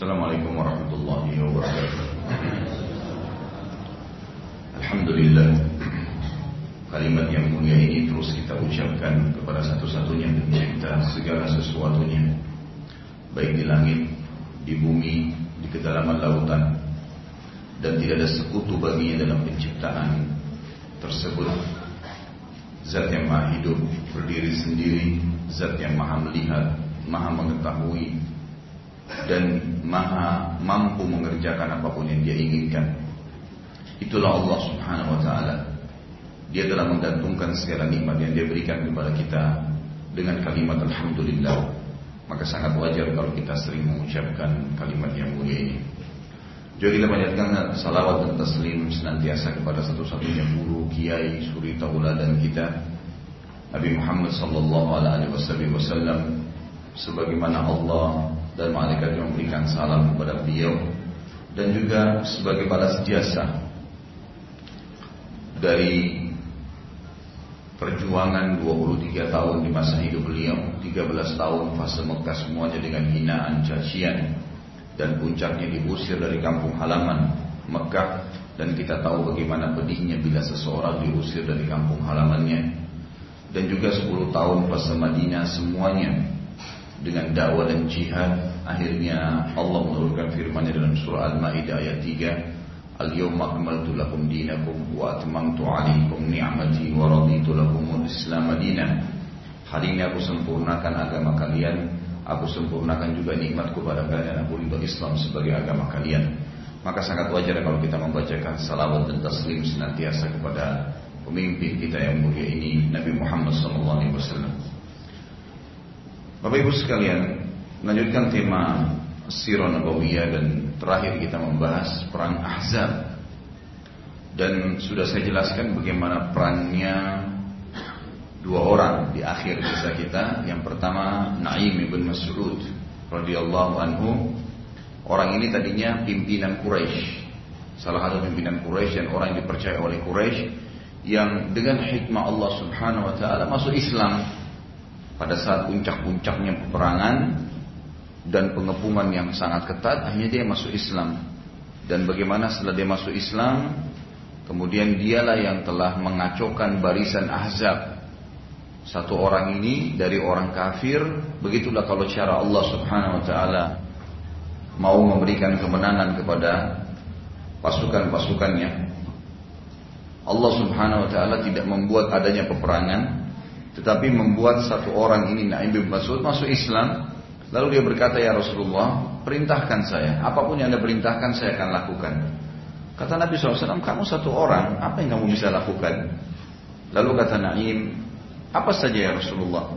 Assalamualaikum warahmatullahi wabarakatuh. Alhamdulillah Kalimat yang mulia ini terus kita ucapkan kepada satu-satunya pencipta segala sesuatunya Baik di langit, di bumi, di kedalaman lautan Dan tidak ada sekutu baginya dalam penciptaan tersebut. Zat yang maha hidup, berdiri sendiri Zat yang maha melihat, maha mengetahui Dan maha mampu mengerjakan apa pun yang dia inginkan. Itulah Allah subhanahu wa ta'ala. Dia telah menggantungkan segala nikmat yang dia berikan kepada kita Dengan kalimat Alhamdulillah. Maka sangat wajar kalau kita sering mengucapkan kalimat yang mulia ini. Juga kita banyakkan salawat dan taslim senantiasa kepada satu-satunya guru, kiai, suri tauladan kita Nabi Muhammad sallallahu alaihi wasallam. Sebagaimana Allah dan malaikat yang memberikan salam kepada beliau dan juga sebagai balas jasa dari perjuangan 23 tahun di masa hidup beliau 13 tahun fase Mekah semuanya dengan hinaan, cacian dan puncaknya diusir dari kampung halaman Mekah. Dan kita tahu bagaimana pedihnya bila seseorang diusir dari kampung halamannya. Dan juga 10 tahun fase Madinah semuanya dengan dakwah dan jihad akhirnya Allah menurunkan firman-Nya dalam surah Al-Maidah ayat 3 Al-yawma akmaltu lakum dinakum wa atmamtu 'alaikum ni'mati wa raditu lakumul Islam madinah Hari ini aku sempurnakan agama kalian Aku sempurnakan juga nikmatku pada kalian Aku ridho Islam sebagai agama kalian Maka sangat wajar kalau kita membacakan salawat dan taslim senantiasa kepada pemimpin kita yang mulia ini Nabi Muhammad SAW. Bapak Ibu sekalian, melanjutkan tema Sirah Nabawiyah dan terakhir kita membahas perang Ahzab. Dan sudah saya jelaskan bagaimana perannya dua orang di akhir kisah kita. Yang pertama Naim ibn Mas'ud radhiyallahu anhu. Orang ini tadinya pimpinan Quraisy. Salah satu pimpinan Quraisy dan orang yang dipercaya oleh Quraisy yang dengan hikmah Allah Subhanahu wa taala masuk Islam pada saat puncak-puncaknya peperangan dan pengepungan yang sangat ketat akhirnya dia masuk Islam. Dan bagaimana setelah dia masuk Islam kemudian dialah yang telah mengacaukan barisan Ahzab. Satu orang ini dari orang kafir begitulah kalau cara Allah Subhanahu wa taala mau memberikan kemenangan kepada pasukan-pasukannya. Allah Subhanahu wa taala tidak membuat adanya peperangan tetapi membuat satu orang ini Naim bin Mas'ud masuk Islam lalu dia berkata ya Rasulullah perintahkan saya. Apa pun yang anda perintahkan saya akan lakukan. Kata Nabi SAW kamu satu orang apa yang kamu bisa lakukan? Lalu kata Naim apa saja ya Rasulullah?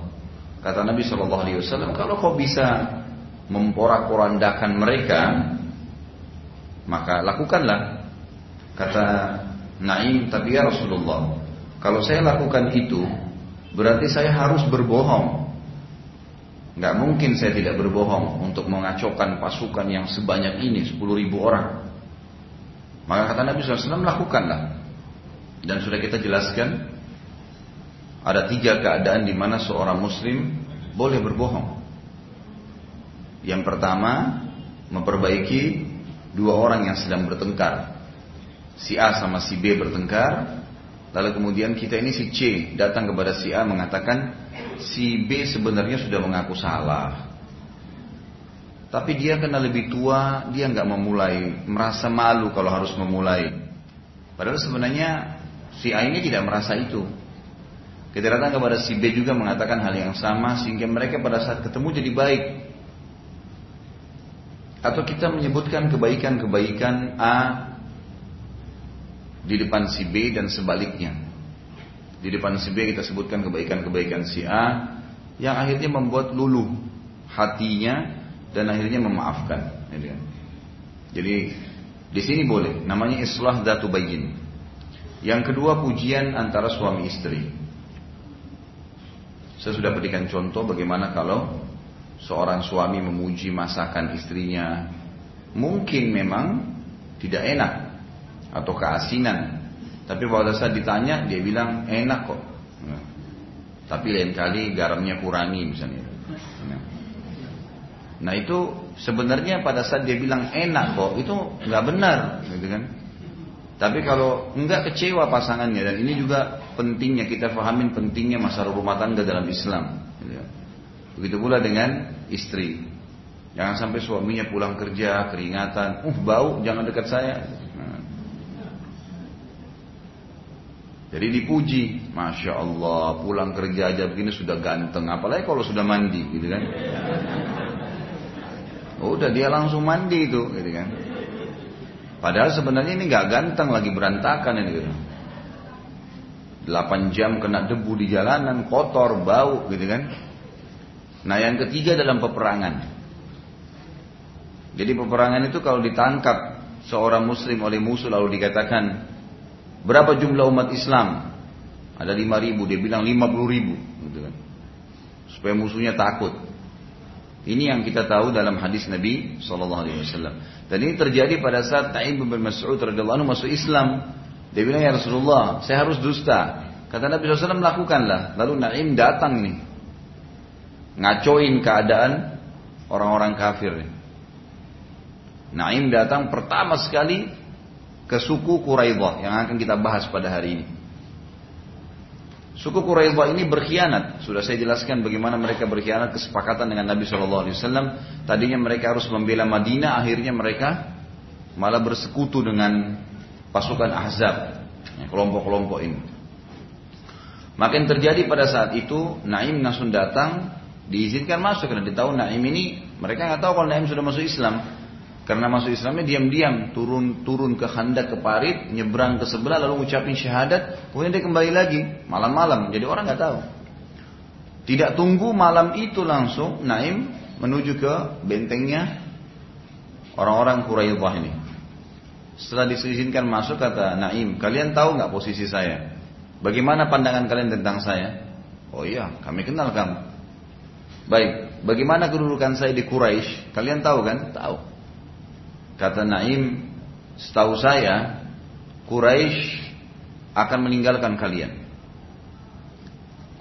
Kata Nabi SAW kalau kau bisa memporak-porandakan mereka maka lakukanlah. Kata Naim tapi ya Rasulullah kalau saya lakukan itu berarti saya harus berbohong nggak mungkin saya tidak berbohong untuk mengacaukan pasukan yang sebanyak ini 10 ribu orang. Maka kata Nabi SAW lakukanlah. Dan sudah kita jelaskan ada tiga keadaan di mana seorang muslim boleh berbohong. Yang pertama memperbaiki dua orang yang sedang bertengkar. Si A sama si B bertengkar, lalu kemudian kita ini si C datang kepada si A mengatakan si B sebenarnya sudah mengaku salah. Tapi dia karena lebih tua, dia nggak memulai, merasa malu kalau harus memulai. Padahal sebenarnya si A ini tidak merasa itu. Kita datang kepada si B juga mengatakan hal yang sama sehingga mereka pada saat ketemu jadi baik. Atau kita menyebutkan kebaikan-kebaikan A di depan si B dan sebaliknya. Di depan si B kita sebutkan kebaikan-kebaikan si A yang akhirnya membuat luluh hatinya dan akhirnya memaafkan. Jadi di sini boleh, namanya islah datu bayin. Yang kedua pujian antara suami istri. Saya sudah berikan contoh bagaimana kalau seorang suami memuji masakan istrinya, mungkin memang tidak enak atau keasinan. Tapi pada saat ditanya dia bilang enak kok. Nah, tapi lain kali garamnya kurangi misalnya. Nah, nah itu sebenarnya pada saat dia bilang enak kok itu nggak benar, gitu kan? Tapi kalau nggak kecewa pasangannya dan ini juga pentingnya kita pahamin pentingnya masalah rumah tangga dalam Islam. Gitu kan. Begitu pula dengan istri. Jangan sampai suaminya pulang kerja keringatan, uh bau, jangan dekat saya. Nah. Jadi dipuji, masya Allah pulang kerja aja begini sudah ganteng, apalagi kalau sudah mandi, gitu kan? Oh, udah dia langsung mandi itu, gitu kan? Padahal sebenarnya ini nggak ganteng lagi berantakan ini. Gitu. 8 jam kena debu di jalanan, kotor, bau, gitu kan? Nah yang ketiga dalam peperangan. Jadi peperangan itu kalau ditangkap seorang muslim oleh musuh lalu dikatakan berapa jumlah umat Islam? Ada lima ribu, dia bilang lima puluh ribu, gitu kan. Supaya musuhnya takut. Ini yang kita tahu dalam hadis Nabi Wasallam. Dan ini terjadi pada saat Taib bin Mas'ud radhiyallahu masuk Islam. Dia bilang ya Rasulullah, saya harus dusta. Kata Nabi SAW melakukanlah. Lalu Naim datang nih, ngacoin keadaan orang-orang kafir. Naim datang pertama sekali ke suku Quraidah yang akan kita bahas pada hari ini. Suku Quraidah ini berkhianat. Sudah saya jelaskan bagaimana mereka berkhianat kesepakatan dengan Nabi Shallallahu Alaihi Wasallam. Tadinya mereka harus membela Madinah, akhirnya mereka malah bersekutu dengan pasukan Ahzab, ya, kelompok-kelompok ini. Makin terjadi pada saat itu Naim langsung datang diizinkan masuk karena di tahun Naim ini mereka nggak tahu kalau Naim sudah masuk Islam. Karena masuk Islamnya diam-diam, turun turun ke Handak ke Parit, nyebrang ke sebelah lalu ucapin syahadat, kemudian dia kembali lagi malam-malam. Jadi orang nggak tahu. Tidak tunggu malam itu langsung Naim menuju ke bentengnya orang-orang Quraidah ini. Setelah diizinkan masuk kata Naim, kalian tahu nggak posisi saya? Bagaimana pandangan kalian tentang saya? Oh iya, kami kenal kamu. Baik, bagaimana kedudukan saya di Quraisy? Kalian tahu kan? Tahu. Kata Naim, setahu saya Quraisy akan meninggalkan kalian.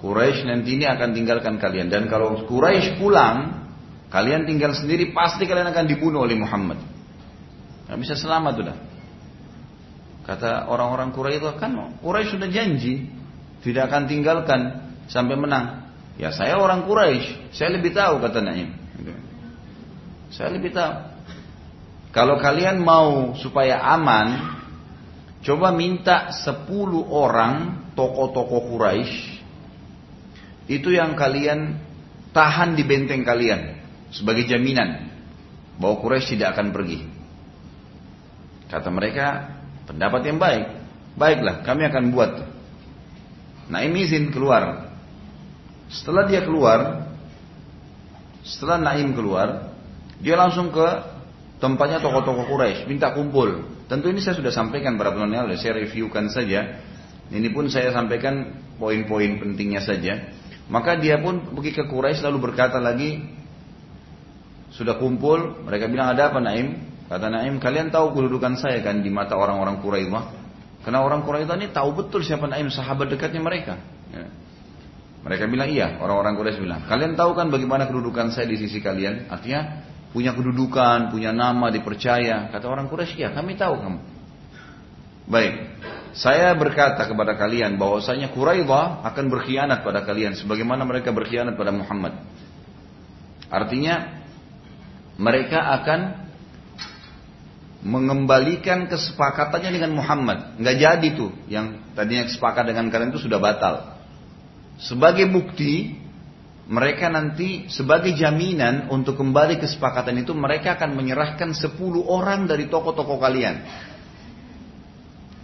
Quraisy nanti ini akan tinggalkan kalian dan kalau Quraisy pulang, kalian tinggal sendiri pasti kalian akan dibunuh oleh Muhammad. Gak bisa selamat sudah. Kata orang-orang Quraisy itu kan Quraisy sudah janji tidak akan tinggalkan sampai menang. Ya saya orang Quraisy, saya lebih tahu kata Naim. Saya lebih tahu. Kalau kalian mau supaya aman, coba minta 10 orang tokoh-tokoh Quraisy itu yang kalian tahan di benteng kalian sebagai jaminan bahwa Quraisy tidak akan pergi. Kata mereka, pendapat yang baik. Baiklah, kami akan buat. Ini izin keluar. Setelah dia keluar, setelah Naim keluar, dia langsung ke tempatnya tokoh-tokoh Quraisy, minta kumpul. Tentu ini saya sudah sampaikan pada bulan lalu, saya reviewkan saja. Ini pun saya sampaikan poin-poin pentingnya saja. Maka dia pun pergi ke Quraisy lalu berkata lagi, sudah kumpul, mereka bilang ada apa Naim? Kata Naim, kalian tahu kedudukan saya kan di mata orang-orang Quraisy Karena orang Quraisy ini tahu betul siapa Naim, sahabat dekatnya mereka. Ya. Mereka bilang iya, orang-orang Quraisy bilang. Kalian tahu kan bagaimana kedudukan saya di sisi kalian? Artinya punya kedudukan, punya nama, dipercaya. Kata orang Quraisy, ya kami tahu kamu. Baik, saya berkata kepada kalian bahwasanya Quraidah akan berkhianat pada kalian sebagaimana mereka berkhianat pada Muhammad. Artinya mereka akan mengembalikan kesepakatannya dengan Muhammad. Nggak jadi tuh yang tadinya sepakat dengan kalian itu sudah batal. Sebagai bukti mereka nanti sebagai jaminan untuk kembali kesepakatan itu mereka akan menyerahkan 10 orang dari tokoh-tokoh kalian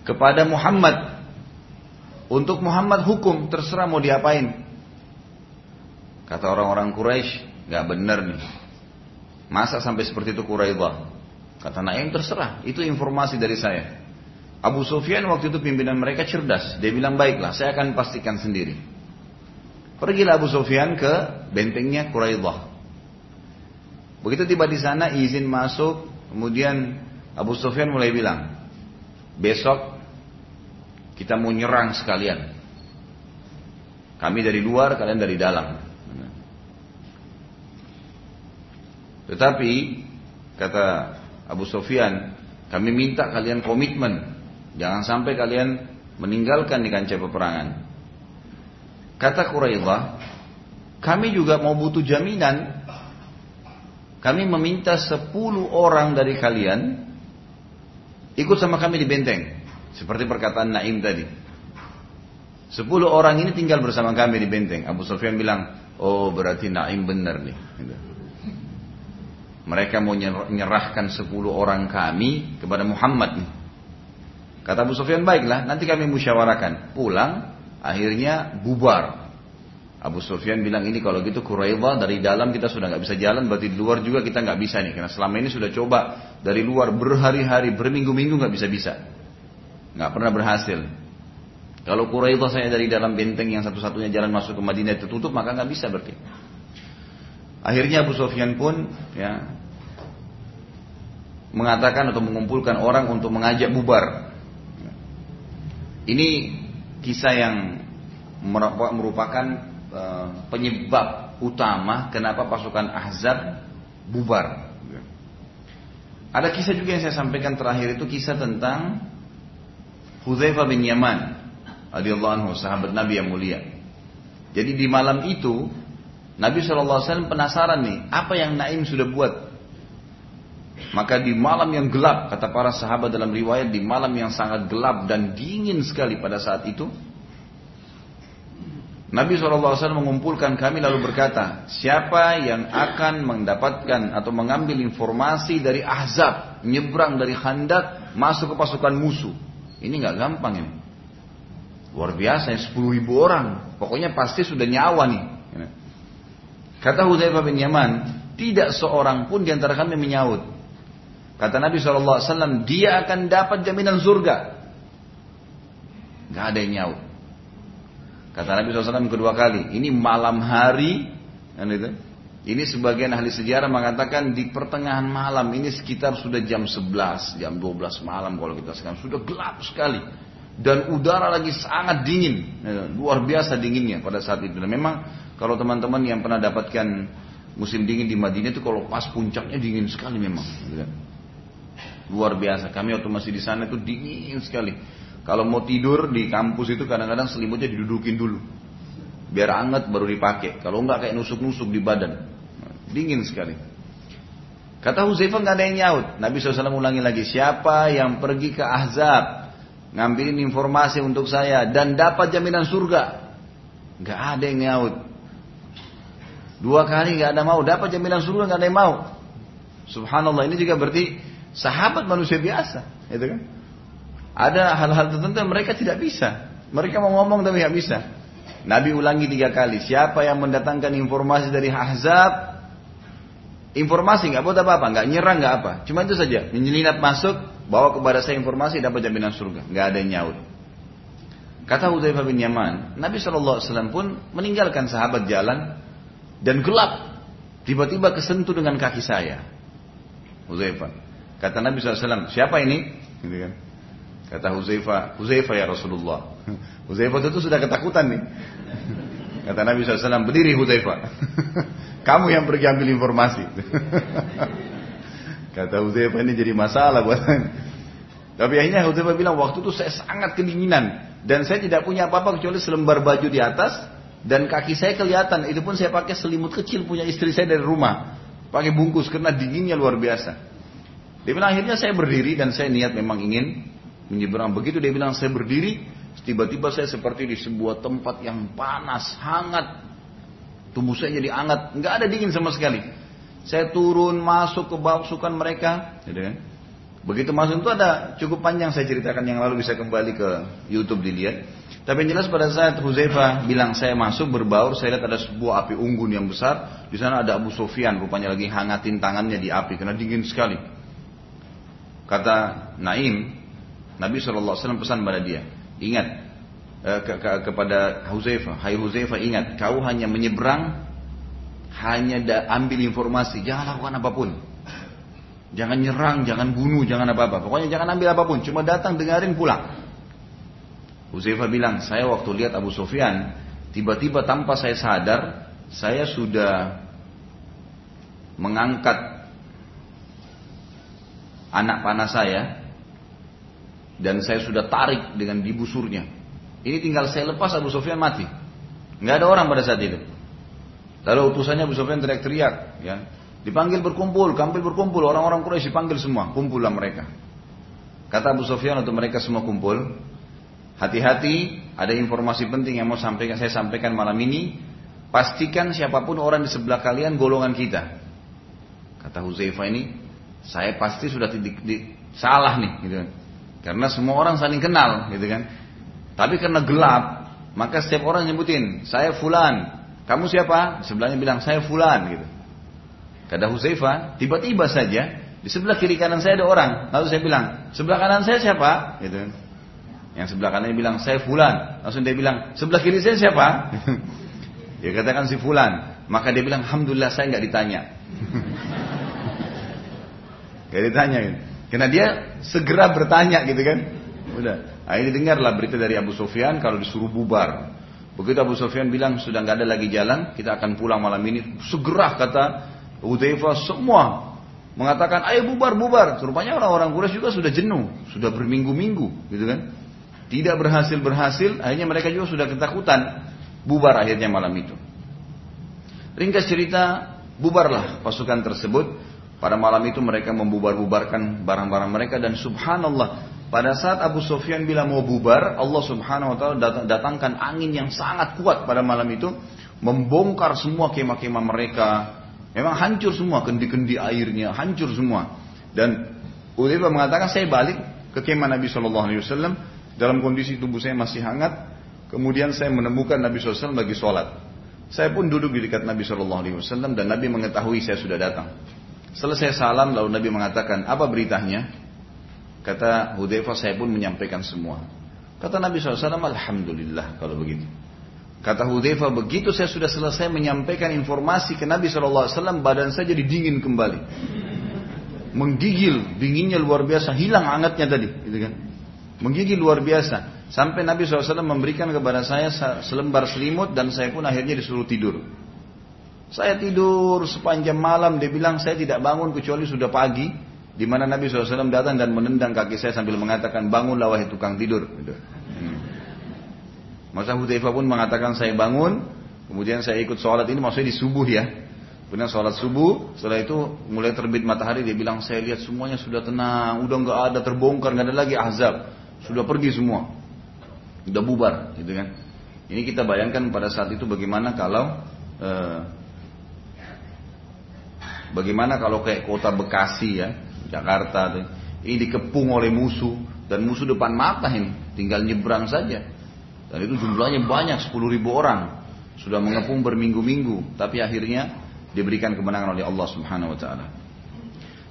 kepada Muhammad. Untuk Muhammad hukum terserah mau diapain. Kata orang-orang Quraisy nggak benar nih. Masa sampai seperti itu Quraidah kata Naim terserah itu informasi dari saya. Abu Sufyan waktu itu pimpinan mereka cerdas. Dia bilang baiklah saya akan pastikan sendiri Pergilah Abu Sufyan ke bentengnya Quraidah. Begitu tiba di sana izin masuk, kemudian Abu Sufyan mulai bilang, besok kita mau nyerang sekalian. Kami dari luar, kalian dari dalam. Tetapi kata Abu Sufyan, kami minta kalian komitmen. Jangan sampai kalian meninggalkan di kancah peperangan. Kata Quraidah, kami juga mau butuh jaminan. Kami meminta 10 orang dari kalian ikut sama kami di benteng. Seperti perkataan Naim tadi. 10 orang ini tinggal bersama kami di benteng. Abu Sufyan bilang, oh berarti Naim benar nih. Gitu. Mereka mau menyerahkan 10 orang kami kepada Muhammad nih. Kata Abu Sufyan, baiklah, nanti kami musyawarakan. Pulang, akhirnya bubar. Abu Sufyan bilang ini kalau gitu Quraidah dari dalam kita sudah nggak bisa jalan, berarti di luar juga kita nggak bisa nih. Karena selama ini sudah coba dari luar berhari-hari, berminggu-minggu nggak bisa-bisa, nggak pernah berhasil. Kalau Quraidah saya dari dalam benteng yang satu-satunya jalan masuk ke Madinah tertutup, maka nggak bisa berarti. Akhirnya Abu Sufyan pun ya mengatakan atau mengumpulkan orang untuk mengajak bubar. Ini kisah yang merupakan Eh, penyebab utama kenapa pasukan Ahzab bubar. Ada kisah juga yang saya sampaikan terakhir itu kisah tentang Hudzaifah bin Yaman radhiyallahu anhu sahabat Nabi yang mulia. Jadi di malam itu Nabi SAW penasaran nih apa yang Naim sudah buat. Maka di malam yang gelap kata para sahabat dalam riwayat di malam yang sangat gelap dan dingin sekali pada saat itu Nabi SAW mengumpulkan kami lalu berkata, siapa yang akan mendapatkan atau mengambil informasi dari Ahzab, nyebrang dari Khandak, masuk ke pasukan musuh. Ini nggak gampang ini. Luar biasa, 10 ribu orang. Pokoknya pasti sudah nyawa nih. Kata Hudzaifah bin Yaman, tidak seorang pun di antara kami menyaut. Kata Nabi SAW, dia akan dapat jaminan surga. Gak ada yang nyaut. Kata Nabi SAW kedua kali, ini malam hari, kan. Ini sebagian ahli sejarah mengatakan di pertengahan malam ini sekitar sudah jam 11, jam 12 malam kalau kita sekarang sudah gelap sekali dan udara lagi sangat dingin, luar biasa dinginnya pada saat itu. Dan memang kalau teman-teman yang pernah dapatkan musim dingin di Madinah itu kalau pas puncaknya dingin sekali memang. Luar biasa. Kami waktu masih di sana itu dingin sekali. Kalau mau tidur di kampus itu kadang-kadang selimutnya didudukin dulu. Biar hangat baru dipakai. Kalau enggak kayak nusuk-nusuk di badan. Dingin sekali. Kata Huzaifah nggak ada yang nyaut. Nabi SAW ulangi lagi. Siapa yang pergi ke Ahzab. Ngambilin informasi untuk saya. Dan dapat jaminan surga. Nggak ada yang nyaut. Dua kali nggak ada mau. Dapat jaminan surga nggak ada yang mau. Subhanallah ini juga berarti sahabat manusia biasa. Itu kan? Ada hal-hal tertentu yang mereka tidak bisa. Mereka mau ngomong tapi nggak bisa. Nabi ulangi tiga kali. Siapa yang mendatangkan informasi dari Ahzab? Informasi nggak buat apa-apa, nggak nyerang nggak apa. Cuma itu saja. Menyelinap masuk, bawa kepada saya informasi dapat jaminan surga. Nggak ada yang nyaut. Kata Hudzaifah bin Yaman, Nabi SAW pun meninggalkan sahabat jalan dan gelap. Tiba-tiba kesentuh dengan kaki saya. Hudzaifah. Kata Nabi SAW, siapa ini? Gitu kan. Kata Huzaifah, Huzaifah ya Rasulullah. Huzaifah itu sudah ketakutan nih. Kata Nabi SAW, berdiri Huzaifah. Kamu yang pergi ambil informasi. Kata Huzaifah ini jadi masalah buat Tapi akhirnya Huzaifah bilang, waktu itu saya sangat kedinginan. Dan saya tidak punya apa-apa kecuali selembar baju di atas. Dan kaki saya kelihatan. Itu pun saya pakai selimut kecil punya istri saya dari rumah. Pakai bungkus karena dinginnya luar biasa. Dia bilang akhirnya saya berdiri dan saya niat memang ingin menyeberang. Begitu dia bilang saya berdiri, tiba-tiba saya seperti di sebuah tempat yang panas, hangat. Tubuh saya jadi hangat, nggak ada dingin sama sekali. Saya turun masuk ke pasukan mereka, gitu kan. Begitu masuk itu ada cukup panjang saya ceritakan yang lalu bisa kembali ke YouTube dilihat. Tapi yang jelas pada saat Huzaifah bilang saya masuk berbaur, saya lihat ada sebuah api unggun yang besar. Di sana ada Abu Sufyan, rupanya lagi hangatin tangannya di api karena dingin sekali. Kata Naim, Nabi SAW pesan pada dia, ingat eh, ke, ke, kepada Huzaifah, Hai Huzaifah ingat, kau hanya menyeberang, hanya ambil informasi, jangan lakukan apa pun. Jangan nyerang, jangan bunuh, jangan apa-apa. Pokoknya jangan ambil apa pun, cuma datang dengarin pulang. Huzaifah bilang, saya waktu lihat Abu Sufyan, tiba-tiba tanpa saya sadar, saya sudah mengangkat anak panah saya dan saya sudah tarik dengan dibusurnya. Ini tinggal saya lepas Abu Sufyan mati. Nggak ada orang pada saat itu. Lalu utusannya Abu Sufyan teriak-teriak, ya. Dipanggil berkumpul, kampil berkumpul, orang-orang Quraisy dipanggil semua, kumpullah mereka. Kata Abu Sufyan untuk mereka semua kumpul, hati-hati, ada informasi penting yang mau sampaikan saya sampaikan malam ini. Pastikan siapa pun orang di sebelah kalian golongan kita. Kata Huzaifah ini, saya pasti sudah di, di, salah nih, gitu kan. Karena semua orang saling kenal, gitu kan. Tapi karena gelap, maka setiap orang nyebutin, saya fulan. Kamu siapa? Sebelahnya bilang, saya fulan, gitu. Kata Huzaifah, tiba-tiba saja di sebelah kiri kanan saya ada orang. Lalu saya bilang, sebelah kanan saya siapa? Gitu. Yang sebelah kanan bilang, saya fulan. Langsung dia bilang, sebelah kiri saya siapa? dia katakan si fulan. Maka dia bilang, Alhamdulillah saya nggak ditanya. Gak ditanya gitu. Karena dia segera bertanya gitu kan. Udah. Akhirnya dengarlah berita dari Abu Sufyan kalau disuruh bubar. Begitu Abu Sufyan bilang sudah nggak ada lagi jalan, kita akan pulang malam ini. Segera kata Hudzaifah semua mengatakan ayo bubar bubar. Rupanya orang-orang Quraisy juga sudah jenuh, sudah berminggu-minggu, gitu kan? Tidak berhasil berhasil, akhirnya mereka juga sudah ketakutan. Bubar akhirnya malam itu. Ringkas cerita, bubarlah pasukan tersebut. Pada malam itu mereka membubar-bubarkan barang-barang mereka dan subhanallah pada saat Abu Sufyan bilang mau bubar, Allah Subhanahu wa taala datangkan angin yang sangat kuat pada malam itu membongkar semua kemah-kemah mereka, Memang hancur semua, kendi-kendi airnya hancur semua. Dan Udaibah mengatakan saya balik ke kemah Nabi Wasallam dalam kondisi tubuh saya masih hangat. Kemudian saya menemukan Nabi SAW lagi sholat. Saya pun duduk di dekat Nabi Wasallam dan Nabi mengetahui saya sudah datang. Selesai salam lalu Nabi mengatakan apa beritanya? Kata Hudayfa saya pun menyampaikan semua. Kata Nabi SAW Alhamdulillah kalau begitu. Kata Hudayfa, begitu saya sudah selesai menyampaikan informasi ke Nabi SAW, badan saya jadi dingin kembali. Menggigil, dinginnya luar biasa, hilang hangatnya tadi. Gitu kan. Menggigil luar biasa. Sampai Nabi SAW memberikan kepada saya selembar selimut dan saya pun akhirnya disuruh tidur. Saya tidur sepanjang malam, dia bilang saya tidak bangun kecuali sudah pagi. Di mana Nabi SAW datang dan menendang kaki saya sambil mengatakan bangunlah wahai tukang tidur. Gitu. Masa Hudzaifah pun mengatakan saya bangun, kemudian saya ikut sholat ini maksudnya di subuh ya. Kemudian sholat subuh, setelah itu mulai terbit matahari dia bilang saya lihat semuanya sudah tenang, udah nggak ada terbongkar, nggak ada lagi azab, sudah pergi semua, udah bubar, gitu kan. Ini kita bayangkan pada saat itu bagaimana kalau eh, bagaimana kalau kayak kota Bekasi ya, Jakarta, ini dikepung oleh musuh dan musuh depan mata ini, tinggal nyebrang saja dan itu jumlahnya banyak 10 ribu orang. Sudah mengepung berminggu-minggu. Tapi akhirnya diberikan kemenangan oleh Allah subhanahu wa ta'ala.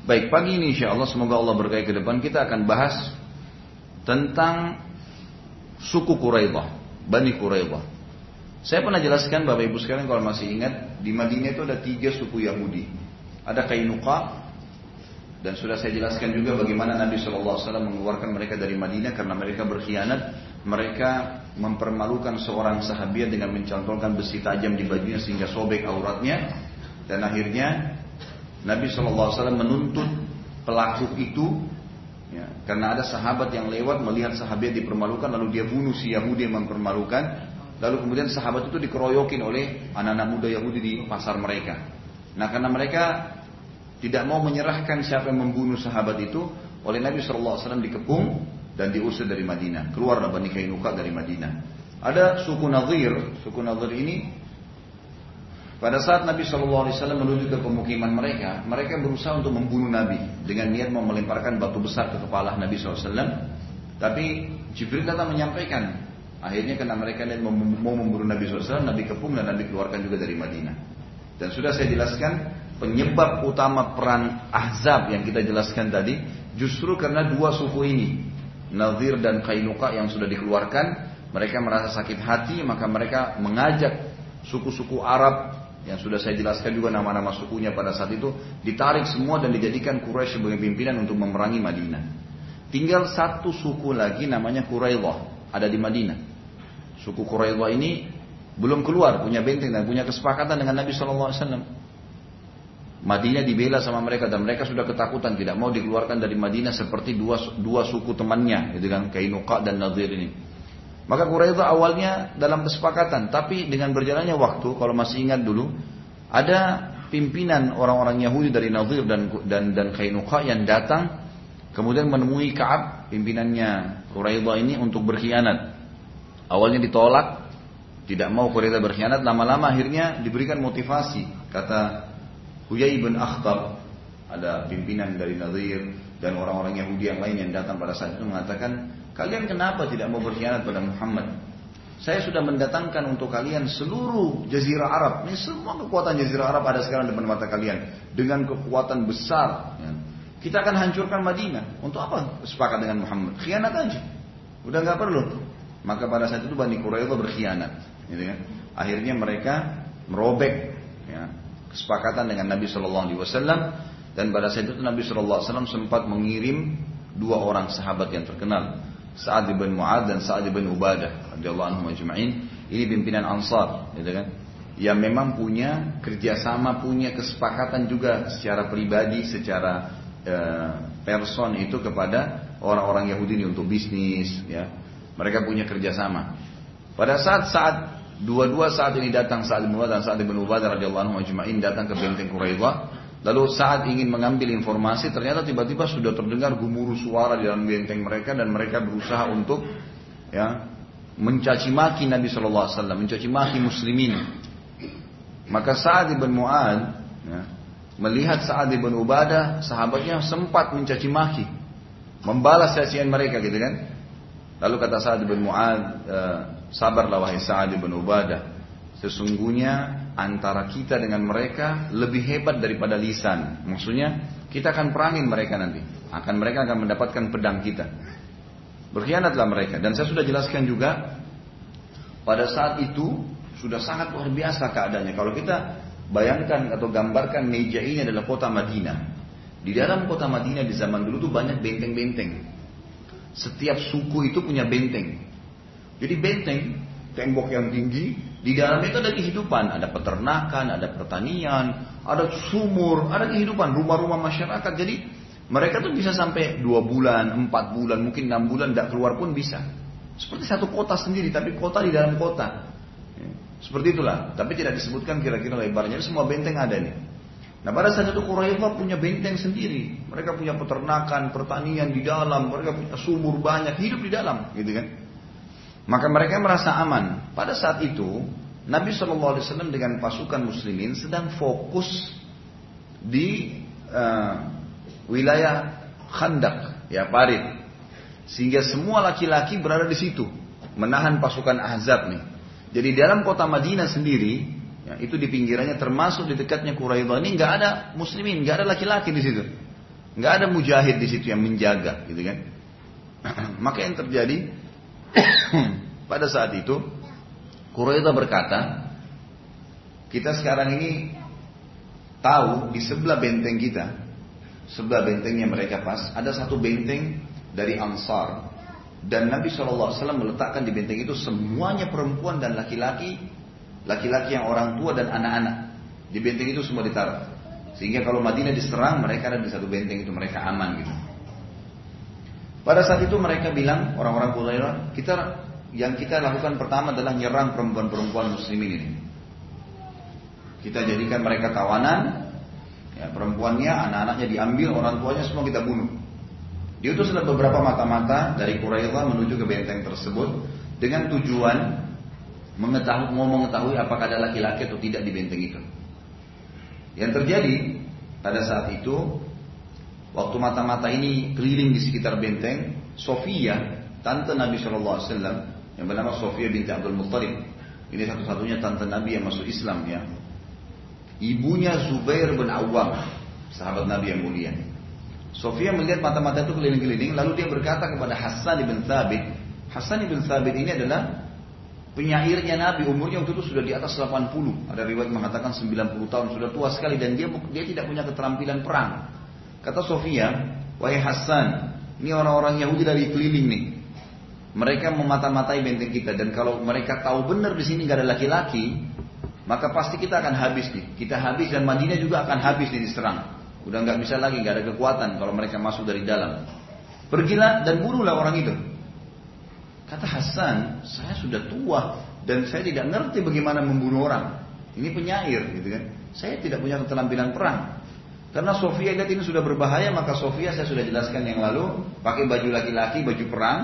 Baik, pagi ini insya Allah semoga Allah berkait ke depan kita akan bahas tentang suku Quraidah, Bani Quraidah. Saya pernah jelaskan Bapak Ibu sekalian kalau masih ingat di Madinah itu ada tiga suku Yahudi. Ada Kainuqa. Dan sudah saya jelaskan juga bagaimana Nabi SAW mengeluarkan mereka dari Madinah karena mereka berkhianat. Mereka mempermalukan seorang sahabat dengan mencantolkan besi tajam di bajunya sehingga sobek auratnya. Dan akhirnya Nabi SAW menuntut pelaku itu ya, karena ada sahabat yang lewat melihat sahabat dipermalukan lalu dia bunuh si Yahudi yang mempermalukan. Lalu kemudian sahabat itu dikeroyokin oleh anak-anak muda Yahudi di pasar mereka. Nah karena mereka tidak mau menyerahkan siapa yang membunuh sahabat itu oleh Nabi SAW dikepung dan diusir dari Madinah. Keluarlah Bani Kainuka dari Madinah. Ada suku Nadir, suku Nadir ini pada saat Nabi SAW menuju ke pemukiman mereka, mereka berusaha untuk membunuh Nabi dengan niat mau melemparkan batu besar ke kepala Nabi SAW. Tapi Jibril datang menyampaikan, akhirnya karena mereka niat mau membunuh Nabi SAW, Nabi kepung dan Nabi keluarkan juga dari Madinah. Dan sudah saya jelaskan penyebab utama perang Ahzab yang kita jelaskan tadi justru karena dua suku ini Nazir dan Kainuka yang sudah dikeluarkan, mereka merasa sakit hati, maka mereka mengajak suku-suku Arab yang sudah saya jelaskan juga nama-nama sukunya pada saat itu ditarik semua dan dijadikan Quraisy sebagai pimpinan untuk memerangi Madinah. Tinggal satu suku lagi namanya Quraidah ada di Madinah. Suku Quraidah ini belum keluar punya benteng dan punya kesepakatan dengan Nabi SAW. Madinah dibela sama mereka dan mereka sudah ketakutan tidak mau dikeluarkan dari Madinah seperti dua dua suku temannya gitu kan Kainuqa dan Nadir ini. Maka Quraisy awalnya dalam kesepakatan tapi dengan berjalannya waktu kalau masih ingat dulu ada pimpinan orang-orang Yahudi dari Nadir dan dan dan Kainuqa yang datang kemudian menemui Ka'ab pimpinannya Quraisy ini untuk berkhianat. Awalnya ditolak tidak mau Quraisy berkhianat lama-lama akhirnya diberikan motivasi kata Huyai bin Akhtab ada pimpinan dari Nadir dan orang-orang Yahudi yang lain yang datang pada saat itu mengatakan kalian kenapa tidak mau berkhianat pada Muhammad? Saya sudah mendatangkan untuk kalian seluruh jazirah Arab. Ini semua kekuatan jazirah Arab ada sekarang depan mata kalian. Dengan kekuatan besar ya. kita akan hancurkan Madinah. Untuk apa sepakat dengan Muhammad? Khianat aja. Udah nggak perlu. Maka pada saat itu Bani Quraisy berkhianat gitu kan akhirnya mereka merobek ya, kesepakatan dengan Nabi Shallallahu Alaihi Wasallam dan pada saat itu Nabi Shallallahu Alaihi Wasallam sempat mengirim dua orang sahabat yang terkenal Sa'ad bin Mu'ad dan Sa'ad bin Ubadah radhiyallahu anhu majma'in ini pimpinan Ansar gitu kan? Yang memang punya kerjasama punya kesepakatan juga secara pribadi secara uh, person itu kepada orang-orang Yahudi ini untuk bisnis ya. Mereka punya kerjasama. Pada saat saat Dua-dua saat ini datang saat bin dan saat bin Ubadah radhiyallahu anhu majma'in datang ke benteng Quraidah. Lalu saat ingin mengambil informasi ternyata tiba-tiba sudah terdengar gemuruh suara di dalam benteng mereka dan mereka berusaha untuk ya mencaci maki Nabi Shallallahu Alaihi Wasallam, mencaci maki Muslimin. Maka saat ibn Mu'ad ya, melihat saat ibn Ubadah, sahabatnya sempat mencaci maki, membalas cacian mereka gitu kan. Lalu kata Sa'ad bin Mu'ad, eh, Sabarlah wahai Sa'ad bin Ubadah. Sesungguhnya antara kita dengan mereka lebih hebat daripada lisan. Maksudnya kita akan perangin mereka nanti. Akan mereka akan mendapatkan pedang kita. Berkhianatlah mereka. Dan saya sudah jelaskan juga pada saat itu sudah sangat luar biasa keadaannya. Kalau kita bayangkan atau gambarkan meja ini adalah kota Madinah. Di dalam kota Madinah di zaman dulu tuh banyak benteng-benteng. Setiap suku itu punya benteng. Jadi benteng, tembok yang tinggi, di dalamnya itu ada kehidupan, ada peternakan, ada pertanian, ada sumur, ada kehidupan, rumah-rumah masyarakat. Jadi mereka tuh bisa sampai dua bulan, empat bulan, mungkin enam bulan tidak keluar pun bisa. Seperti satu kota sendiri, tapi kota di dalam kota. Seperti itulah, tapi tidak disebutkan kira-kira lebarnya. Semua benteng ada nih. Nah pada saat itu Quraisy punya benteng sendiri. Mereka punya peternakan, pertanian di dalam, mereka punya sumur banyak, hidup di dalam, gitu kan? Maka mereka merasa aman. Pada saat itu, Nabi SAW dengan pasukan muslimin sedang fokus di uh, wilayah Khandak, ya Parit. Sehingga semua laki-laki berada di situ, menahan pasukan Ahzab nih. Jadi dalam kota Madinah sendiri, ya, itu di pinggirannya termasuk di dekatnya Quraidah ini nggak ada muslimin, nggak ada laki-laki di situ, nggak ada mujahid di situ yang menjaga, gitu kan? Maka yang terjadi Pada saat itu, Quraidah berkata, kita sekarang ini tahu di sebelah benteng kita, sebelah bentengnya mereka pas, ada satu benteng dari Ansar. Dan Nabi SAW meletakkan di benteng itu semuanya perempuan dan laki-laki, laki-laki yang orang tua dan anak-anak. Di benteng itu semua ditaruh. Sehingga kalau Madinah diserang, mereka ada di satu benteng itu, mereka aman gitu. Pada saat itu mereka bilang, orang-orang Quraisy, kita yang kita lakukan pertama adalah nyerang perempuan-perempuan muslimin ini. Kita jadikan mereka tawanan, ya, perempuannya, anak-anaknya diambil, orang tuanya semua kita bunuh. Diutus ada beberapa mata-mata dari Quraisy menuju ke benteng tersebut dengan tujuan mengetahui, mau mengetahui apakah ada laki-laki atau tidak di benteng itu. Yang terjadi pada saat itu Waktu mata-mata ini keliling di sekitar benteng, Sofia, tante Nabi Shallallahu Alaihi Wasallam yang bernama Sofia binti Abdul Muttalib. Ini satu-satunya tante Nabi yang masuk Islam ya. Ibunya Zubair bin Awam, sahabat Nabi yang mulia. Sofia melihat mata-mata itu keliling-keliling, lalu dia berkata kepada Hasan bin Thabit, Hasan bin Thabit ini adalah penyairnya Nabi, umurnya waktu itu sudah di atas 80. Ada riwayat mengatakan 90 tahun, sudah tua sekali dan dia dia tidak punya keterampilan perang. Kata Sofia, wahai Hasan, ini orang-orang Yahudi dari keliling nih. Mereka memata-matai benteng kita dan kalau mereka tahu benar di sini gak ada laki-laki, maka pasti kita akan habis nih. Kita habis dan Madinah juga akan habis nih diserang. Udah nggak bisa lagi, nggak ada kekuatan kalau mereka masuk dari dalam. Pergilah dan bunuhlah orang itu. Kata Hasan, saya sudah tua dan saya tidak ngerti bagaimana membunuh orang. Ini penyair gitu kan. Saya tidak punya keterampilan perang. Karena Sofia lihat ini sudah berbahaya, maka Sofia saya sudah jelaskan yang lalu pakai baju laki-laki, baju perang.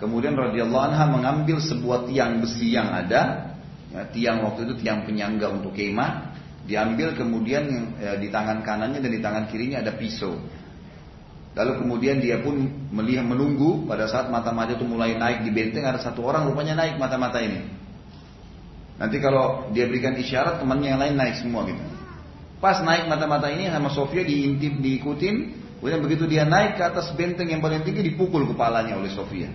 Kemudian radhiyallahu anha mengambil sebuah tiang besi yang ada, ya, tiang waktu itu tiang penyangga untuk kemah, diambil kemudian ya, di tangan kanannya dan di tangan kirinya ada pisau. Lalu kemudian dia pun melihat menunggu pada saat mata-mata itu mulai naik di benteng ada satu orang rupanya naik mata-mata ini. Nanti kalau dia berikan isyarat temannya yang lain naik semua gitu. Pas naik mata-mata ini sama Sofia diintip diikutin, kemudian begitu dia naik ke atas benteng yang paling tinggi dipukul kepalanya oleh Sofia.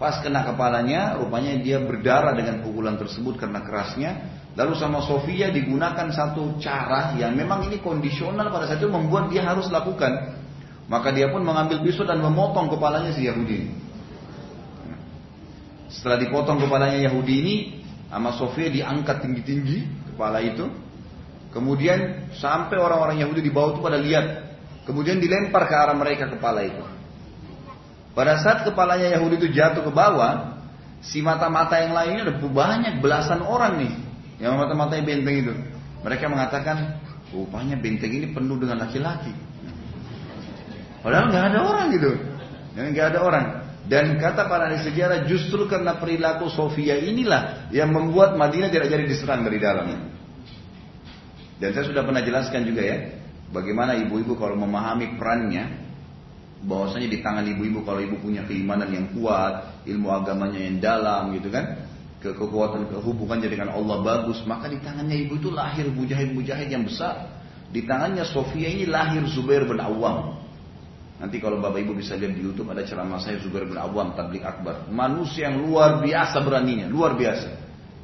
Pas kena kepalanya, rupanya dia berdarah dengan pukulan tersebut karena kerasnya. Lalu sama Sofia digunakan satu cara yang memang ini kondisional pada saat itu membuat dia harus lakukan. Maka dia pun mengambil pisau dan memotong kepalanya si Yahudi Setelah dipotong kepalanya Yahudi ini, sama Sofia diangkat tinggi-tinggi kepala itu. Kemudian sampai orang-orang Yahudi di bawah itu pada lihat. Kemudian dilempar ke arah mereka kepala itu. Pada saat kepalanya Yahudi itu jatuh ke bawah, si mata-mata yang lainnya ada banyak belasan orang nih yang mata-matanya benteng itu. Mereka mengatakan, rupanya benteng ini penuh dengan laki-laki. Padahal nggak ada orang gitu. Nggak ada orang. Dan kata para ahli sejarah justru karena perilaku Sofia inilah yang membuat Madinah tidak jadi diserang dari dalam. Dan saya sudah pernah jelaskan juga ya, bagaimana ibu-ibu kalau memahami perannya, bahwasanya di tangan ibu-ibu kalau ibu punya keimanan yang kuat, ilmu agamanya yang dalam gitu kan, ke kekuatan kehubungannya dengan Allah bagus, maka di tangannya ibu itu lahir mujahid-mujahid yang besar. Di tangannya Sofia ini lahir Zubair bin Awam. Nanti kalau Bapak Ibu bisa lihat di YouTube ada ceramah saya Zubair bin Awam tablik akbar. Manusia yang luar biasa beraninya, luar biasa.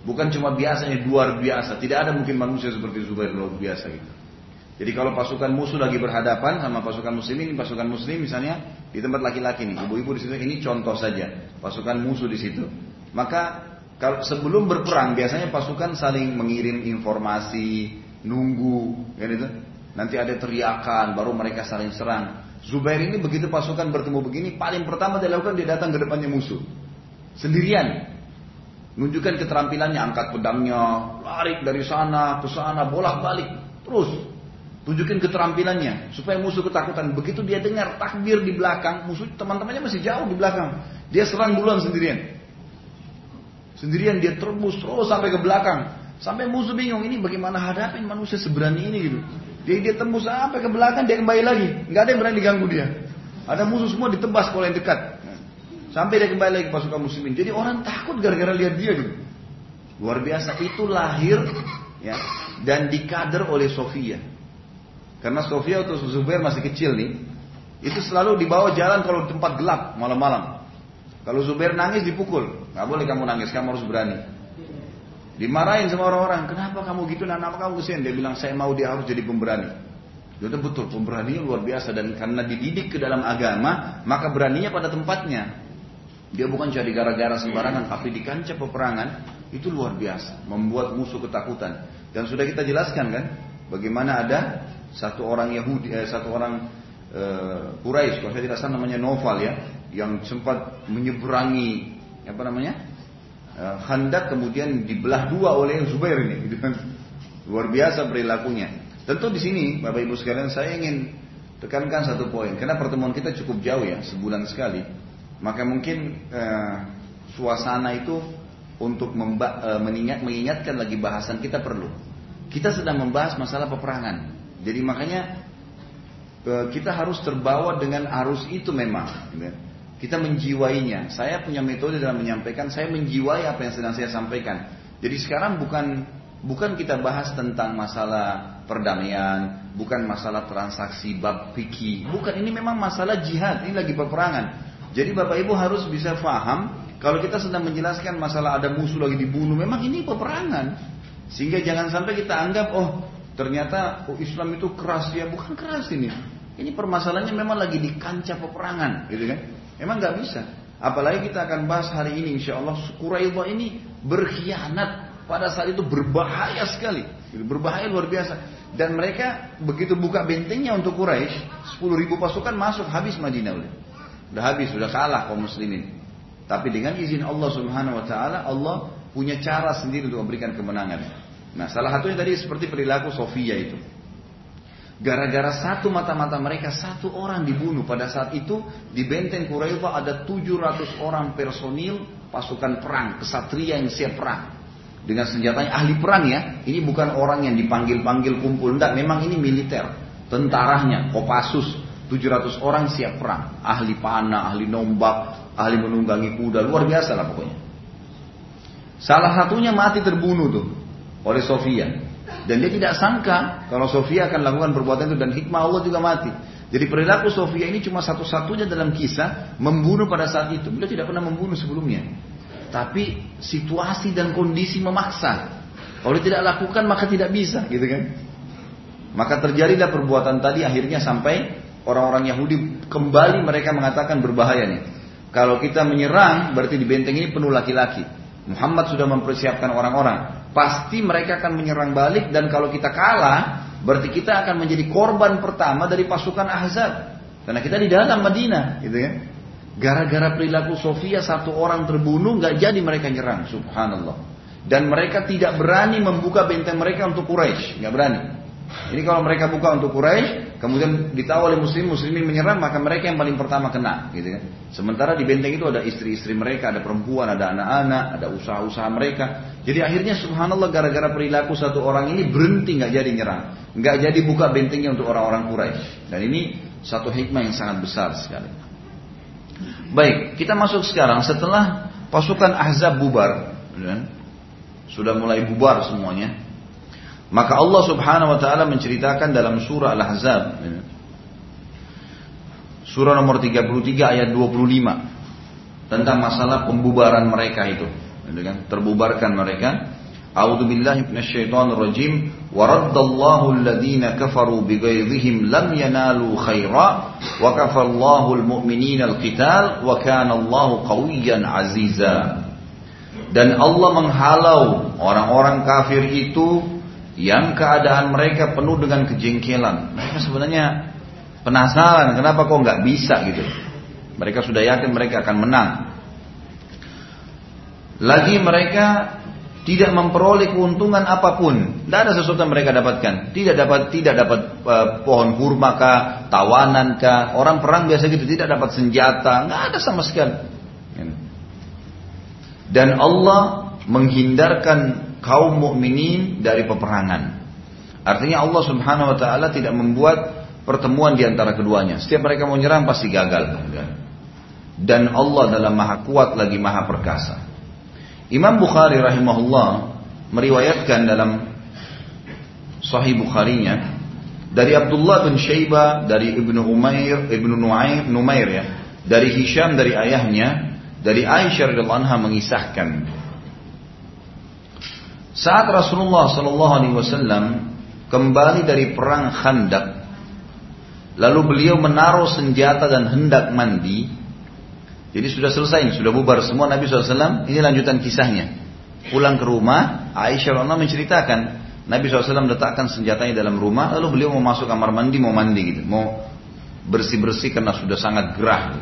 Bukan cuma biasanya luar biasa, tidak ada mungkin manusia seperti Zubair luar biasa gitu. Jadi kalau pasukan musuh lagi berhadapan sama pasukan muslim ini pasukan muslim misalnya di tempat laki-laki nih, ibu-ibu di situ ini contoh saja, pasukan musuh di situ. Maka kalau sebelum berperang biasanya pasukan saling mengirim informasi, nunggu, kan itu. Nanti ada teriakan, baru mereka saling serang. Zubair ini begitu pasukan bertemu begini, paling pertama dilakukan dia datang ke depannya musuh. Sendirian. Menunjukkan keterampilannya, angkat pedangnya, lari dari sana ke sana, bolak-balik. Terus. Tunjukin keterampilannya supaya musuh ketakutan. Begitu dia dengar takbir di belakang, musuh teman-temannya masih jauh di belakang. Dia serang duluan sendirian. Sendirian dia terbus terus sampai ke belakang. Sampai musuh bingung ini bagaimana hadapin manusia seberani ini gitu. Jadi dia tembus sampai ke belakang dia kembali lagi. Nggak ada yang berani diganggu dia. Ada musuh semua ditebas kalau yang dekat. Sampai dia kembali lagi pasukan muslimin. Jadi orang takut gara-gara lihat dia gitu. Luar biasa itu lahir ya dan dikader oleh Sofia. Karena Sofia atau Zubair masih kecil nih, itu selalu dibawa jalan kalau tempat gelap malam-malam. Kalau Zubair nangis dipukul, nggak boleh kamu nangis, kamu harus berani. Dimarahin sama orang-orang, kenapa kamu gitu, nah, kenapa kamu kesian? Dia bilang, saya mau dia harus jadi pemberani. Itu betul, pemberani luar biasa. Dan karena dididik ke dalam agama, maka beraninya pada tempatnya. Dia bukan jadi gara-gara sembarangan, tapi di kancah peperangan, itu luar biasa. Membuat musuh ketakutan. Dan sudah kita jelaskan kan, bagaimana ada satu orang Yahudi, eh, satu orang eh, Quraisy, kalau saya tidak salah namanya Noval ya, yang sempat menyeberangi apa namanya Eh, hendak kemudian dibelah dua oleh Zubair ini, gitu kan. Luar biasa perilakunya. Tentu di sini, Bapak Ibu sekalian, saya ingin tekankan satu poin. Karena pertemuan kita cukup jauh ya, sebulan sekali. Maka mungkin eh, suasana itu untuk memba, eh, mengingat, mengingatkan lagi bahasan kita perlu. Kita sedang membahas masalah peperangan. Jadi makanya eh, kita harus terbawa dengan arus itu memang. Gitu. Kita menjiwainya. Saya punya metode dalam menyampaikan, saya menjiwai apa yang sedang saya sampaikan. Jadi sekarang bukan bukan kita bahas tentang masalah perdamaian, bukan masalah transaksi bab fikih, bukan ini memang masalah jihad, ini lagi peperangan. Jadi Bapak Ibu harus bisa paham kalau kita sedang menjelaskan masalah ada musuh lagi dibunuh, memang ini peperangan. Sehingga jangan sampai kita anggap oh ternyata oh, Islam itu keras ya, bukan keras ini. Ini permasalahannya memang lagi di kancah peperangan, gitu kan? Emang nggak bisa. Apalagi kita akan bahas hari ini insya Allah Quraidah ini berkhianat pada saat itu berbahaya sekali. Berbahaya luar biasa. Dan mereka begitu buka bentengnya untuk Quraisy, 10 ribu pasukan masuk habis Madinah udah. Udah habis, sudah kalah kaum muslimin. Tapi dengan izin Allah Subhanahu wa taala, Allah punya cara sendiri untuk memberikan kemenangan. Nah, salah satunya tadi seperti perilaku Sofia itu. Gara-gara satu mata-mata mereka satu orang dibunuh pada saat itu di benteng Quraisy ada 700 orang personil pasukan perang, kesatria yang siap perang. Dengan senjatanya ahli perang ya. Ini bukan orang yang dipanggil-panggil kumpul, enggak, memang ini militer. Tentaranya, Kopassus, 700 orang siap perang, ahli panah, ahli nombak, ahli menunggangi kuda, luar biasa lah pokoknya. Salah satunya mati terbunuh tuh oleh Sofia. Dan dia tidak sangka kalau Sofia akan lakukan perbuatan itu dan hikmah Allah juga mati. Jadi perilaku Sofia ini cuma satu-satunya dalam kisah membunuh pada saat itu. Beliau tidak pernah membunuh sebelumnya. Tapi situasi dan kondisi memaksa. Kalau tidak lakukan maka tidak bisa, gitu kan? Maka terjadilah perbuatan tadi akhirnya sampai orang-orang Yahudi kembali mereka mengatakan berbahaya nih. Kalau kita menyerang berarti di benteng ini penuh laki-laki. Muhammad sudah mempersiapkan orang-orang pasti mereka akan menyerang balik dan kalau kita kalah, berarti kita akan menjadi korban pertama dari pasukan Ahzab. Karena kita di dalam Madinah, gitu ya. Gara-gara perilaku Sofia satu orang terbunuh, nggak jadi mereka nyerang, subhanallah. Dan mereka tidak berani membuka benteng mereka untuk Quraisy, nggak berani. Ini kalau mereka buka untuk Quraisy, kemudian ditahu oleh muslim muslimin menyerang, maka mereka yang paling pertama kena, gitu kan. Sementara di benteng itu ada istri-istri mereka, ada perempuan, ada anak-anak, ada usaha-usaha mereka. Jadi akhirnya subhanallah gara-gara perilaku satu orang ini berhenti nggak jadi nyerang, nggak jadi buka bentengnya untuk orang-orang Quraisy. Dan ini satu hikmah yang sangat besar sekali. Baik, kita masuk sekarang setelah pasukan Ahzab bubar, kan? sudah mulai bubar semuanya. Maka Allah Subhanahu wa taala menceritakan dalam surah Al-Ahzab surah nomor 33 ayat 25 tentang masalah pembubaran mereka itu, gitu kan? Terbubarkan mereka. A'udzu billahi minasyaitonir rajim wa raddallahu alladhina kafaru bighaydhihim lam yanalu khaira wa kafallahu almu'minina alqital wa kana Allahu qawiyyan aziza. Dan Allah menghalau orang-orang kafir itu yang keadaan mereka penuh dengan kejengkelan. Mereka sebenarnya penasaran kenapa kok nggak bisa gitu. Mereka sudah yakin mereka akan menang. Lagi mereka tidak memperoleh keuntungan apa pun. Tidak ada sesuatu yang mereka dapatkan. Tidak dapat tidak dapat uh, pohon kurma kah, tawanan kah. Orang perang biasa gitu tidak dapat senjata, nggak ada sama sekali. Dan Allah menghindarkan kaum mukminin dari peperangan. Artinya Allah Subhanahu wa taala tidak membuat pertemuan di antara keduanya. Setiap mereka mau nyerang pasti gagal. Dan Allah dalam maha kuat lagi maha perkasa. Imam Bukhari rahimahullah meriwayatkan dalam Sahih Bukharinya dari Abdullah bin Syaibah, dari Ibnu Umair, Ibnu Nuaim, Numair ya, dari Hisham dari ayahnya, dari Aisyah radhiyallahu anha mengisahkan saat Rasulullah Shallallahu Alaihi Wasallam kembali dari perang Khandak, lalu beliau menaruh senjata dan hendak mandi. Jadi sudah selesai, sudah bubar semua Nabi SAW. Ini lanjutan kisahnya. Pulang ke rumah, Aisyah Allah menceritakan Nabi SAW letakkan senjatanya dalam rumah, lalu beliau mau masuk kamar mandi, mau mandi gitu, mau bersih-bersih karena sudah sangat gerah.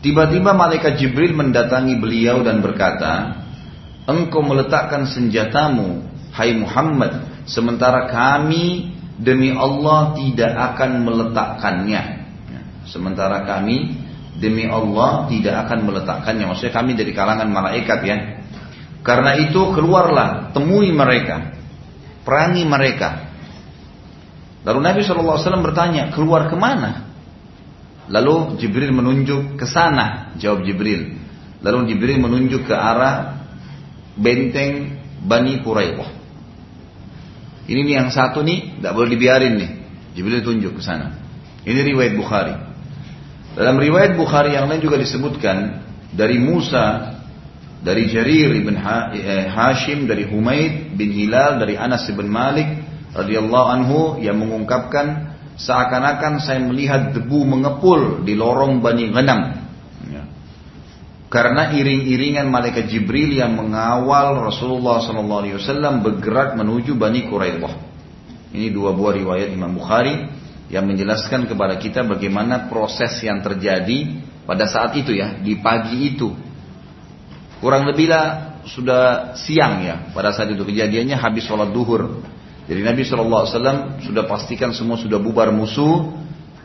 Tiba-tiba malaikat Jibril mendatangi beliau dan berkata, engkau meletakkan senjatamu, hai Muhammad, sementara kami demi Allah tidak akan meletakkannya. Ya, sementara kami demi Allah tidak akan meletakkannya. Maksudnya kami dari kalangan malaikat ya. Karena itu keluarlah, temui mereka, perangi mereka. Lalu Nabi SAW bertanya, keluar ke mana? Lalu Jibril menunjuk ke sana, jawab Jibril. Lalu Jibril menunjuk ke arah benteng Bani Quraidah. Ini nih yang satu nih, tidak boleh dibiarin nih. Jibril tunjuk ke sana. Ini riwayat Bukhari. Dalam riwayat Bukhari yang lain juga disebutkan dari Musa, dari Jarir ibn eh, Hashim, dari Humaid bin Hilal, dari Anas bin Malik radhiyallahu anhu yang mengungkapkan seakan-akan saya melihat debu mengepul di lorong Bani Ghanam. Karena iring-iringan malaikat Jibril yang mengawal Rasulullah SAW bergerak menuju Bani Quraidah. Ini dua buah riwayat Imam Bukhari yang menjelaskan kepada kita bagaimana proses yang terjadi pada saat itu ya, di pagi itu. Kurang lebihlah sudah siang ya, pada saat itu kejadiannya habis sholat duhur. Jadi Nabi SAW sudah pastikan semua sudah bubar musuh,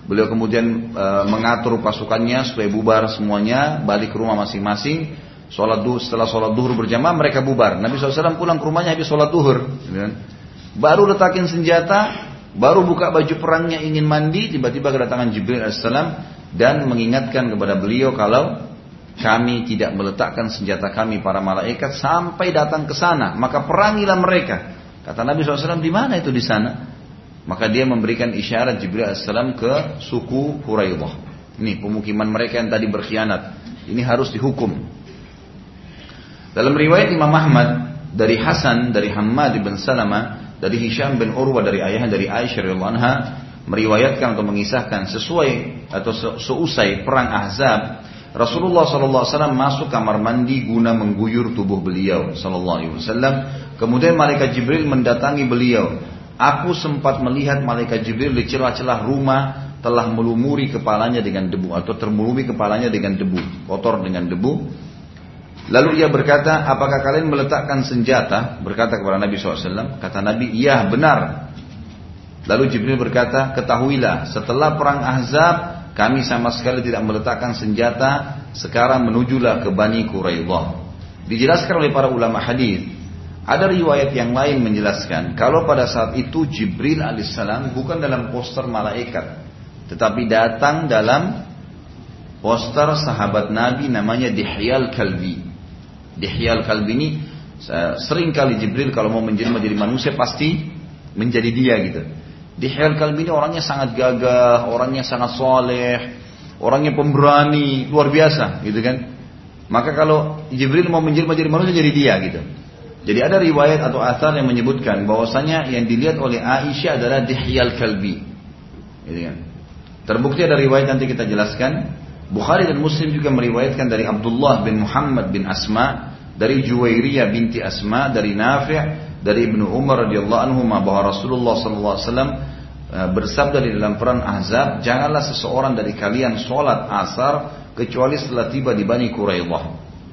Beliau kemudian e, mengatur pasukannya supaya bubar semuanya, balik ke rumah masing-masing. Sholat duhur, setelah sholat duhur berjamaah mereka bubar. Nabi SAW pulang ke rumahnya habis sholat duhur. Gitu kan. Baru letakin senjata, baru buka baju perangnya ingin mandi, tiba-tiba kedatangan Jibril AS dan mengingatkan kepada beliau kalau kami tidak meletakkan senjata kami para malaikat sampai datang ke sana, maka perangilah mereka. Kata Nabi SAW, di mana itu di sana? Maka dia memberikan isyarat Jibril AS ke suku Huraidah. Ini pemukiman mereka yang tadi berkhianat. Ini harus dihukum. Dalam riwayat Imam Ahmad dari Hasan dari Hammad bin Salama dari Hisham bin Urwa dari ayahnya dari Aisyah radhiyallahu anha meriwayatkan atau mengisahkan sesuai atau seusai perang Ahzab Rasulullah SAW masuk kamar mandi guna mengguyur tubuh beliau SAW. Kemudian malaikat Jibril mendatangi beliau Aku sempat melihat malaikat Jibril di celah-celah rumah telah melumuri kepalanya dengan debu atau termelumi kepalanya dengan debu, kotor dengan debu. Lalu ia berkata, apakah kalian meletakkan senjata? Berkata kepada Nabi SAW. Kata Nabi, iya benar. Lalu Jibril berkata, ketahuilah setelah perang Ahzab, kami sama sekali tidak meletakkan senjata, sekarang menujulah ke Bani Quraidah. Dijelaskan oleh para ulama hadis ada riwayat yang lain menjelaskan kalau pada saat itu Jibril alaihissalam bukan dalam poster malaikat, tetapi datang dalam poster sahabat Nabi namanya Dihyal Kalbi. Dihyal Kalbi ini sering kali Jibril kalau mau menjadi menjadi manusia pasti menjadi dia gitu. Dihyal Kalbi ini orangnya sangat gagah, orangnya sangat soleh, orangnya pemberani, luar biasa gitu kan. Maka kalau Jibril mau menjadi menjadi manusia jadi dia gitu. Jadi ada riwayat atau asar yang menyebutkan bahwasanya yang dilihat oleh Aisyah adalah dihyal kalbi. Gitu kan. Terbukti ada riwayat nanti kita jelaskan. Bukhari dan Muslim juga meriwayatkan dari Abdullah bin Muhammad bin Asma, dari Juwairiyah binti Asma, dari Nafi', dari Ibnu Umar radhiyallahu anhu bahwa Rasulullah sallallahu alaihi wasallam e, bersabda di dalam perang Ahzab, janganlah seseorang dari kalian sholat asar kecuali setelah tiba di Bani Quraidah.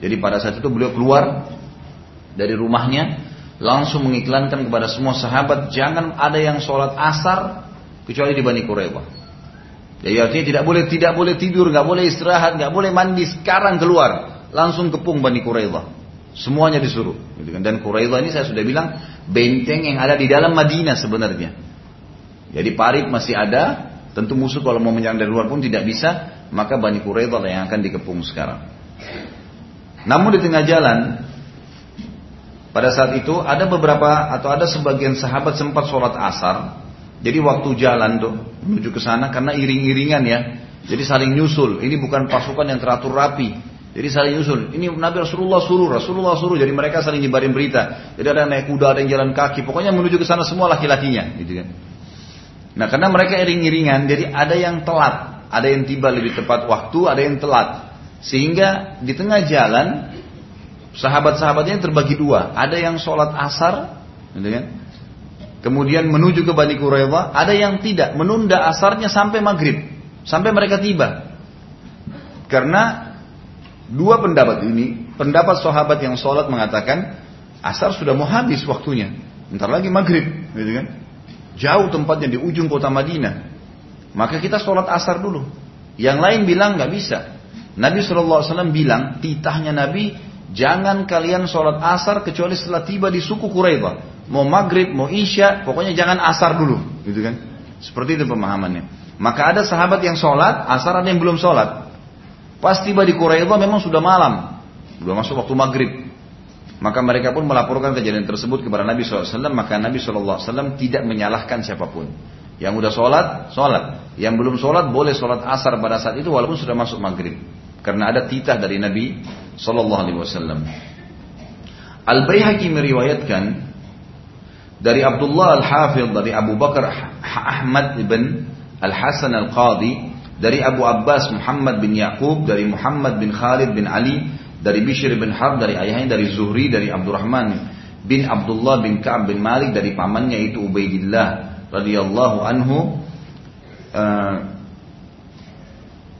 Jadi pada saat itu beliau keluar dari rumahnya langsung mengiklankan kepada semua sahabat jangan ada yang sholat asar kecuali di Bani Quraidah. Jadi artinya tidak boleh tidak boleh tidur, nggak boleh istirahat, nggak boleh mandi sekarang keluar langsung kepung Bani Quraidah. Semuanya disuruh. Gitu kan. Dan Quraidah ini saya sudah bilang benteng yang ada di dalam Madinah sebenarnya. Jadi parit masih ada, tentu musuh kalau mau menyerang dari luar pun tidak bisa, maka Bani Quraidah yang akan dikepung sekarang. Namun di tengah jalan pada saat itu ada beberapa atau ada sebagian sahabat sempat sholat asar. Jadi waktu jalan tuh menuju ke sana karena iring-iringan ya. Jadi saling nyusul. Ini bukan pasukan yang teratur rapi. Jadi saling nyusul. Ini Nabi Rasulullah suruh, Rasulullah suruh. Jadi mereka saling nyebarin berita. Jadi ada yang naik kuda, ada yang jalan kaki. Pokoknya menuju ke sana semua laki-lakinya, gitu kan. Nah karena mereka iring-iringan, jadi ada yang telat, ada yang tiba lebih tepat waktu, ada yang telat. Sehingga di tengah jalan sahabat-sahabatnya terbagi dua. Ada yang sholat asar, gitu kan? kemudian menuju ke Bani Quraidah. Ada yang tidak, menunda asarnya sampai maghrib, sampai mereka tiba. Karena dua pendapat ini, pendapat sahabat yang sholat mengatakan asar sudah mau habis waktunya, ntar lagi maghrib, gitu kan? Jauh tempatnya di ujung kota Madinah. Maka kita sholat asar dulu. Yang lain bilang nggak bisa. Nabi SAW bilang titahnya Nabi Jangan kalian sholat asar kecuali setelah tiba di suku Quraidah. Mau maghrib, mau isya, pokoknya jangan asar dulu. Gitu kan? Seperti itu pemahamannya. Maka ada sahabat yang sholat, asar ada yang belum sholat. Pas tiba di Quraidah memang sudah malam. Sudah masuk waktu maghrib. Maka mereka pun melaporkan kejadian tersebut kepada Nabi SAW. Maka Nabi SAW tidak menyalahkan siapa pun. Yang udah sholat, sholat. Yang belum sholat, boleh sholat asar pada saat itu walaupun sudah masuk maghrib. Karena ada titah dari Nabi Sallallahu Alaihi Wasallam. Al Baihaqi meriwayatkan dari Abdullah Al Hafidh dari Abu Bakar Ahmad bin Al Hasan Al Qadi dari Abu Abbas Muhammad bin Yaqub dari Muhammad bin Khalid bin Ali dari Bishr bin Harb dari ayahnya dari Zuhri dari Abdurrahman bin Abdullah bin Ka'ab bin Malik dari pamannya itu Ubaidillah radhiyallahu anhu uh,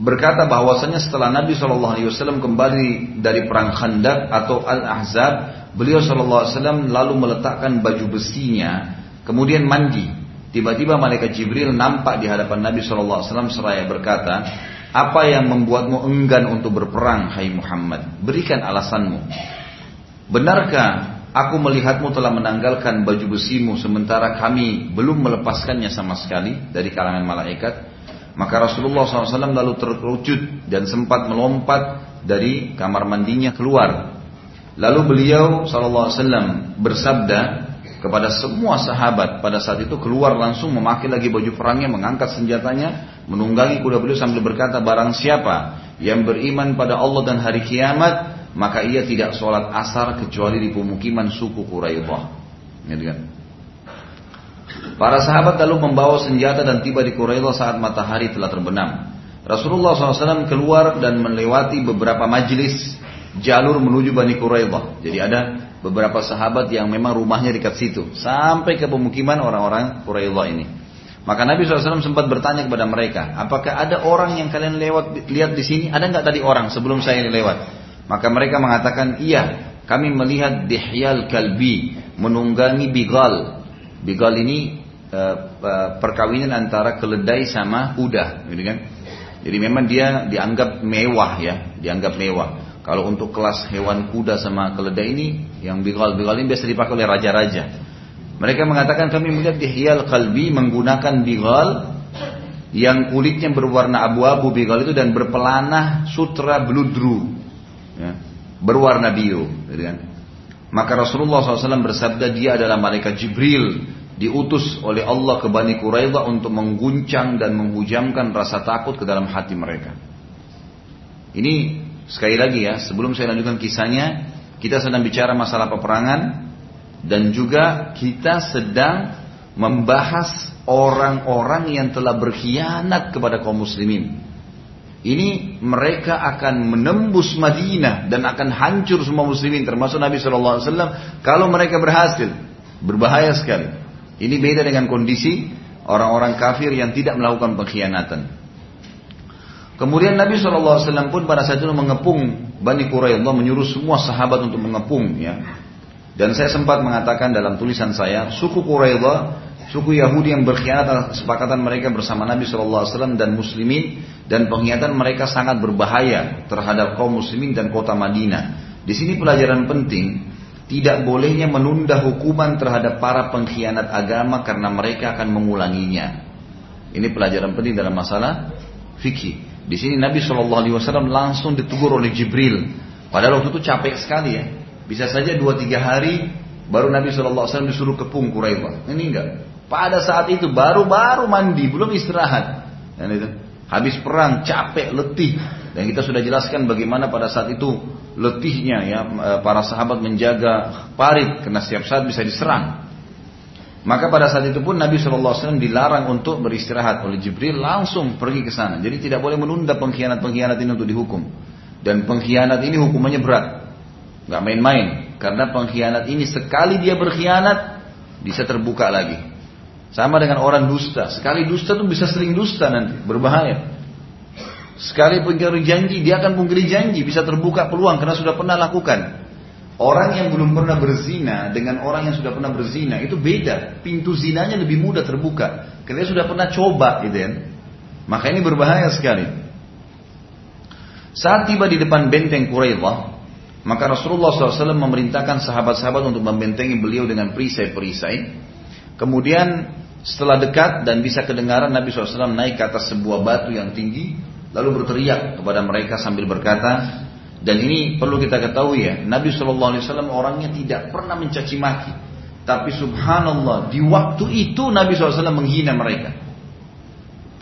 berkata bahwasanya setelah Nabi Shallallahu Alaihi Wasallam kembali dari perang Khandaq atau Al Ahzab, beliau Shallallahu Alaihi Wasallam lalu meletakkan baju besinya, kemudian mandi. Tiba-tiba malaikat Jibril nampak di hadapan Nabi Shallallahu Alaihi Wasallam seraya berkata, apa yang membuatmu enggan untuk berperang, Hai Muhammad? Berikan alasanmu. Benarkah aku melihatmu telah menanggalkan baju besimu sementara kami belum melepaskannya sama sekali dari kalangan malaikat? Maka Rasulullah SAW lalu terkerucut dan sempat melompat dari kamar mandinya keluar. Lalu beliau SAW bersabda, kepada semua sahabat pada saat itu keluar langsung memakai lagi baju perangnya, mengangkat senjatanya, menunggangi kuda beliau sambil berkata barang siapa yang beriman pada Allah dan hari kiamat maka ia tidak sholat asar kecuali di pemukiman suku Quraidah. Para sahabat lalu membawa senjata dan tiba di Quraidah saat matahari telah terbenam. Rasulullah SAW keluar dan melewati beberapa majlis jalur menuju Bani Quraidah. Jadi ada beberapa sahabat yang memang rumahnya dekat situ sampai ke pemukiman orang-orang Quraidah ini. Maka Nabi SAW sempat bertanya kepada mereka, apakah ada orang yang kalian lewat lihat di sini? Ada nggak tadi orang sebelum saya lewat? Maka mereka mengatakan, iya, kami melihat Dihyal Kalbi menunggangi Bigal. Bigal ini uh, perkawinan antara keledai sama kuda, gitu kan? Jadi memang dia dianggap mewah ya, dianggap mewah. Kalau untuk kelas hewan kuda sama keledai ini, yang bigal-bigal ini biasa dipakai oleh raja-raja. Mereka mengatakan kami melihat dihyal kalbi menggunakan bigal yang kulitnya berwarna abu-abu bigal itu dan berpelanah sutra bludru, ya, berwarna biru. Gitu kan. Maka Rasulullah SAW bersabda dia adalah malaikat Jibril diutus oleh Allah ke Bani Quraidah untuk mengguncang dan menghujamkan rasa takut ke dalam hati mereka. Ini Sekali lagi ya, sebelum saya lanjutkan kisahnya, kita sedang bicara masalah peperangan dan juga kita sedang membahas orang-orang yang telah berkhianat kepada kaum muslimin. Ini mereka akan menembus Madinah dan akan hancur semua muslimin termasuk Nabi SAW kalau mereka berhasil. Berbahaya sekali. Ini beda dengan kondisi orang-orang kafir yang tidak melakukan pengkhianatan. Kemudian Nabi SAW pun pada saat itu mengepung Bani Quraidah menyuruh semua sahabat untuk mengepung ya. Dan saya sempat mengatakan dalam tulisan saya, suku Quraidah, suku Yahudi yang berkhianat atas kesepakatan mereka bersama Nabi SAW dan Muslimin dan pengkhianatan mereka sangat berbahaya terhadap kaum Muslimin dan kota Madinah. Di sini pelajaran penting, tidak bolehnya menunda hukuman terhadap para pengkhianat agama karena mereka akan mengulanginya. Ini pelajaran penting dalam masalah fikih. Di sini Nabi Shallallahu Alaihi Wasallam langsung ditegur oleh Jibril. Padahal waktu itu capek sekali ya. Bisa saja dua tiga hari baru Nabi Shallallahu Alaihi Wasallam disuruh kepung Quraisy. Ini enggak. Pada saat itu baru-baru mandi, belum istirahat. Dan itu habis perang capek, letih. Dan kita sudah jelaskan bagaimana pada saat itu letihnya ya para sahabat menjaga parit karena setiap saat bisa diserang. Maka pada saat itu pun Nabi SAW dilarang untuk beristirahat oleh Jibril langsung pergi ke sana. Jadi tidak boleh menunda pengkhianat-pengkhianat ini untuk dihukum. Dan pengkhianat ini hukumannya berat. Gak main-main. Karena pengkhianat ini sekali dia berkhianat bisa terbuka lagi. Sama dengan orang dusta. Sekali dusta tuh bisa sering dusta nanti. Berbahaya. Sekali pengkhianat janji dia akan pungkiri janji. Bisa terbuka peluang karena sudah pernah lakukan. Orang yang belum pernah berzina dengan orang yang sudah pernah berzina itu beda. Pintu zinanya lebih mudah terbuka. Karena sudah pernah coba gitu kan. Maka ini berbahaya sekali. Saat tiba di depan benteng Quraidah, maka Rasulullah SAW memerintahkan sahabat-sahabat untuk membentengi beliau dengan perisai-perisai. Kemudian setelah dekat dan bisa kedengaran Nabi SAW naik ke atas sebuah batu yang tinggi, lalu berteriak kepada mereka sambil berkata, dan ini perlu kita ketahui ya, Nabi Wasallam orangnya tidak pernah mencaci maki. Tapi subhanallah, di waktu itu Nabi SAW menghina mereka.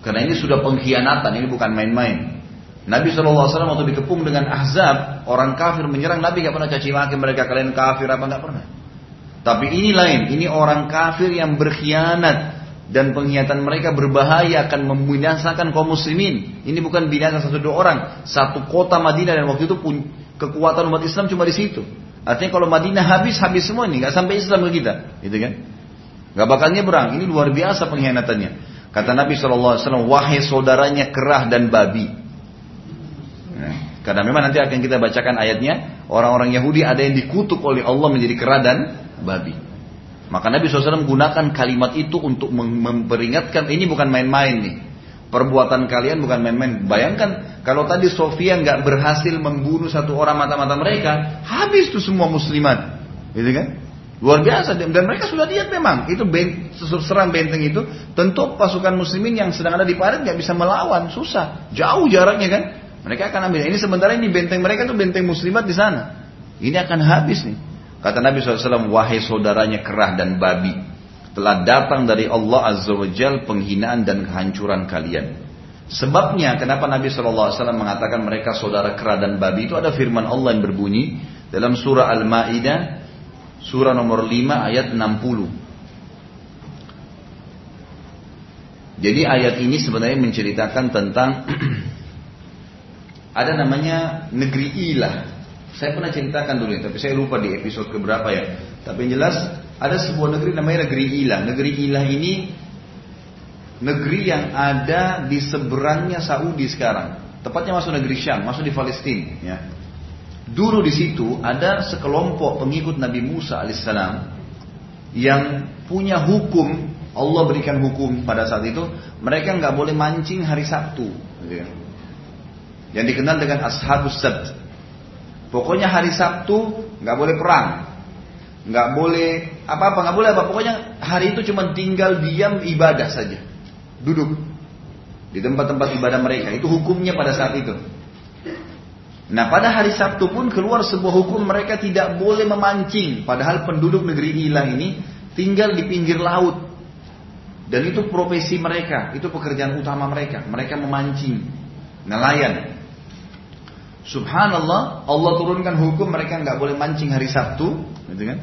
Karena ini sudah pengkhianatan, ini bukan main-main. Nabi SAW waktu dikepung dengan Ahzab, orang kafir menyerang Nabi gak pernah caci maki mereka, kalian kafir apa gak pernah. Tapi ini lain, ini orang kafir yang berkhianat, dan pengkhianatan mereka berbahaya akan membinasakan kaum muslimin. Ini bukan binasa satu dua orang, satu kota Madinah dan waktu itu pun kekuatan umat Islam cuma di situ. Artinya kalau Madinah habis, habis semua ini, nggak sampai Islam ke kita, gitu kan? Gak bakal nyebrang. Ini luar biasa pengkhianatannya. Kata Nabi SAW, wahai saudaranya kerah dan babi. Nah, karena memang nanti akan kita bacakan ayatnya, orang-orang Yahudi ada yang dikutuk oleh Allah menjadi kerah dan babi. Maka Nabi SAW gunakan kalimat itu untuk memperingatkan ini bukan main-main nih. Perbuatan kalian bukan main-main. Bayangkan kalau tadi Sofia nggak berhasil membunuh satu orang mata-mata mereka, habis tuh semua muslimat, gitu kan? Luar biasa dan mereka sudah lihat memang itu serang benteng itu tentu pasukan muslimin yang sedang ada di parit nggak bisa melawan susah jauh jaraknya kan mereka akan ambil ini sementara ini benteng mereka itu benteng muslimat di sana ini akan habis nih kata Nabi SAW wahai saudaranya kerah dan babi telah datang dari Allah Azza wa Jal penghinaan dan kehancuran kalian. Sebabnya kenapa Nabi SAW mengatakan mereka saudara kera dan babi itu ada firman Allah yang berbunyi dalam surah Al-Ma'idah surah nomor 5 ayat 60. Jadi ayat ini sebenarnya menceritakan tentang ada namanya negeri Ilah. Saya pernah ceritakan dulu, tapi saya lupa di episode keberapa ya. Tapi yang jelas ada sebuah negeri namanya negeri Ilah. Negeri Ilah ini negeri yang ada di seberangnya Saudi sekarang. Tepatnya masuk negeri Syam, masuk di Palestina. Ya. Dulu di situ ada sekelompok pengikut Nabi Musa alaihissalam yang punya hukum Allah berikan hukum pada saat itu mereka nggak boleh mancing hari Sabtu, gitu ya. yang dikenal dengan Ashabus Sabt. Pokoknya hari Sabtu nggak boleh perang, nggak boleh apa-apa, nggak boleh apa. Pokoknya hari itu cuma tinggal diam ibadah saja, duduk di tempat-tempat ibadah mereka. Itu hukumnya pada saat itu. Nah pada hari Sabtu pun keluar sebuah hukum mereka tidak boleh memancing. Padahal penduduk negeri Ilah ini tinggal di pinggir laut. Dan itu profesi mereka, itu pekerjaan utama mereka. Mereka memancing, nelayan. Subhanallah, Allah turunkan hukum mereka nggak boleh mancing hari Sabtu, gitu kan?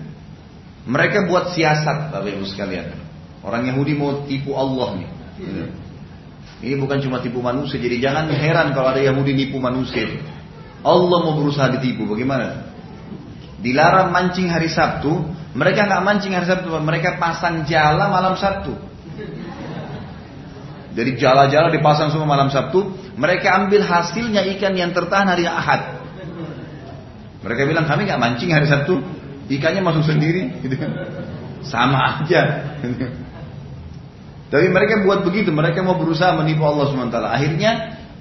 Mereka buat siasat, Bapak Ibu sekalian. Orang Yahudi mau tipu Allah nih. Gitu. Ini bukan cuma tipu manusia, jadi jangan heran kalau ada Yahudi nipu manusia. Allah mau berusaha ditipu, bagaimana? Dilarang mancing hari Sabtu, mereka nggak mancing hari Sabtu, mereka pasang jala malam Sabtu. Jadi jala-jala dipasang semua malam Sabtu, mereka ambil hasilnya ikan yang tertahan hari Ahad. Mereka bilang kami nggak mancing hari Sabtu, ikannya masuk sendiri, gitu. Sama aja. Tapi mereka buat begitu, mereka mau berusaha menipu Allah SWT. Akhirnya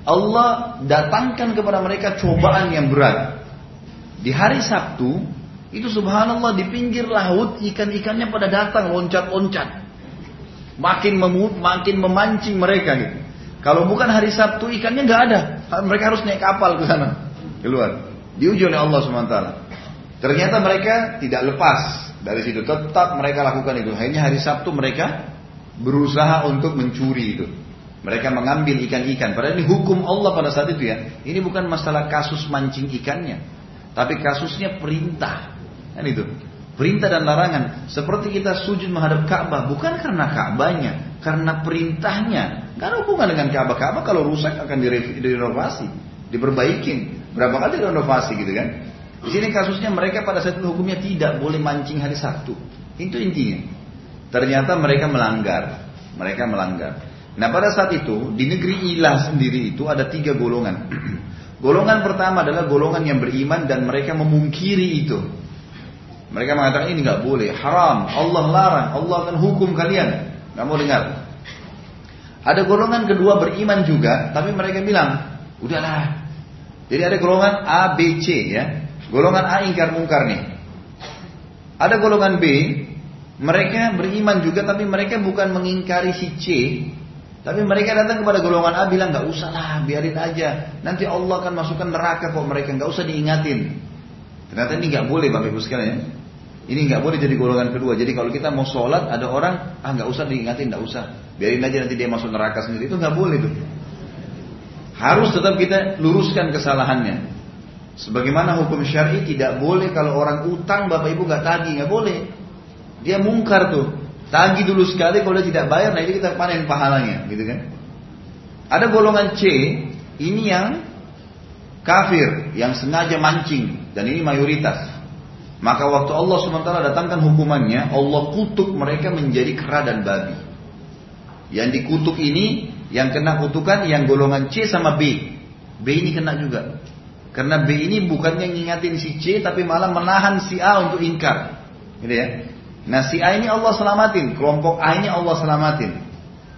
Allah datangkan kepada mereka cobaan yang berat. Di hari Sabtu, itu subhanallah di pinggir laut ikan-ikannya pada datang loncat-loncat makin memut, makin memancing mereka gitu. Kalau bukan hari Sabtu ikannya nggak ada, mereka harus naik kapal ke sana, keluar. Diuji oleh Allah swt. Ternyata mereka tidak lepas dari situ, tetap mereka lakukan itu. Hanya hari Sabtu mereka berusaha untuk mencuri itu. Mereka mengambil ikan-ikan. Padahal ini hukum Allah pada saat itu ya. Ini bukan masalah kasus mancing ikannya, tapi kasusnya perintah. Kan itu. Perintah dan larangan. Seperti kita sujud menghadap Ka'bah. Bukan karena Ka'bahnya. Karena perintahnya. Karena hubungan dengan Ka'bah. Ka'bah kalau rusak akan direnovasi. Diperbaikin. Berapa kali direnovasi gitu kan. Di sini kasusnya mereka pada saat itu hukumnya tidak boleh mancing hari Sabtu. Itu intinya. Ternyata mereka melanggar. Mereka melanggar. Nah pada saat itu di negeri Ilah sendiri itu ada tiga golongan. golongan pertama adalah golongan yang beriman dan mereka memungkiri itu. Mereka mengatakan ini nggak boleh, haram, Allah larang, Allah akan hukum kalian. Nggak mau dengar. Ada golongan kedua beriman juga, tapi mereka bilang, udahlah. Jadi ada golongan A, B, C ya. Golongan A ingkar mungkar nih. Ada golongan B, mereka beriman juga, tapi mereka bukan mengingkari si C, tapi mereka datang kepada golongan A bilang nggak usah lah, biarin aja. Nanti Allah akan masukkan neraka kok mereka nggak usah diingatin. Ternyata ini nggak boleh bapak ibu sekalian. Ini nggak boleh jadi golongan kedua. Jadi kalau kita mau sholat ada orang ah nggak usah diingatin, nggak usah. Biarin aja nanti dia masuk neraka sendiri. Itu nggak boleh tuh. Harus tetap kita luruskan kesalahannya. Sebagaimana hukum syari tidak boleh kalau orang utang bapak ibu nggak tagih nggak boleh. Dia mungkar tuh. Tagih dulu sekali kalau dia tidak bayar, nah ini kita panen pahalanya, gitu kan? Ada golongan C, ini yang kafir yang sengaja mancing dan ini mayoritas. Maka waktu Allah SWT datangkan hukumannya, Allah kutuk mereka menjadi kera dan babi. Yang dikutuk ini, yang kena kutukan yang golongan C sama B. B ini kena juga. Karena B ini bukannya ngingatin si C, tapi malah menahan si A untuk ingkar. Gitu ya. Nah si A ini Allah selamatin, kelompok A ini Allah selamatin.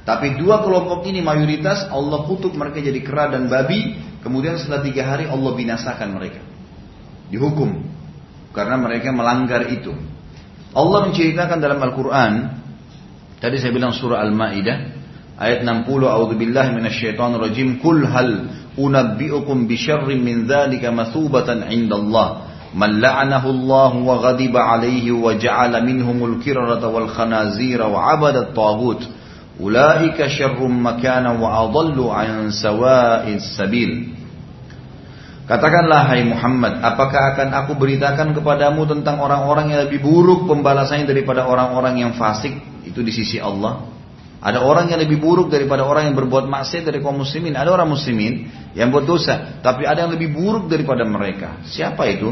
Tapi dua kelompok ini mayoritas Allah kutuk mereka jadi kera dan babi. Kemudian setelah tiga hari Allah binasakan mereka Dihukum. Karena mereka melanggar itu. Allah menceritakan dalam Al-Quran. Tadi saya bilang surah Al-Ma'idah. Ayat 60. A'udzubillahi minasyaitonir rajim. Kul hal unabbi'ukum bisyarrin min dzalika mathubatan 'inda Allah. من لعنه الله وغضب عليه وجعل منهم الكرة والخنازير وعبد الطاغوت أولئك شر مكانا وأضل عن سواء السبيل Katakanlah hai Muhammad, apakah akan aku beritakan kepadamu tentang orang-orang yang lebih buruk pembalasannya daripada orang-orang yang fasik? Itu di sisi Allah. Ada orang yang lebih buruk daripada orang yang berbuat maksiat dari kaum muslimin. Ada orang muslimin yang buat dosa, tapi ada yang lebih buruk daripada mereka. Siapa itu?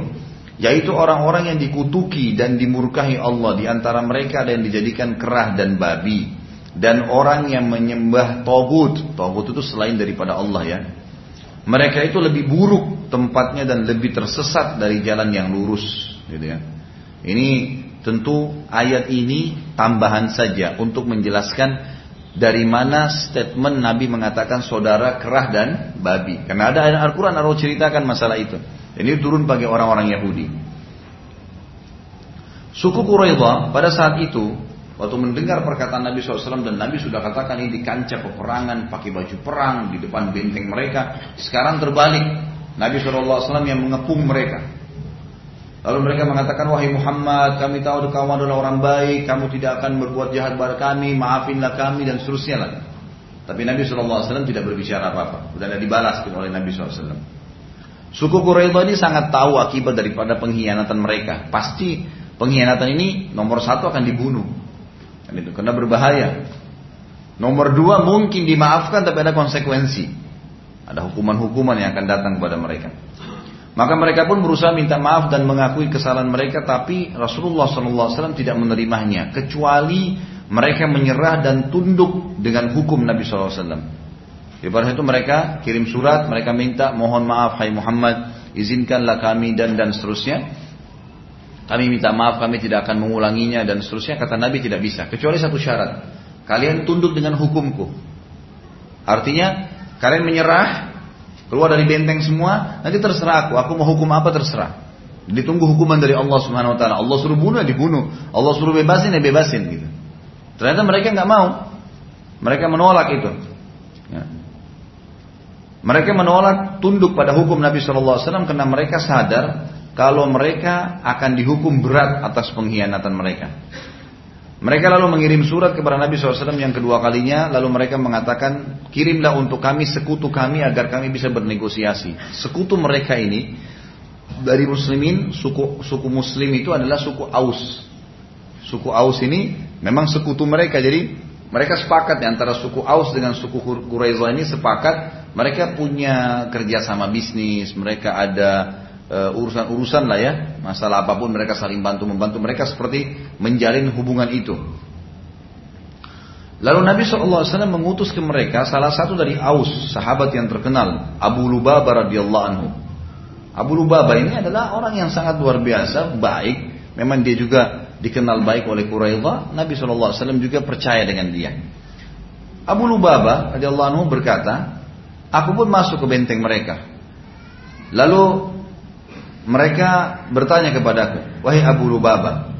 Yaitu orang-orang yang dikutuki dan dimurkahi Allah. Di antara mereka ada yang dijadikan kerah dan babi. Dan orang yang menyembah togut. Togut itu selain daripada Allah ya. Mereka itu lebih buruk tempatnya dan lebih tersesat dari jalan yang lurus, gitu ya. Ini tentu ayat ini tambahan saja untuk menjelaskan dari mana statement Nabi mengatakan saudara kerah dan babi. Karena ada ayat Al-Quran Allah ceritakan masalah itu. Ini turun bagi orang-orang Yahudi. Suku Quraidah pada saat itu Waktu mendengar perkataan Nabi SAW dan Nabi sudah katakan ini di kancah peperangan, pakai baju perang di depan benteng mereka. Sekarang terbalik, Nabi SAW yang mengepung mereka. Lalu mereka mengatakan, wahai Muhammad, kami tahu kamu adalah orang baik, kamu tidak akan berbuat jahat pada kami, maafinlah kami dan seterusnya lah. Tapi Nabi SAW tidak berbicara apa-apa. Sudah ada dibalas oleh Nabi SAW. Suku Quraidah ini sangat tahu akibat daripada pengkhianatan mereka. Pasti pengkhianatan ini nomor satu akan dibunuh. Karena berbahaya. Nomor dua mungkin dimaafkan tapi ada konsekuensi. Ada hukuman-hukuman yang akan datang kepada mereka. Maka mereka pun berusaha minta maaf dan mengakui kesalahan mereka, tapi Rasulullah SAW tidak menerimanya, kecuali mereka menyerah dan tunduk dengan hukum Nabi SAW. Di pada itu mereka kirim surat, mereka minta mohon maaf Hai Muhammad, izinkanlah kami dan dan seterusnya. Kami minta maaf, kami tidak akan mengulanginya dan seterusnya. Kata Nabi tidak bisa. Kecuali satu syarat. Kalian tunduk dengan hukumku. Artinya, kalian menyerah, keluar dari benteng semua, nanti terserah aku. Aku mau hukum apa terserah. Ditunggu hukuman dari Allah Subhanahu Wa Taala. Allah suruh bunuh ya dibunuh. Allah suruh bebasin ya bebasin gitu. Ternyata mereka nggak mau. Mereka menolak itu. Ya. Mereka menolak tunduk pada hukum Nabi Wasallam karena mereka sadar kalau mereka akan dihukum berat atas pengkhianatan mereka. Mereka lalu mengirim surat kepada Nabi SAW yang kedua kalinya, lalu mereka mengatakan, kirimlah untuk kami sekutu kami agar kami bisa bernegosiasi. Sekutu mereka ini dari muslimin, suku, suku muslim itu adalah suku Aus. Suku Aus ini memang sekutu mereka, jadi mereka sepakat antara suku Aus dengan suku Quraidah ini sepakat mereka punya kerjasama bisnis, mereka ada urusan-urusan uh, lah ya, masalah apa pun mereka saling bantu membantu mereka seperti menjalin hubungan itu. Lalu Nabi SAW mengutus ke mereka salah satu dari Aus, sahabat yang terkenal, Abu Lubaba radhiyallahu anhu. Abu Lubaba ini adalah orang yang sangat luar biasa, baik. Memang dia juga dikenal baik oleh Quraidah. Nabi SAW juga percaya dengan dia. Abu Lubaba radhiyallahu anhu berkata, aku pun masuk ke benteng mereka. Lalu mereka bertanya kepadaku, wahai Abu Lubaba,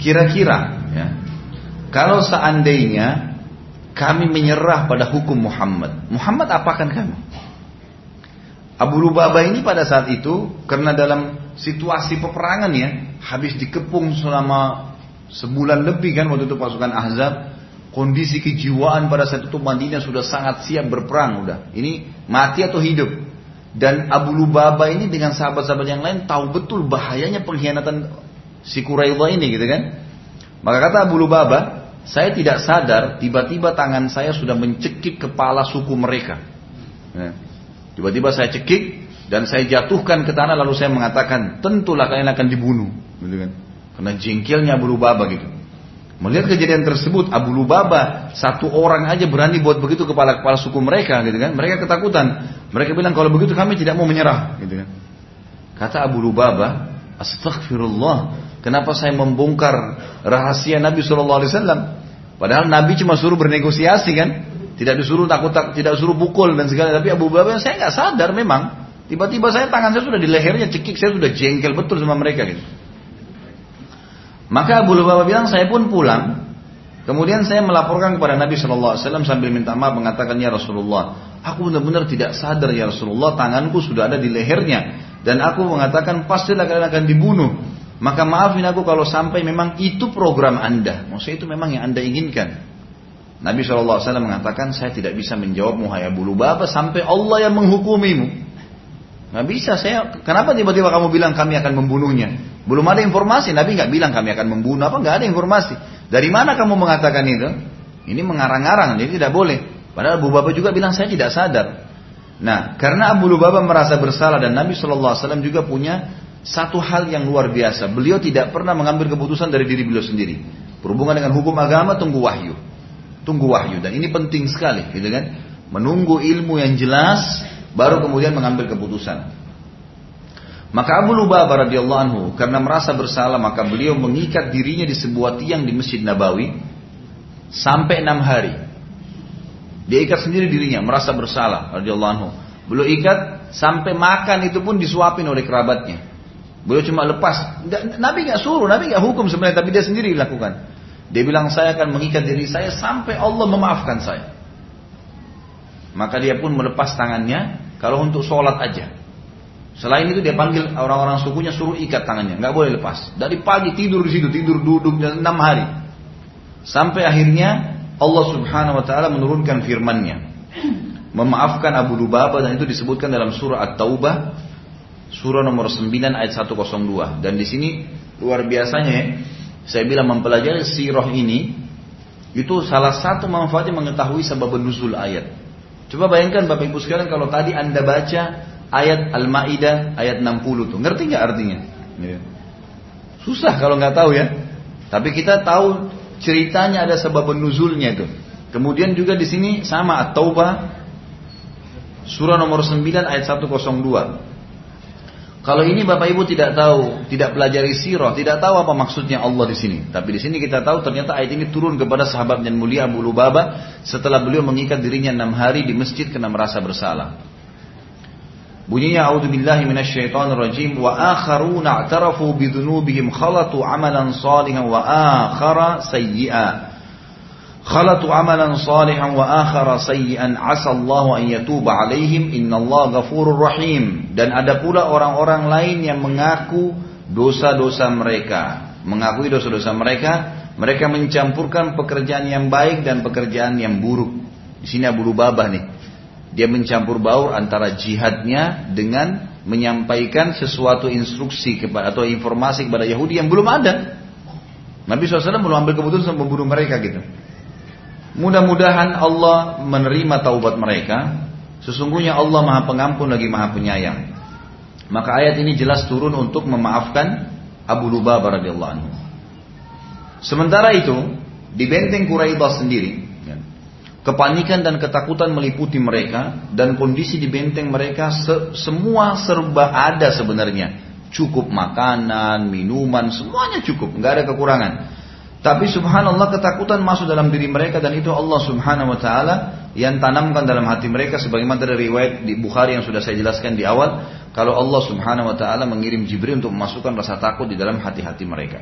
kira-kira ya, kalau seandainya kami menyerah pada hukum Muhammad, Muhammad apakan kami? Abu Lubaba ini pada saat itu karena dalam situasi peperangan ya, habis dikepung selama sebulan lebih kan waktu itu pasukan Ahzab, kondisi kejiwaan pada saat itu Madinah sudah sangat siap berperang udah. Ini mati atau hidup. Dan Abu Lubaba ini dengan sahabat-sahabat yang lain tahu betul bahayanya pengkhianatan si Quraidah ini gitu kan. Maka kata Abu Lubaba, saya tidak sadar tiba-tiba tangan saya sudah mencekik kepala suku mereka. Ya. Tiba-tiba saya cekik, dan saya jatuhkan ke tanah lalu saya mengatakan tentulah kalian akan dibunuh gitu kan karena jengkelnya Abu Lubaba gitu melihat kejadian tersebut Abu Lubaba satu orang aja berani buat begitu kepala kepala suku mereka gitu kan mereka ketakutan mereka bilang kalau begitu kami tidak mau menyerah gitu kan kata Abu Lubaba astagfirullah kenapa saya membongkar rahasia Nabi Shallallahu Alaihi Wasallam padahal Nabi cuma suruh bernegosiasi kan tidak disuruh takut, tak, tidak suruh pukul dan segala. Tapi Abu Bakar saya nggak sadar memang. Tiba-tiba saya tangan saya sudah di lehernya cekik, saya sudah jengkel betul sama mereka gitu. Maka Abu Bakar bilang saya pun pulang. Kemudian saya melaporkan kepada Nabi Shallallahu Alaihi Wasallam sambil minta maaf mengatakan ya Rasulullah, aku benar-benar tidak sadar ya Rasulullah, tanganku sudah ada di lehernya dan aku mengatakan pastilah kalian akan dibunuh. Maka maafin aku kalau sampai memang itu program anda, maksudnya itu memang yang anda inginkan. Nabi SAW mengatakan, saya tidak bisa menjawab muhai Abu Lubaba sampai Allah yang menghukumimu. Nggak bisa saya. Kenapa tiba-tiba kamu bilang kami akan membunuhnya? Belum ada informasi. Nabi nggak bilang kami akan membunuh apa? Nggak ada informasi. Dari mana kamu mengatakan itu? Ini mengarang-arang. Jadi tidak boleh. Padahal Abu Lubaba juga bilang saya tidak sadar. Nah, karena Abu Lubaba merasa bersalah dan Nabi SAW juga punya satu hal yang luar biasa. Beliau tidak pernah mengambil keputusan dari diri beliau sendiri. Berhubungan dengan hukum agama tunggu wahyu. Tunggu wahyu dan ini penting sekali, gitu kan? Menunggu ilmu yang jelas baru kemudian mengambil keputusan. Maka Abu Lubabah radhiyallahu anhu karena merasa bersalah maka beliau mengikat dirinya di sebuah tiang di Masjid Nabawi sampai enam hari. Dia ikat sendiri dirinya merasa bersalah radhiyallahu anhu. Beliau ikat sampai makan itu pun disuapin oleh kerabatnya. Beliau cuma lepas. Nabi nggak suruh, Nabi nggak hukum sebenarnya, tapi dia sendiri lakukan. Dia bilang saya akan mengikat diri saya sampai Allah memaafkan saya. Maka dia pun melepas tangannya kalau untuk sholat aja. Selain itu dia panggil orang-orang sukunya suruh ikat tangannya, nggak boleh lepas. Dari pagi tidur di situ, tidur duduk dan enam hari. Sampai akhirnya Allah Subhanahu wa taala menurunkan firman-Nya. Memaafkan Abu Lubabah dan itu disebutkan dalam surah At-Taubah surah nomor 9 ayat 102 dan di sini luar biasanya ya, saya bilang mempelajari sirah ini itu salah satu manfaatnya mengetahui sebab nuzul ayat. Coba bayangkan Bapak Ibu sekalian kalau tadi Anda baca ayat Al-Maidah ayat 60 tuh, ngerti nggak artinya? Ya. Susah kalau nggak tahu ya. Tapi kita tahu ceritanya ada sebab nuzulnya itu. Kemudian juga di sini sama At-Taubah surah nomor 9 ayat 102. Kalau ini Bapak Ibu tidak tahu, tidak pelajari sirah, tidak tahu apa maksudnya Allah di sini. Tapi di sini kita tahu ternyata ayat ini turun kepada sahabat yang mulia Abu Lubaba setelah beliau mengikat dirinya enam hari di masjid karena merasa bersalah. Bunyinya a'udzubillahi minasyaitonirrajim wa akharuna i'tarafu bidhunubihim khalatu amalan salihan wa akhara sayyi'a. Khalatu amalan salihan wa akhara sayyi'an asallahu an yatuba alaihim innallaha ghafurur rahim. Dan ada pula orang-orang lain yang mengaku dosa-dosa mereka. Mengakui dosa-dosa mereka, mereka mencampurkan pekerjaan yang baik dan pekerjaan yang buruk. Di sini Abu Lubabah nih. Dia mencampur baur antara jihadnya dengan menyampaikan sesuatu instruksi kepada atau informasi kepada Yahudi yang belum ada. Nabi SAW belum ambil keputusan membunuh mereka gitu. Mudah-mudahan Allah menerima taubat mereka. Sesungguhnya Allah Maha Pengampun lagi Maha Penyayang. Maka ayat ini jelas turun untuk memaafkan Abu Lubabah radhiyallahu anhu. Sementara itu, di benteng Quraidah sendiri, ya, kepanikan dan ketakutan meliputi mereka dan kondisi di benteng mereka se semua serba ada sebenarnya. Cukup makanan, minuman, semuanya cukup, nggak ada kekurangan. Tapi subhanallah ketakutan masuk dalam diri mereka dan itu Allah subhanahu wa ta'ala yang tanamkan dalam hati mereka sebagaimana dari riwayat di Bukhari yang sudah saya jelaskan di awal. Kalau Allah subhanahu wa ta'ala mengirim Jibril untuk memasukkan rasa takut di dalam hati-hati mereka.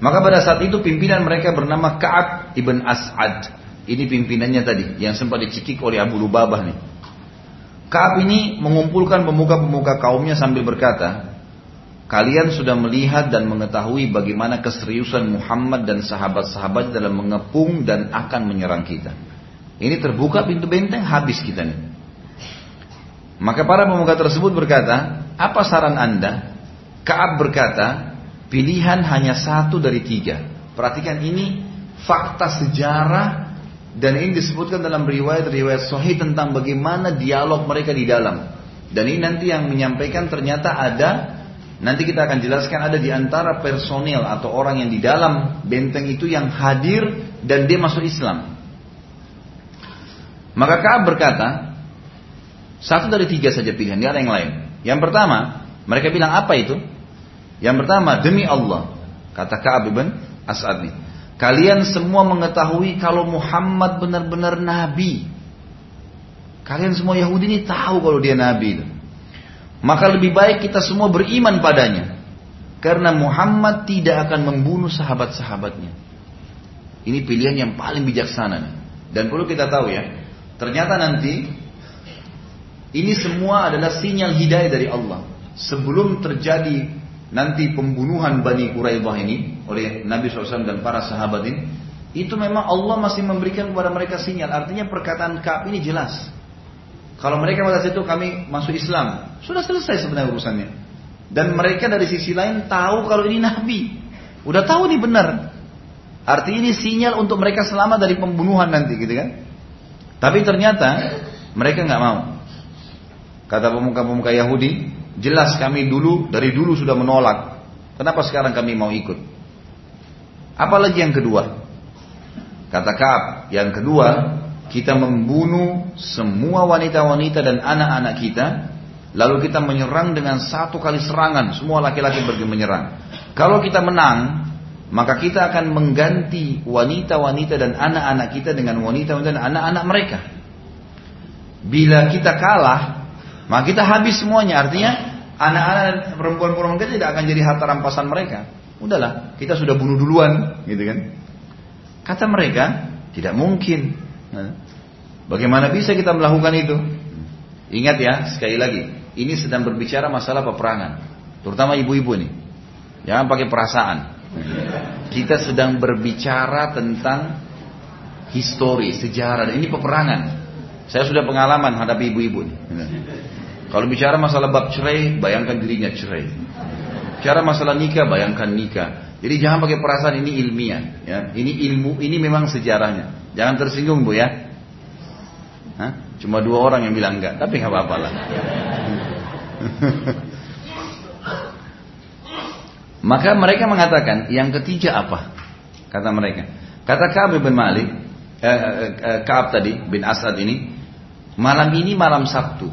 Maka pada saat itu pimpinan mereka bernama Ka'ab ibn As'ad. Ini pimpinannya tadi yang sempat dicekik oleh Abu Lubabah nih. Ka'ab ini mengumpulkan pemuka-pemuka kaumnya sambil berkata, Kalian sudah melihat dan mengetahui bagaimana keseriusan Muhammad dan sahabat-sahabat dalam mengepung dan akan menyerang kita. Ini terbuka pintu benteng, habis kita nih. Maka para pemuka tersebut berkata, apa saran anda? Kaab berkata, pilihan hanya satu dari tiga. Perhatikan ini fakta sejarah dan ini disebutkan dalam riwayat-riwayat sahih tentang bagaimana dialog mereka di dalam. Dan ini nanti yang menyampaikan ternyata ada Nanti kita akan jelaskan ada di antara personil atau orang yang di dalam benteng itu yang hadir dan dia masuk Islam. Maka Kaab berkata, satu dari tiga saja pilihan, tidak ada yang lain. Yang pertama, mereka bilang apa itu? Yang pertama, demi Allah, kata Kaab bin As'ad. Kalian semua mengetahui kalau Muhammad benar-benar nabi. Kalian semua Yahudi ini tahu kalau dia nabi. Maka lebih baik kita semua beriman padanya. Karena Muhammad tidak akan membunuh sahabat-sahabatnya. Ini pilihan yang paling bijaksana. Dan perlu kita tahu ya, ternyata nanti ini semua adalah sinyal hidayah dari Allah. Sebelum terjadi nanti pembunuhan Bani Quraidah ini oleh Nabi SAW dan para sahabat ini, itu memang Allah masih memberikan kepada mereka sinyal. Artinya perkataan Kaab ini jelas. Kalau mereka pada situ kami masuk Islam, sudah selesai sebenarnya urusannya. Dan mereka dari sisi lain tahu kalau ini Nabi. Udah tahu ini benar. Artinya ini sinyal untuk mereka selamat dari pembunuhan nanti gitu kan. Tapi ternyata mereka nggak mau. Kata pemuka-pemuka Yahudi, jelas kami dulu dari dulu sudah menolak. Kenapa sekarang kami mau ikut? Apalagi yang kedua? Kata Kaab, yang kedua, kita membunuh semua wanita-wanita dan anak-anak kita, lalu kita menyerang dengan satu kali serangan, semua laki-laki pergi menyerang. Kalau kita menang, maka kita akan mengganti wanita-wanita dan anak-anak kita dengan wanita-wanita dan anak-anak mereka. Bila kita kalah, maka kita habis semuanya. Artinya anak-anak perempuan-perempuan kita tidak akan jadi harta rampasan mereka. Udahlah, kita sudah bunuh duluan, gitu kan? Kata mereka, tidak mungkin. Nah, bagaimana bisa kita melakukan itu? Ingat ya, sekali lagi, ini sedang berbicara masalah peperangan, terutama ibu-ibu nih. Jangan pakai perasaan. Kita sedang berbicara tentang histori, sejarah, dan ini peperangan. Saya sudah pengalaman hadapi ibu-ibu. Kalau bicara masalah bab cerai, bayangkan dirinya cerai. Cara masalah nikah, bayangkan nikah. Jadi jangan pakai perasaan ini ilmiah. Ya. Ini ilmu, ini memang sejarahnya. Jangan tersinggung bu ya. Hah? Cuma dua orang yang bilang enggak, tapi nggak apa-apa lah. Maka mereka mengatakan yang ketiga apa? Kata mereka. Kata Kaab bin Malik, eh, eh, eh, Kaab tadi bin Asad ini, malam ini malam Sabtu.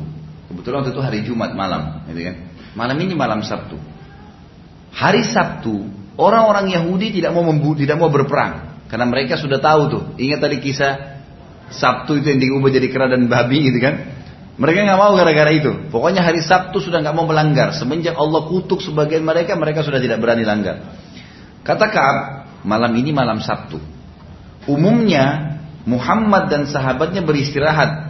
Kebetulan waktu itu hari Jumat malam, gitu kan? Malam ini malam Sabtu. Hari Sabtu, orang-orang Yahudi tidak mau membu tidak mau berperang karena mereka sudah tahu tuh. Ingat tadi kisah Sabtu itu yang diubah jadi kera dan babi gitu kan? Mereka nggak mau gara-gara itu. Pokoknya hari Sabtu sudah nggak mau melanggar. Semenjak Allah kutuk sebagian mereka, mereka sudah tidak berani langgar. Kata Kaab, malam ini malam Sabtu. Umumnya Muhammad dan sahabatnya beristirahat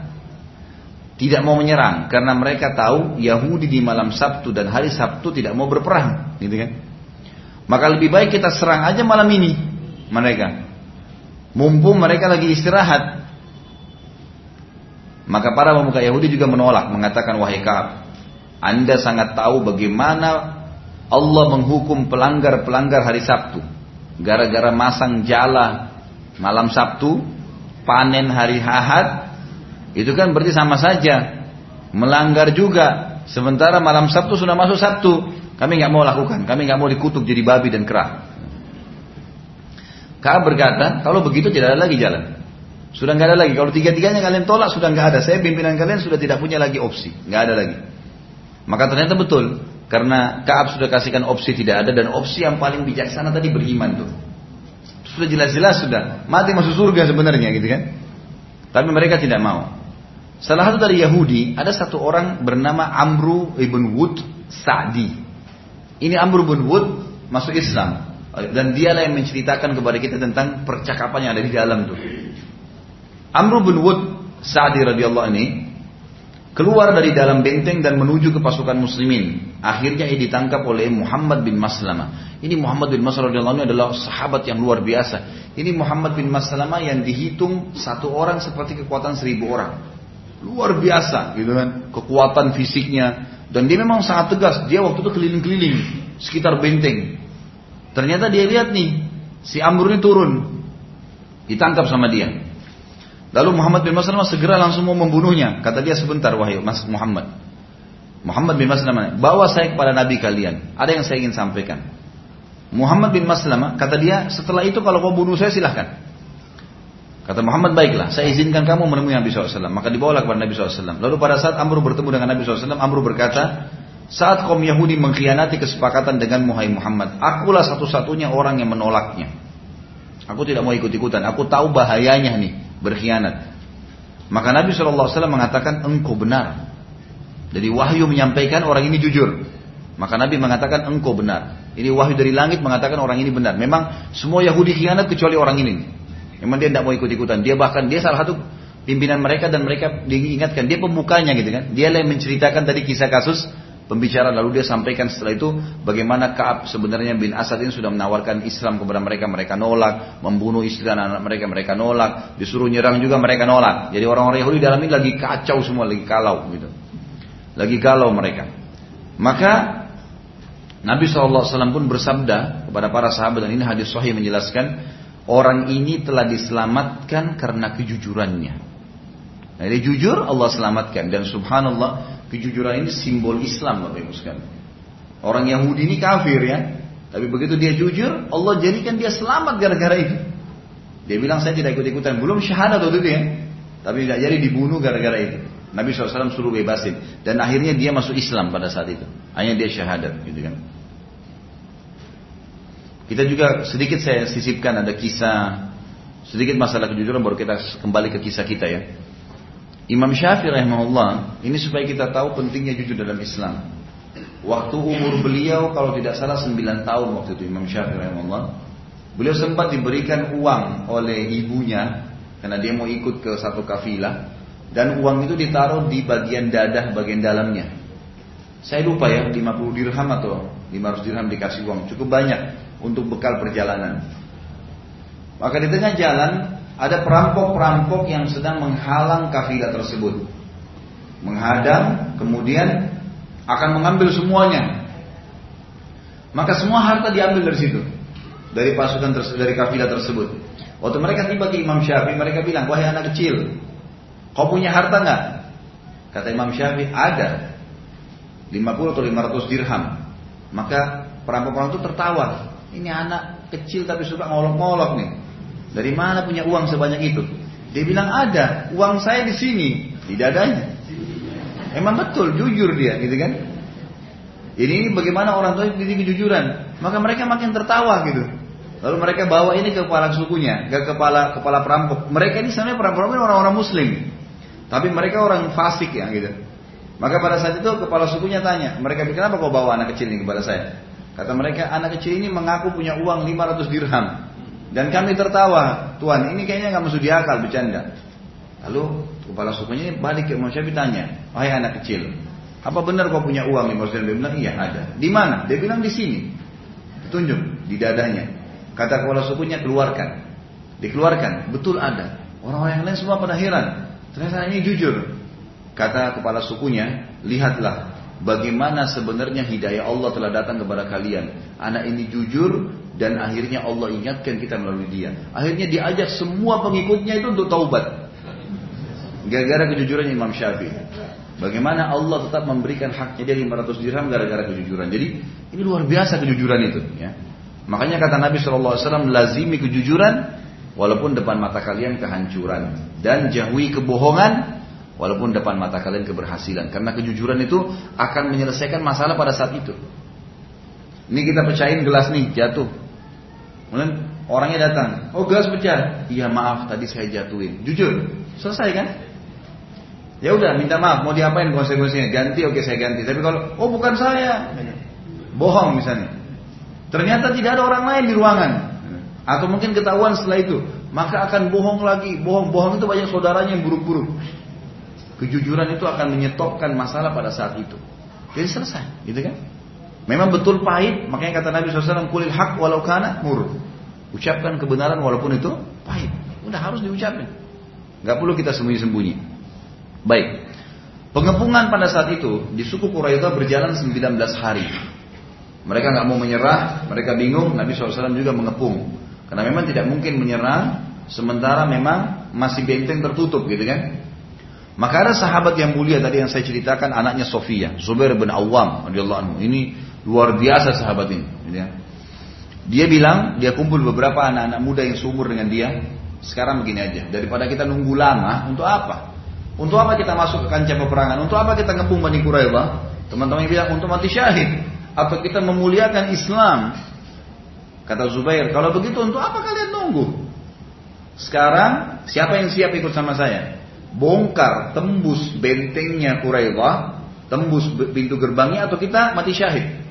tidak mau menyerang karena mereka tahu Yahudi di malam Sabtu dan hari Sabtu tidak mau berperang, gitu kan? Maka lebih baik kita serang aja malam ini mereka. Mumpung mereka lagi istirahat. Maka para pemuka Yahudi juga menolak, mengatakan wahai Kaab, Anda sangat tahu bagaimana Allah menghukum pelanggar-pelanggar hari Sabtu. Gara-gara masang jala malam Sabtu, panen hari Ahad, itu kan berarti sama saja melanggar juga. Sementara malam Sabtu sudah masuk Sabtu, kami nggak mau lakukan, kami nggak mau dikutuk jadi babi dan kera. Kaab berkata, kalau begitu tidak ada lagi jalan. Sudah nggak ada lagi. Kalau tiga-tiganya kalian tolak sudah nggak ada. Saya pimpinan kalian sudah tidak punya lagi opsi, nggak ada lagi. Maka ternyata betul, karena Kaab sudah kasihkan opsi tidak ada dan opsi yang paling bijaksana tadi beriman tuh. Sudah jelas-jelas sudah mati masuk surga sebenarnya gitu kan. Tapi mereka tidak mau. Salah satu dari Yahudi ada satu orang bernama Amru ibn Wud Sa'di. Ini Amru ibn Wud masuk Islam dan dialah yang menceritakan kepada kita tentang percakapan yang ada di dalam itu. Amru bin Wud Sa'di radhiyallahu ini keluar dari dalam benteng dan menuju ke pasukan muslimin. Akhirnya ia ditangkap oleh Muhammad bin Maslama. Ini Muhammad bin Maslama radhiyallahu adalah sahabat yang luar biasa. Ini Muhammad bin Maslama yang dihitung satu orang seperti kekuatan seribu orang. Luar biasa gitu kan. Kekuatan fisiknya. Dan dia memang sangat tegas. Dia waktu itu keliling-keliling sekitar benteng. Ternyata dia lihat nih. Si Amr ini turun. Ditangkap sama dia. Lalu Muhammad bin Maslamah segera langsung mau membunuhnya. Kata dia sebentar wahai Mas Muhammad. Muhammad bin Maslamah, bawa saya kepada Nabi kalian. Ada yang saya ingin sampaikan. Muhammad bin Maslamah, kata dia, setelah itu kalau kau bunuh saya silahkan. Kata Muhammad, baiklah, saya izinkan kamu menemui Nabi SAW. Maka dibawalah kepada Nabi SAW. Lalu pada saat Amr bertemu dengan Nabi SAW, Amr berkata, saat kaum Yahudi mengkhianati kesepakatan dengan Muhammad, akulah satu-satunya orang yang menolaknya. Aku tidak mau ikut-ikutan, aku tahu bahayanya nih, berkhianat. Maka Nabi SAW mengatakan, engkau benar. Jadi wahyu menyampaikan orang ini jujur. Maka Nabi mengatakan engkau benar. Ini wahyu dari langit mengatakan orang ini benar. Memang semua Yahudi khianat kecuali orang ini. Memang dia tidak mau ikut-ikutan. Dia bahkan dia salah satu pimpinan mereka dan mereka diingatkan dia pembukanya gitu kan. Dia yang menceritakan tadi kisah kasus pembicaraan lalu dia sampaikan setelah itu bagaimana Kaab sebenarnya bin Asad ini sudah menawarkan Islam kepada mereka mereka nolak membunuh istri dan anak mereka mereka nolak disuruh nyerang juga mereka nolak jadi orang-orang Yahudi dalam ini lagi kacau semua lagi kalau gitu lagi galau mereka. Maka Nabi SAW pun bersabda kepada para sahabat dan ini hadis sahih menjelaskan orang ini telah diselamatkan karena kejujurannya. Nah, dia jujur Allah selamatkan dan subhanallah kejujuran ini simbol Islam Bapak Ibu sekalian. Orang Yahudi ini kafir ya, tapi begitu dia jujur Allah jadikan dia selamat gara-gara itu. Dia bilang saya tidak ikut-ikutan, belum syahadat waktu itu ya, tapi tidak jadi dibunuh gara-gara itu. Nabi SAW suruh bebasin. Dan akhirnya dia masuk Islam pada saat itu. Hanya dia syahadat gitu kan. Kita juga sedikit saya sisipkan ada kisah sedikit masalah kejujuran baru kita kembali ke kisah kita ya. Imam Syafi'i rahimahullah ini supaya kita tahu pentingnya jujur dalam Islam. Waktu umur beliau kalau tidak salah 9 tahun waktu itu Imam Syafi'i rahimahullah. Beliau sempat diberikan uang oleh ibunya karena dia mau ikut ke satu kafilah dan uang itu ditaruh di bagian dadah bagian dalamnya. Saya lupa ya 50 dirham atau 500 dirham dikasih uang cukup banyak untuk bekal perjalanan. Maka di tengah jalan ada perampok-perampok yang sedang menghalang kafilah tersebut. Menghadang, kemudian akan mengambil semuanya. Maka semua harta diambil dari situ. Dari pasukan dari kafilah tersebut. Waktu mereka tiba ke Imam Syafi'i, mereka bilang, wahai anak kecil, Kau punya harta nggak? Kata Imam Syafi'i, ada. 50 atau 500 dirham. Maka perampok-perampok itu tertawa. Ini anak kecil tapi suka ngolok-ngolok nih. Dari mana punya uang sebanyak itu? Dia bilang ada, uang saya di sini, di dadanya. Emang betul, jujur dia, gitu kan? Ini bagaimana orang tua ini kejujuran. Maka mereka makin tertawa gitu. Lalu mereka bawa ini ke kepala sukunya, ke kepala kepala perampok. Mereka ini sebenarnya perampok orang-orang Muslim. Tapi mereka orang fasik ya gitu. Maka pada saat itu kepala sukunya tanya, mereka kenapa kau bawa anak kecil ini kepada saya? Kata mereka, anak kecil ini mengaku punya uang 500 dirham. Dan kami tertawa, Tuhan ini kayaknya nggak masuk di akal bercanda. Lalu kepala sukunya balik ke Imam Syafi'i tanya, wahai anak kecil, apa benar kau punya uang 500 dirham? Dia bilang, iya ada. Di mana? Dia bilang di sini. Tunjuk di dadanya. Kata kepala sukunya keluarkan. Dikeluarkan, betul ada. Orang-orang yang lain semua pada heran. Ternyata ini jujur. Kata kepala sukunya, lihatlah bagaimana sebenarnya hidayah Allah telah datang kepada kalian. Anak ini jujur dan akhirnya Allah ingatkan kita melalui dia. Akhirnya diajak semua pengikutnya itu untuk taubat. Gara-gara kejujuran Imam Syafi'i. Bagaimana Allah tetap memberikan haknya dia 500 dirham gara-gara kejujuran. Jadi ini luar biasa kejujuran itu. Ya. Makanya kata Nabi SAW, lazimi kejujuran walaupun depan mata kalian kehancuran dan jauhi kebohongan walaupun depan mata kalian keberhasilan. Karena kejujuran itu akan menyelesaikan masalah pada saat itu. Ini kita pecahin gelas nih jatuh. Kemudian orangnya datang. Oh gelas pecah. Iya maaf tadi saya jatuhin. Jujur selesai kan? Ya udah minta maaf mau diapain konsekuensinya ganti oke saya ganti. Tapi kalau oh bukan saya. Bohong misalnya. Ternyata tidak ada orang lain di ruangan. Atau mungkin ketahuan setelah itu. Maka akan bohong lagi. Bohong-bohong itu banyak saudaranya yang buruk-buruk. Kejujuran itu akan menyetopkan masalah pada saat itu. Jadi selesai. Gitu kan? Memang betul pahit. Makanya kata Nabi SAW. Kulil hak walau kana mur. Ucapkan kebenaran walaupun itu pahit. Udah harus diucapkan. Gak perlu kita sembunyi-sembunyi. Baik. Pengepungan pada saat itu di suku Quraisy berjalan 19 hari. Mereka nggak mau menyerah, mereka bingung. Nabi SAW juga mengepung. Karena memang tidak mungkin menyerang sementara memang masih benteng tertutup gitu kan. Maka ada sahabat yang mulia tadi yang saya ceritakan anaknya Sofia, Zubair bin Awam radhiyallahu anhu. Ini luar biasa sahabat ini. Ya. Dia bilang dia kumpul beberapa anak-anak muda yang seumur dengan dia. Sekarang begini aja, daripada kita nunggu lama, untuk apa? Untuk apa kita masuk ke kancah peperangan? Untuk apa kita ngepung Bani Quraidah? Teman-teman bilang untuk mati syahid atau kita memuliakan Islam. Kata Zubair, kalau begitu untuk apa kalian nunggu? Sekarang siapa yang siap ikut sama saya? Bongkar tembus bentengnya Quraidah, tembus pintu gerbangnya atau kita mati syahid.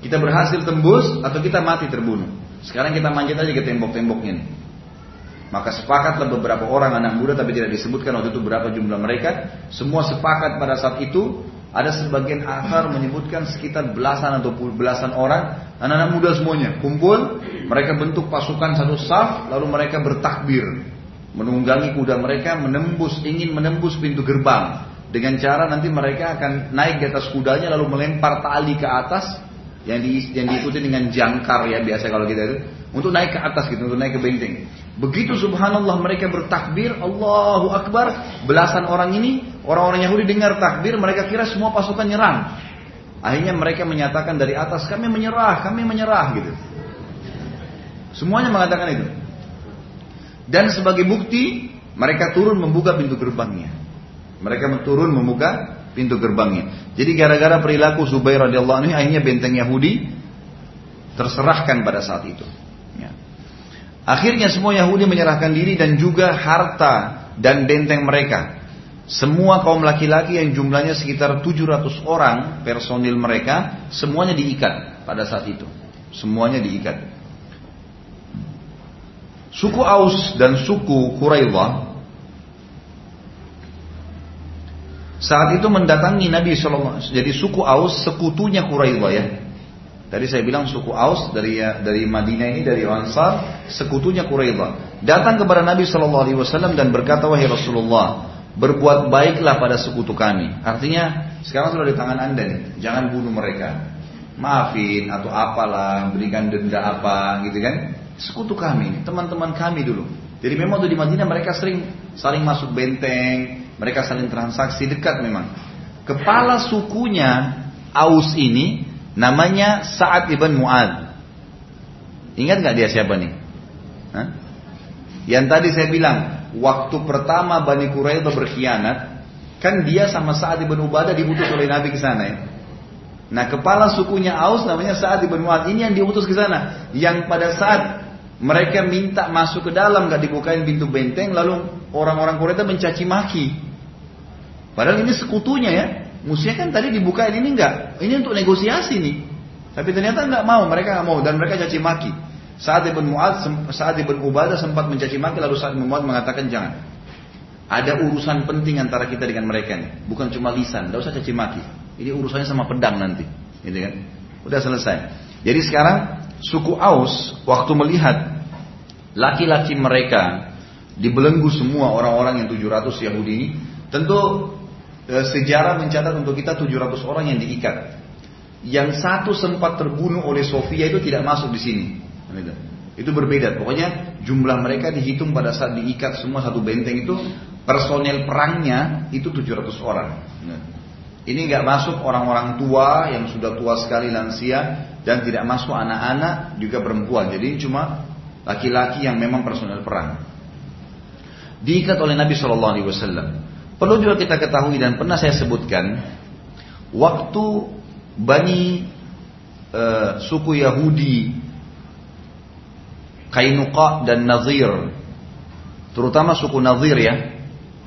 Kita berhasil tembus atau kita mati terbunuh. Sekarang kita manjat aja ke tembok-temboknya nih. Maka sepakatlah beberapa orang anak muda tapi tidak disebutkan waktu itu berapa jumlah mereka. Semua sepakat pada saat itu ada sebagian akar menyebutkan sekitar belasan atau belasan orang anak-anak muda semuanya kumpul. Mereka bentuk pasukan satu saf lalu mereka bertakbir menunggangi kuda mereka menembus ingin menembus pintu gerbang. Dengan cara nanti mereka akan naik di atas kudanya lalu melempar tali ke atas yang, di, yang diikuti dengan jangkar ya biasa kalau kita itu untuk naik ke atas gitu untuk naik ke benteng. Begitu subhanallah mereka bertakbir Allahu Akbar. Belasan orang ini orang-orang Yahudi dengar takbir mereka kira semua pasukan nyerang. Akhirnya mereka menyatakan dari atas kami menyerah kami menyerah gitu. Semuanya mengatakan itu dan sebagai bukti mereka turun membuka pintu gerbangnya. Mereka turun membuka pintu gerbangnya. Jadi gara-gara perilaku Zubair radhiyallahu anhu akhirnya benteng Yahudi terserahkan pada saat itu. Ya. Akhirnya semua Yahudi menyerahkan diri dan juga harta dan benteng mereka. Semua kaum laki-laki yang jumlahnya sekitar 700 orang personil mereka semuanya diikat pada saat itu. Semuanya diikat. Suku Aus dan suku Quraidah saat itu mendatangi Nabi Shallallahu Jadi suku Aus sekutunya Quraidah ya. Tadi saya bilang suku Aus dari dari Madinah ini dari Ansar sekutunya Quraidah. Datang kepada Nabi Shallallahu Alaihi Wasallam dan berkata wahai Rasulullah berbuat baiklah pada sekutu kami. Artinya sekarang sudah di tangan anda nih, jangan bunuh mereka, maafin atau apalah, berikan denda apa gitu kan sekutu kami, teman-teman kami dulu. Jadi memang tuh di Madinah mereka sering saling masuk benteng, mereka saling transaksi dekat memang. Kepala sukunya Aus ini namanya Sa'ad ibn Mu'ad. Ingat nggak dia siapa nih? Hah? Yang tadi saya bilang, waktu pertama Bani Quraidah berkhianat, kan dia sama Sa'ad ibn Ubadah diutus oleh Nabi ke sana ya. Nah kepala sukunya Aus namanya Sa'ad ibn Mu'ad. Ini yang diutus ke sana. Yang pada saat mereka minta masuk ke dalam, gak dibukain pintu benteng, lalu orang-orang Quraisy mencaci maki. Padahal ini sekutunya ya. Musuhnya kan tadi dibukain ini enggak. Ini untuk negosiasi nih. Tapi ternyata enggak mau, mereka enggak mau dan mereka caci maki. Saat Ibn Mu'ad, saat Ibn Ubadah sempat mencaci maki lalu saat Ibn Mu'ad mengatakan jangan. Ada urusan penting antara kita dengan mereka nih. Bukan cuma lisan, enggak usah caci maki. Ini urusannya sama pedang nanti. Gitu kan? Udah selesai. Jadi sekarang suku Aus waktu melihat laki-laki mereka dibelenggu semua orang-orang yang 700 Yahudi ini, tentu e, sejarah mencatat untuk kita 700 orang yang diikat. Yang satu sempat terbunuh oleh Sofia itu tidak masuk di sini. Itu berbeda. Pokoknya jumlah mereka dihitung pada saat diikat semua satu benteng itu personel perangnya itu 700 orang. Ini nggak masuk orang-orang tua yang sudah tua sekali lansia dan tidak masuk anak-anak juga perempuan. Jadi cuma laki-laki yang memang personel perang. Diikat oleh Nabi Shallallahu Alaihi Wasallam. Perlu juga kita ketahui dan pernah saya sebutkan, waktu bani e, suku Yahudi, Kainuqa dan Nazir, terutama suku Nazir ya,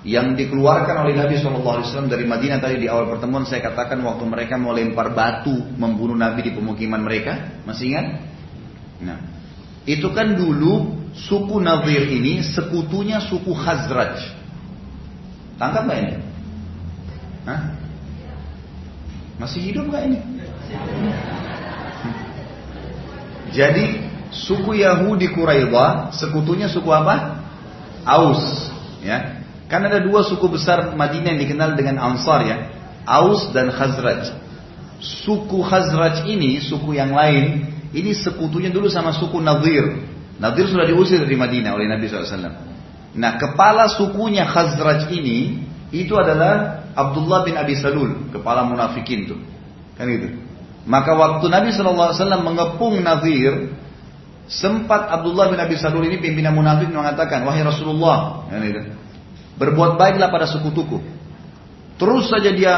yang dikeluarkan oleh Nabi SAW dari Madinah tadi di awal pertemuan saya katakan waktu mereka mau lempar batu membunuh Nabi di pemukiman mereka, masih ingat? Nah, itu kan dulu suku Nadir ini sekutunya suku Khazraj. Tangkap nggak ini? Hah? Masih hidup nggak ini? Jadi suku Yahudi Quraidah sekutunya suku apa? Aus, ya. Kan ada dua suku besar Madinah yang dikenal dengan Ansar ya. Aus dan Khazraj. Suku Khazraj ini, suku yang lain, ini sekutunya dulu sama suku Nadir. Nadir sudah diusir dari Madinah oleh Nabi SAW. Nah kepala sukunya Khazraj ini, itu adalah Abdullah bin Abi Salul, kepala munafikin tuh. Kan itu. Maka waktu Nabi SAW mengepung Nazir, sempat Abdullah bin Abi Salul ini pimpinan munafik mengatakan, wahai Rasulullah, kan itu. Berbuat baiklah pada sekutuku. Terus saja dia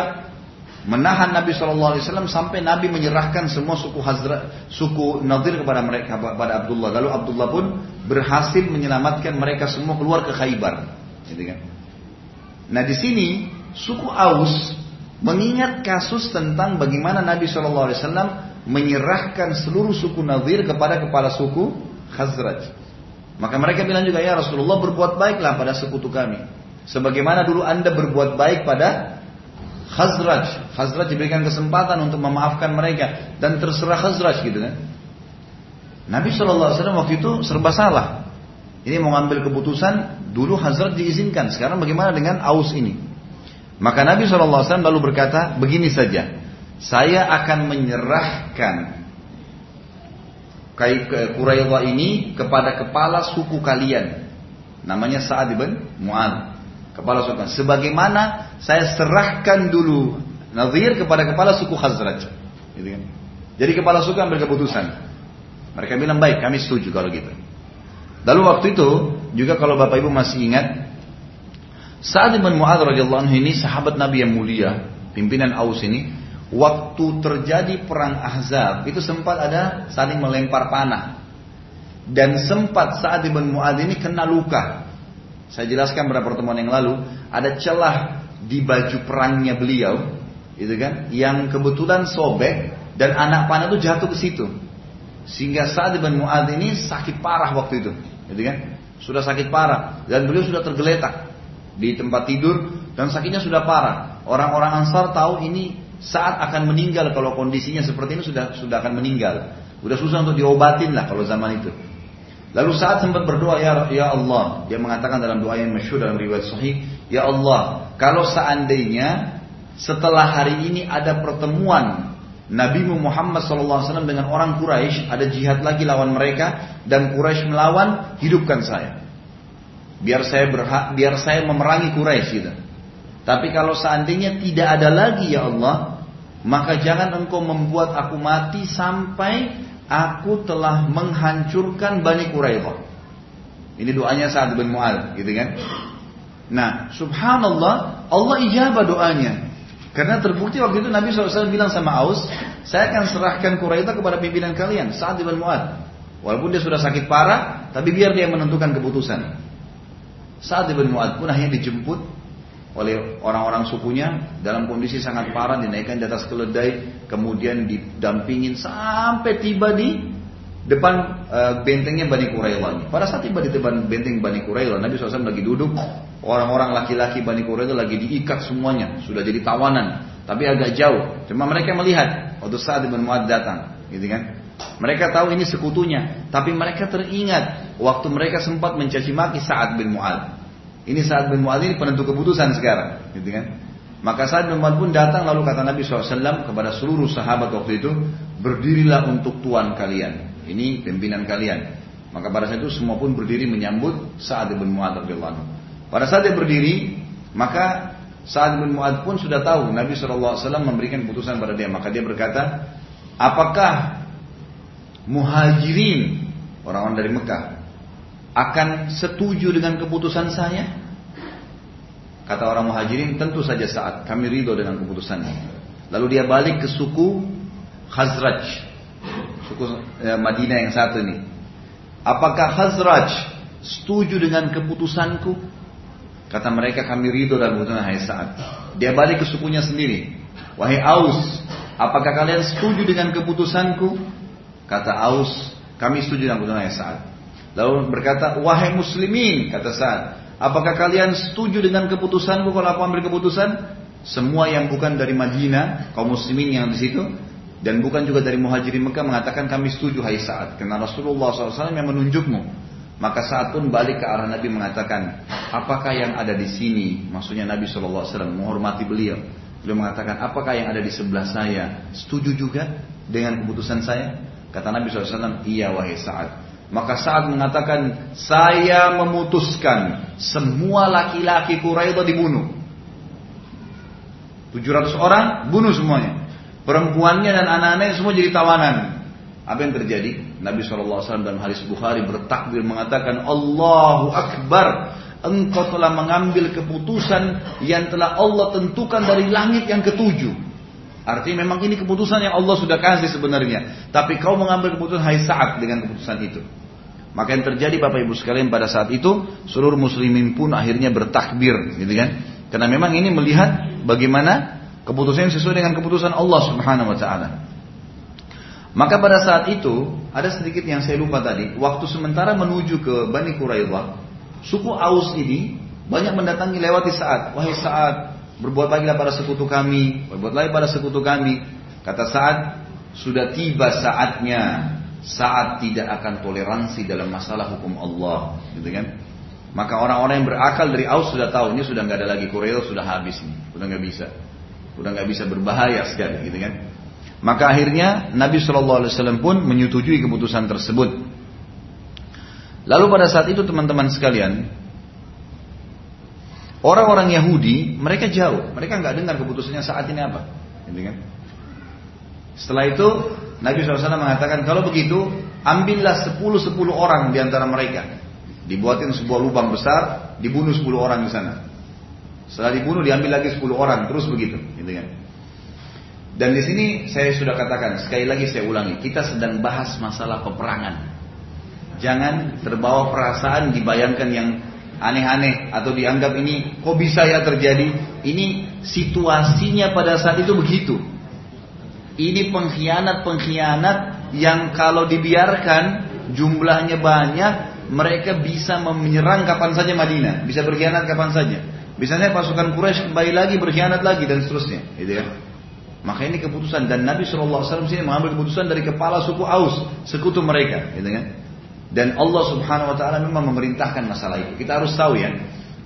menahan Nabi SAW sampai Nabi menyerahkan semua suku Hazra, suku Nadir kepada mereka kepada Abdullah. Lalu Abdullah pun berhasil menyelamatkan mereka semua keluar ke Khaybar. Gitu kan? Nah di sini suku Aus mengingat kasus tentang bagaimana Nabi SAW menyerahkan seluruh suku Nadir kepada kepala suku Khazraj. Maka mereka bilang juga ya Rasulullah berbuat baiklah pada sekutu kami. Sebagaimana dulu anda berbuat baik pada Khazraj. Khazraj diberikan kesempatan untuk memaafkan mereka dan terserah Khazraj gitu kan. Nabi SAW waktu itu serba salah. Ini mau ngambil keputusan, dulu Khazraj diizinkan. Sekarang bagaimana dengan Aus ini? Maka Nabi SAW lalu berkata, begini saja. Saya akan menyerahkan Quraidah ini kepada kepala suku kalian. Namanya Sa'ad bin Mu'ad. Kepala suku. Sebagaimana saya serahkan dulu Nazir kepada kepala suku Khazraj. Gitu kan? Jadi kepala suku ambil keputusan. Mereka bilang baik, kami setuju kalau gitu. Lalu waktu itu juga kalau bapak ibu masih ingat, saat bin Mu'adz radhiyallahu anhu ini sahabat Nabi yang mulia, pimpinan Aus ini, waktu terjadi perang Ahzab itu sempat ada saling melempar panah. Dan sempat saat bin Mu'adz ini kena luka. Saya jelaskan pada pertemuan yang lalu, ada celah di baju perangnya beliau, itu kan, yang kebetulan sobek dan anak panah itu jatuh ke situ. Sehingga saat bin Mu'ad ini sakit parah waktu itu, gitu kan? Sudah sakit parah dan beliau sudah tergeletak di tempat tidur dan sakitnya sudah parah. Orang-orang Ansar tahu ini saat akan meninggal kalau kondisinya seperti ini sudah sudah akan meninggal. Sudah susah untuk diobatin lah kalau zaman itu. Lalu saat sempat berdoa ya ya Allah, dia mengatakan dalam doa yang masyhur dalam riwayat sahih, ya Allah, kalau seandainya setelah hari ini ada pertemuan Nabi Muhammad SAW dengan orang Quraisy, ada jihad lagi lawan mereka dan Quraisy melawan, hidupkan saya. Biar saya berhak, biar saya memerangi Quraisy gitu. Tapi kalau seandainya tidak ada lagi ya Allah, maka jangan engkau membuat aku mati sampai aku telah menghancurkan Bani Quraidah. Ini doanya saat bin Mu'ad, gitu kan? Nah, subhanallah, Allah ijabah doanya. Karena terbukti waktu itu Nabi SAW bilang sama Aus, saya akan serahkan Quraidah kepada pimpinan kalian, saat bin Mu'ad. Walaupun dia sudah sakit parah, tapi biar dia menentukan keputusan. Saat bin Mu'ad pun akhirnya dijemput oleh orang-orang sukunya dalam kondisi sangat parah dinaikkan di atas keledai kemudian didampingin sampai tiba di depan uh, bentengnya Bani Qurailah pada saat tiba di depan benteng Bani Qurailah Nabi SAW lagi duduk. Orang-orang laki-laki Bani Qurailah lagi diikat semuanya sudah jadi tawanan tapi agak jauh. Cuma mereka melihat waktu saat Ibn Muad datang gitu kan? Mereka tahu ini sekutunya tapi mereka teringat waktu mereka sempat mencaci maki saat bin Muad ini saat bin Mu'adz ini penentu keputusan sekarang, gitu kan? Maka saat bin Mu'adz pun datang lalu kata Nabi SAW kepada seluruh sahabat waktu itu, berdirilah untuk Tuhan kalian. Ini pimpinan kalian. Maka pada saat itu semua pun berdiri menyambut saat bin Mu'adz radhiyallahu Pada saat dia berdiri, maka saat bin Mu'adz pun sudah tahu Nabi SAW memberikan keputusan pada dia. Maka dia berkata, apakah muhajirin orang-orang dari Mekah akan setuju dengan keputusan saya? Kata orang muhajirin, tentu saja saat kami ridho dengan keputusannya. Lalu dia balik ke suku Khazraj, suku eh, Madinah yang satu ini. Apakah Khazraj setuju dengan keputusanku? Kata mereka kami ridho dan keputusan hai saat. Dia balik ke sukunya sendiri. Wahai Aus, apakah kalian setuju dengan keputusanku? Kata Aus, kami setuju dengan keputusan hai saat. Lalu berkata, wahai muslimin, kata Sa'ad, apakah kalian setuju dengan keputusanku kalau aku ambil keputusan? Semua yang bukan dari Madinah, kaum muslimin yang di situ, dan bukan juga dari muhajirin Mekah mengatakan kami setuju hai Sa'ad. Karena Rasulullah SAW yang menunjukmu. Maka saat pun balik ke arah Nabi mengatakan, apakah yang ada di sini? Maksudnya Nabi SAW menghormati beliau. Beliau mengatakan, apakah yang ada di sebelah saya? Setuju juga dengan keputusan saya? Kata Nabi SAW, iya wahai Sa'ad. Maka saat mengatakan, saya memutuskan semua laki-laki Quraisy dibunuh. 700 orang bunuh semuanya. Perempuannya dan anak-anaknya semua jadi tawanan. Apa yang terjadi? Nabi SAW dalam hadis Bukhari bertakbir mengatakan Allahu Akbar. Engkau telah mengambil keputusan yang telah Allah tentukan dari langit yang ketujuh. Artinya memang ini keputusan yang Allah sudah kasih sebenarnya. Tapi kau mengambil keputusan hai saat dengan keputusan itu. Maka yang terjadi Bapak Ibu sekalian pada saat itu seluruh muslimin pun akhirnya bertakbir, gitu kan? Karena memang ini melihat bagaimana keputusan sesuai dengan keputusan Allah Subhanahu wa taala. Maka pada saat itu ada sedikit yang saya lupa tadi, waktu sementara menuju ke Bani Quraidah, suku Aus ini banyak mendatangi lewati saat, wahai saat, berbuat baiklah pada sekutu kami, berbuat lagi pada sekutu kami. Kata saat, sudah tiba saatnya saat tidak akan toleransi dalam masalah hukum Allah, gitu kan? Maka orang-orang yang berakal dari Aus sudah tahu ini sudah nggak ada lagi Quraisy sudah habis nih, sudah nggak bisa, sudah nggak bisa berbahaya sekali, gitu kan? Maka akhirnya Nabi Shallallahu Alaihi Wasallam pun menyetujui keputusan tersebut. Lalu pada saat itu teman-teman sekalian, orang-orang Yahudi mereka jauh, mereka nggak dengar keputusannya saat ini apa, gitu kan? Setelah itu Nabi SAW mengatakan kalau begitu ambillah 10-10 orang di antara mereka. Dibuatin sebuah lubang besar, dibunuh 10 orang di sana. Setelah dibunuh diambil lagi 10 orang, terus begitu, gitu kan. Dan di sini saya sudah katakan, sekali lagi saya ulangi, kita sedang bahas masalah peperangan. Jangan terbawa perasaan dibayangkan yang aneh-aneh atau dianggap ini kok bisa ya terjadi. Ini situasinya pada saat itu begitu. Ini pengkhianat-pengkhianat yang kalau dibiarkan jumlahnya banyak, mereka bisa menyerang kapan saja Madinah, bisa berkhianat kapan saja. Misalnya pasukan Quraisy kembali lagi berkhianat lagi dan seterusnya, gitu ya. Maka ini keputusan dan Nabi SAW sini mengambil keputusan dari kepala suku Aus, sekutu mereka, gitu kan. Dan Allah Subhanahu Wa Taala memang memerintahkan masalah itu. Kita harus tahu ya,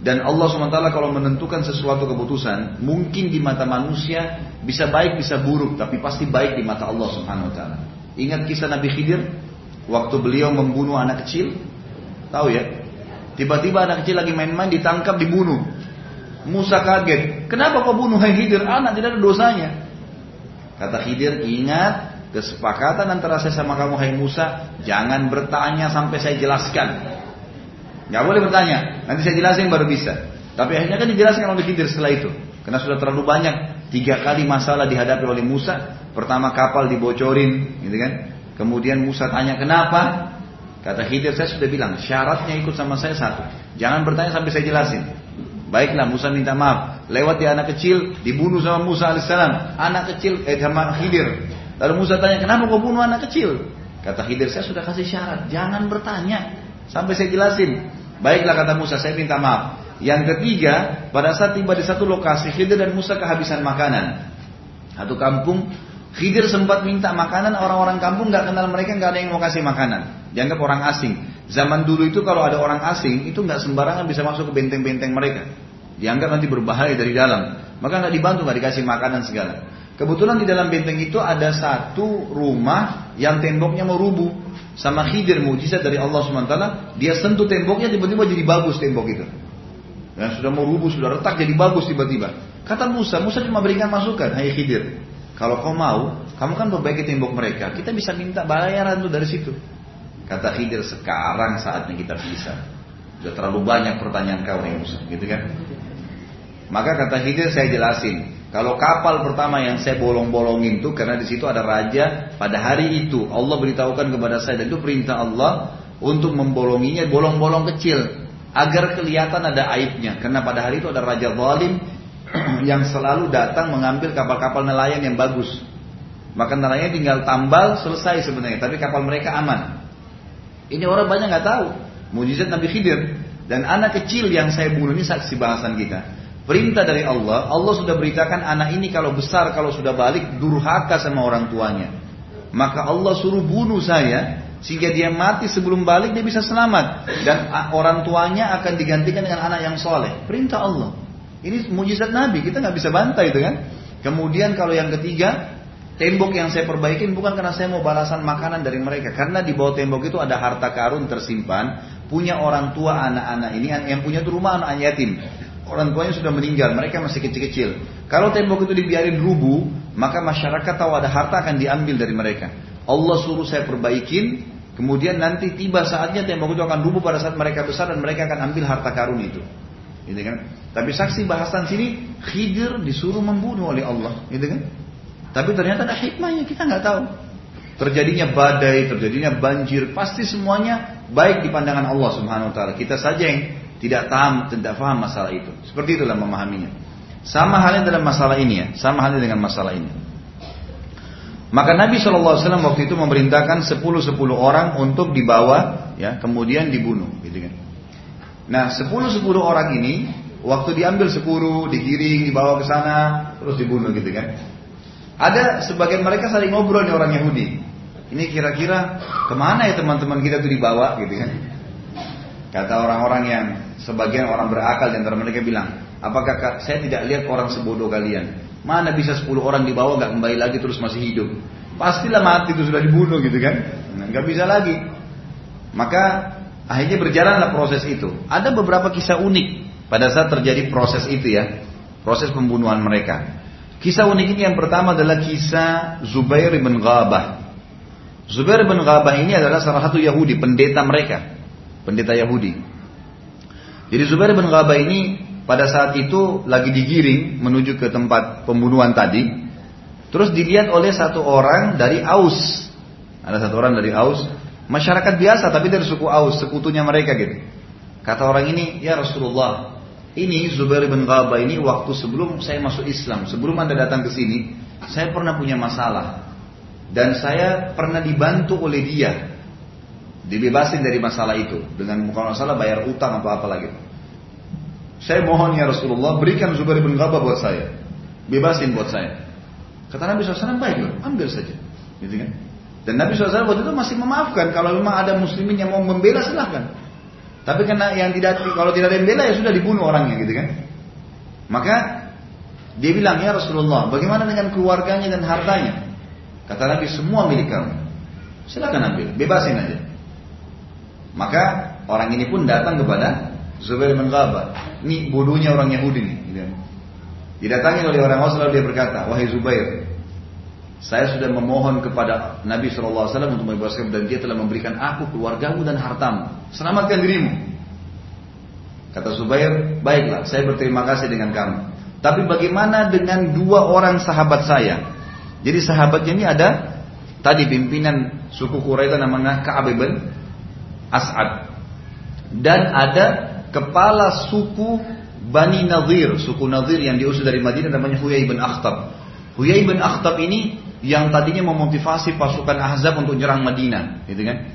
dan Allah SWT kalau menentukan sesuatu keputusan, mungkin di mata manusia bisa baik bisa buruk, tapi pasti baik di mata Allah Taala. Ingat kisah Nabi Khidir, waktu beliau membunuh anak kecil, tahu ya? Tiba-tiba anak kecil lagi main-main ditangkap dibunuh. Musa kaget, kenapa kau bunuh Hai Khidir? Anak tidak ada dosanya. Kata Khidir, ingat kesepakatan antara saya sama kamu Hai Musa, jangan bertanya sampai saya jelaskan. Nggak boleh bertanya. Nanti saya jelasin baru bisa. Tapi akhirnya kan dijelaskan oleh Khidir setelah itu. Karena sudah terlalu banyak. Tiga kali masalah dihadapi oleh Musa. Pertama kapal dibocorin, gitu kan. Kemudian Musa tanya kenapa? Kata Khidir saya sudah bilang syaratnya ikut sama saya satu. Jangan bertanya sampai saya jelasin. Baiklah Musa minta maaf. Lewat di anak kecil dibunuh sama Musa alaihissalam. Anak kecil eh sama Khidir. Lalu Musa tanya kenapa kau bunuh anak kecil? Kata Khidir saya sudah kasih syarat. Jangan bertanya. Sampai saya jelasin. Baiklah kata Musa, saya minta maaf. Yang ketiga, pada saat tiba di satu lokasi, Khidir dan Musa kehabisan makanan. Satu kampung, Khidir sempat minta makanan, orang-orang kampung nggak kenal mereka, nggak ada yang mau kasih makanan. Dianggap orang asing. Zaman dulu itu kalau ada orang asing, itu nggak sembarangan bisa masuk ke benteng-benteng mereka. Dianggap nanti berbahaya dari dalam. Maka nggak dibantu, nggak dikasih makanan segala. Kebetulan di dalam benteng itu ada satu rumah yang temboknya mau rubuh sama Khidir mujizat dari Allah SWT, dia sentuh temboknya tiba-tiba jadi bagus tembok itu. Dan sudah mau rubuh, sudah retak jadi bagus tiba-tiba. Kata Musa, Musa cuma berikan masukan, hai Khidir. Kalau kau mau, kamu kan perbaiki tembok mereka. Kita bisa minta bayaran tuh dari situ. Kata Khidir, sekarang saatnya kita bisa. Sudah terlalu banyak pertanyaan kau nih Musa, gitu kan? Maka kata Khidir saya jelasin, kalau kapal pertama yang saya bolong-bolongin itu karena di situ ada raja pada hari itu Allah beritahukan kepada saya dan itu perintah Allah untuk membolonginya bolong-bolong kecil agar kelihatan ada aibnya karena pada hari itu ada raja zalim yang selalu datang mengambil kapal-kapal nelayan yang bagus. Maka nelayan tinggal tambal selesai sebenarnya, tapi kapal mereka aman. Ini orang banyak nggak tahu. Mujizat Nabi Khidir dan anak kecil yang saya bunuh ini saksi bahasan kita. Perintah dari Allah, Allah sudah beritakan anak ini kalau besar, kalau sudah balik, durhaka sama orang tuanya. Maka Allah suruh bunuh saya, sehingga dia mati sebelum balik dia bisa selamat. Dan orang tuanya akan digantikan dengan anak yang soleh. Perintah Allah. Ini mujizat Nabi, kita nggak bisa bantah itu kan. Kemudian kalau yang ketiga, tembok yang saya perbaikin bukan karena saya mau balasan makanan dari mereka. Karena di bawah tembok itu ada harta karun tersimpan, punya orang tua anak-anak ini, yang punya rumah anak yatim. Orang tuanya sudah meninggal, mereka masih kecil-kecil. Kalau tembok itu dibiarin rubuh, maka masyarakat tahu ada harta akan diambil dari mereka. Allah suruh saya perbaikin, kemudian nanti tiba saatnya tembok itu akan rubuh pada saat mereka besar dan mereka akan ambil harta karun itu. Gitu kan? Tapi saksi bahasan sini Khidir disuruh membunuh oleh Allah, gitu kan? Tapi ternyata ada hikmahnya kita nggak tahu. Terjadinya badai, terjadinya banjir, pasti semuanya baik di pandangan Allah Subhanahu wa taala. Kita saja yang tidak paham, tidak paham masalah itu. Seperti itulah memahaminya. Sama halnya dalam masalah ini ya, sama halnya dengan masalah ini. Maka Nabi SAW waktu itu memerintahkan 10-10 orang untuk dibawa, ya, kemudian dibunuh, gitu kan. Nah, 10-10 orang ini waktu diambil 10, digiring, dibawa ke sana, terus dibunuh gitu kan. Ada sebagian mereka saling ngobrol nih orang Yahudi. Ini kira-kira ke mana ya teman-teman kita tuh dibawa gitu kan. Kata orang-orang yang sebagian orang berakal di antara mereka bilang, apakah saya tidak lihat orang sebodoh kalian? Mana bisa 10 orang dibawa gak kembali lagi terus masih hidup? Pastilah mati itu sudah dibunuh gitu kan? Nah, gak bisa lagi. Maka akhirnya berjalanlah proses itu. Ada beberapa kisah unik pada saat terjadi proses itu ya, proses pembunuhan mereka. Kisah unik ini yang pertama adalah kisah Zubair bin Ghabah. Zubair bin Ghabah ini adalah salah satu Yahudi, pendeta mereka pendeta Yahudi. Jadi Zubair bin Ghabah ini pada saat itu lagi digiring menuju ke tempat pembunuhan tadi. Terus dilihat oleh satu orang dari Aus. Ada satu orang dari Aus. Masyarakat biasa tapi dari suku Aus, sekutunya mereka gitu. Kata orang ini, ya Rasulullah, ini Zubair bin Ghabah ini waktu sebelum saya masuk Islam, sebelum anda datang ke sini, saya pernah punya masalah. Dan saya pernah dibantu oleh dia dibebasin dari masalah itu dengan bukan masalah bayar utang atau apa lagi. Saya mohon ya Rasulullah berikan Zubair bin Ghabah buat saya, bebasin buat saya. Kata Nabi SAW baik loh, ambil saja, gitu kan? Dan Nabi SAW waktu itu masih memaafkan kalau memang ada muslimin yang mau membela silahkan. Tapi karena yang tidak kalau tidak ada yang bela ya sudah dibunuh orangnya gitu kan. Maka dia bilang ya Rasulullah, bagaimana dengan keluarganya dan hartanya? Kata Nabi semua milik kamu. Silakan ambil, bebasin aja. Maka orang ini pun datang kepada Zubair bin Ghabah. Ini bodohnya orang Yahudi nih. Gitu. Didatangi oleh orang Aus lalu dia berkata, wahai Zubair, saya sudah memohon kepada Nabi SAW untuk membebaskan dan dia telah memberikan aku keluargamu dan hartamu. Selamatkan dirimu. Kata Zubair, baiklah, saya berterima kasih dengan kamu. Tapi bagaimana dengan dua orang sahabat saya? Jadi sahabatnya ini ada tadi pimpinan suku Quraisy namanya Ka'ab bin As'ad. Dan ada kepala suku Bani Nadir, suku Nadir yang diusir dari Madinah namanya Huyai bin Akhtab. Huyai bin Akhtab ini yang tadinya memotivasi pasukan Ahzab untuk nyerang Madinah, gitu kan?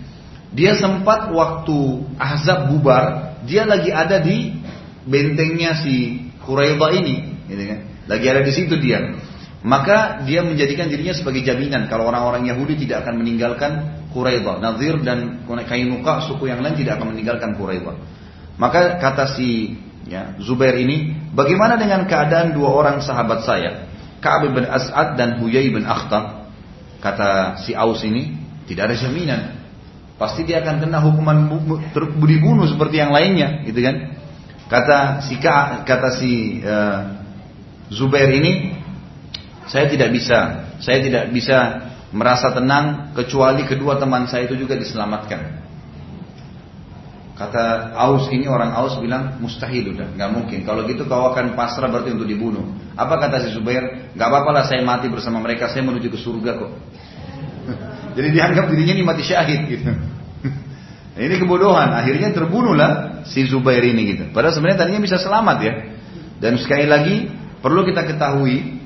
Dia sempat waktu Ahzab bubar, dia lagi ada di bentengnya si Quraidah ini, gitu kan? Lagi ada di situ dia. Maka dia menjadikan dirinya sebagai jaminan kalau orang-orang Yahudi tidak akan meninggalkan Quraidah. Nazir dan Kainuka suku yang lain tidak akan meninggalkan Quraidah. Maka kata si ya, Zubair ini, bagaimana dengan keadaan dua orang sahabat saya, Ka'ab bin As'ad dan Huyai bin Akhtab? Kata si Aus ini, tidak ada jaminan. Pasti dia akan kena hukuman dibunuh seperti yang lainnya, gitu kan? Kata si kata si uh, Zubair ini, saya tidak bisa, saya tidak bisa merasa tenang kecuali kedua teman saya itu juga diselamatkan. Kata Aus ini orang Aus bilang mustahil udah, nggak mungkin. Kalau gitu kau akan pasrah berarti untuk dibunuh. Apa kata si Zubair? Gak apa-apa lah saya mati bersama mereka, saya menuju ke surga kok. Jadi dianggap dirinya ini mati syahid gitu. ini kebodohan. Akhirnya terbunuhlah si Zubair ini gitu. Padahal sebenarnya tadinya bisa selamat ya. Dan sekali lagi perlu kita ketahui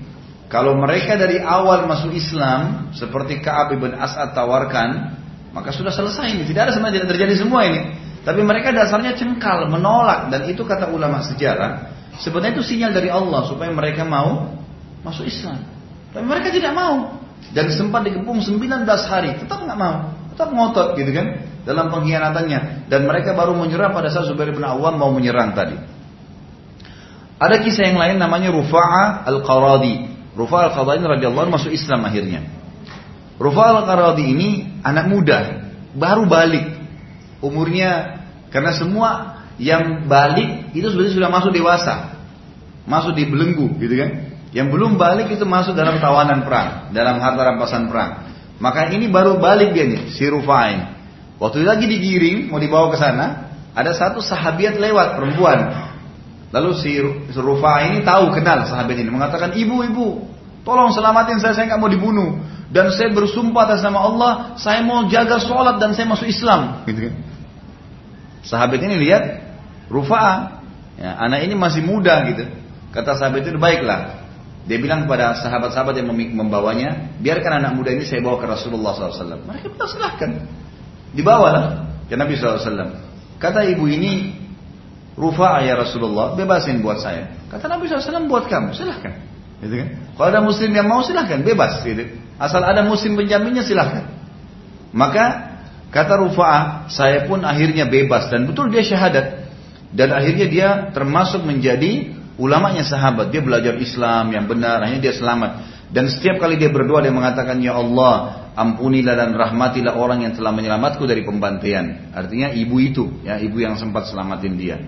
kalau mereka dari awal masuk Islam seperti Ka'ab bin As'ad tawarkan, maka sudah selesai ini. Tidak ada sebenarnya tidak terjadi semua ini. Tapi mereka dasarnya cengkal, menolak dan itu kata ulama sejarah, sebenarnya itu sinyal dari Allah supaya mereka mau masuk Islam. Tapi mereka tidak mau. Dan sempat dikepung 19 hari, tetap nggak mau, tetap ngotot gitu kan dalam pengkhianatannya dan mereka baru menyerah pada saat Zubair bin Awam mau menyerang tadi. Ada kisah yang lain namanya Rufa'a al-Qaradi. Rufa al-Qadhi radhiyallahu masuk Islam akhirnya. Rufa al-Qadhi ini anak muda, baru balik. Umurnya karena semua yang balik itu sebenarnya sudah masuk dewasa. masuk di belenggu gitu kan. Yang belum balik itu masuk dalam tawanan perang, dalam harta rampasan perang. Maka ini baru balik dia nih, si Rufain. Waktu lagi digiring, mau dibawa ke sana, ada satu sahabat lewat perempuan. Lalu si Rufa ini tahu kenal sahabat ini. Mengatakan ibu ibu tolong selamatin saya saya nggak mau dibunuh. Dan saya bersumpah atas nama Allah saya mau jaga sholat dan saya masuk Islam. Gitu kan. Sahabat ini lihat Rufa ya, anak ini masih muda gitu. Kata sahabat itu baiklah. Dia bilang kepada sahabat-sahabat yang membawanya biarkan anak muda ini saya bawa ke Rasulullah SAW mereka bilang silahkan. Dibawalah ke Nabi SAW kata ibu ini Rufa ya Rasulullah, bebasin buat saya. Kata Nabi SAW buat kamu, silahkan. Gitu kan? Kalau ada muslim yang mau silahkan, bebas. Gitu. Asal ada muslim penjaminnya silahkan. Maka kata Rufa, saya pun akhirnya bebas dan betul dia syahadat. Dan akhirnya dia termasuk menjadi ulamanya sahabat. Dia belajar Islam yang benar, akhirnya dia selamat. Dan setiap kali dia berdoa dia mengatakan ya Allah ampunilah dan rahmatilah orang yang telah menyelamatku dari pembantaian. Artinya ibu itu, ya ibu yang sempat selamatin dia.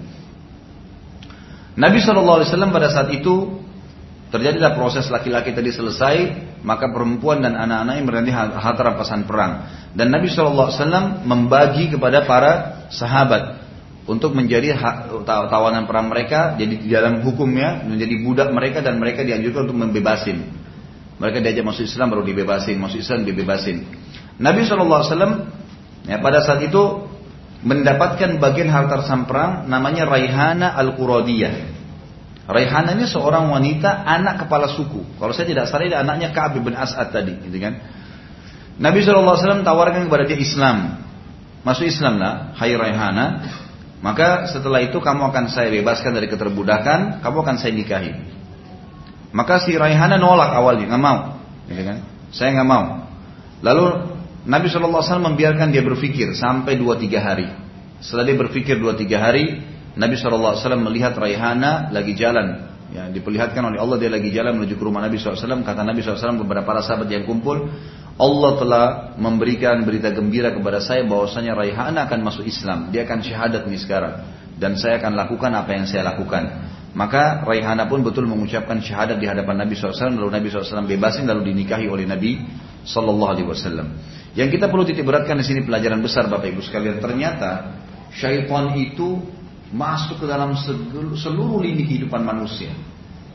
Nabi SAW pada saat itu terjadilah proses laki-laki tadi selesai, maka perempuan dan anak-anaknya berarti harta rampasan perang. Dan Nabi SAW membagi kepada para sahabat untuk menjadi tawanan perang mereka, jadi di dalam hukumnya menjadi budak mereka dan mereka dianjurkan untuk membebasin. Mereka diajak masuk Islam baru dibebasin, masuk Islam dibebasin. Nabi SAW ya, pada saat itu mendapatkan bagian harta samprang namanya Raihana Al-Quradiyah. Raihana ini seorang wanita anak kepala suku. Kalau saya tidak salah dia anaknya Ka'ab bin As'ad tadi, gitu kan. Nabi SAW tawarkan kepada dia Islam. Masuk Islam lah, hai Raihana. Maka setelah itu kamu akan saya bebaskan dari keterbudakan, kamu akan saya nikahi. Maka si Raihana nolak awalnya, nggak mau, gitu kan. Saya nggak mau. Lalu Nabi SAW membiarkan dia berpikir sampai 2-3 hari. Setelah dia berpikir 2-3 hari, Nabi SAW melihat Raihana lagi jalan. Ya, diperlihatkan oleh Allah dia lagi jalan menuju ke rumah Nabi SAW. Kata Nabi SAW kepada para sahabat yang kumpul, Allah telah memberikan berita gembira kepada saya bahwasanya Raihana akan masuk Islam. Dia akan syahadat nih sekarang. Dan saya akan lakukan apa yang saya lakukan. Maka Raihana pun betul mengucapkan syahadat di hadapan Nabi SAW. Lalu Nabi SAW bebasin lalu dinikahi oleh Nabi SAW. Yang kita perlu titik beratkan di sini pelajaran besar Bapak Ibu sekalian. Ternyata syaitan itu masuk ke dalam seluruh lini kehidupan manusia.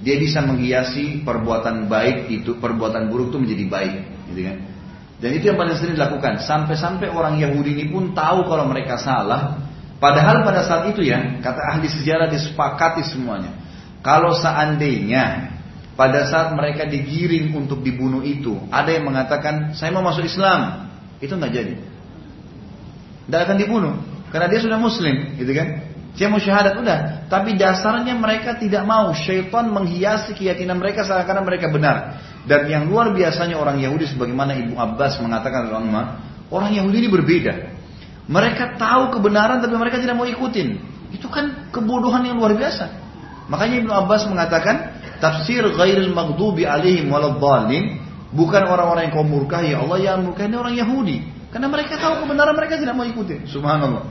Dia bisa menghiasi perbuatan baik itu, perbuatan buruk itu menjadi baik, gitu kan? Dan itu yang paling sering dilakukan. Sampai-sampai orang Yahudi ini pun tahu kalau mereka salah. Padahal pada saat itu ya, kata ahli sejarah disepakati semuanya. Kalau seandainya pada saat mereka digiring untuk dibunuh itu, ada yang mengatakan, saya mau masuk Islam. Itu nggak jadi. Tidak akan dibunuh karena dia sudah muslim, gitu kan? Dia mau syahadat udah, tapi dasarnya mereka tidak mau. Syaitan menghiasi keyakinan mereka seakan-akan mereka benar. Dan yang luar biasanya orang Yahudi sebagaimana Ibu Abbas mengatakan dalam orang Yahudi ini berbeda. Mereka tahu kebenaran tapi mereka tidak mau ikutin. Itu kan kebodohan yang luar biasa. Makanya Ibnu Abbas mengatakan tafsir ghairil maghdubi alaihim waladhdallin Bukan orang-orang yang kau murkahi Allah yang murkahi orang Yahudi. Karena mereka tahu kebenaran mereka tidak mau ikuti. Subhanallah.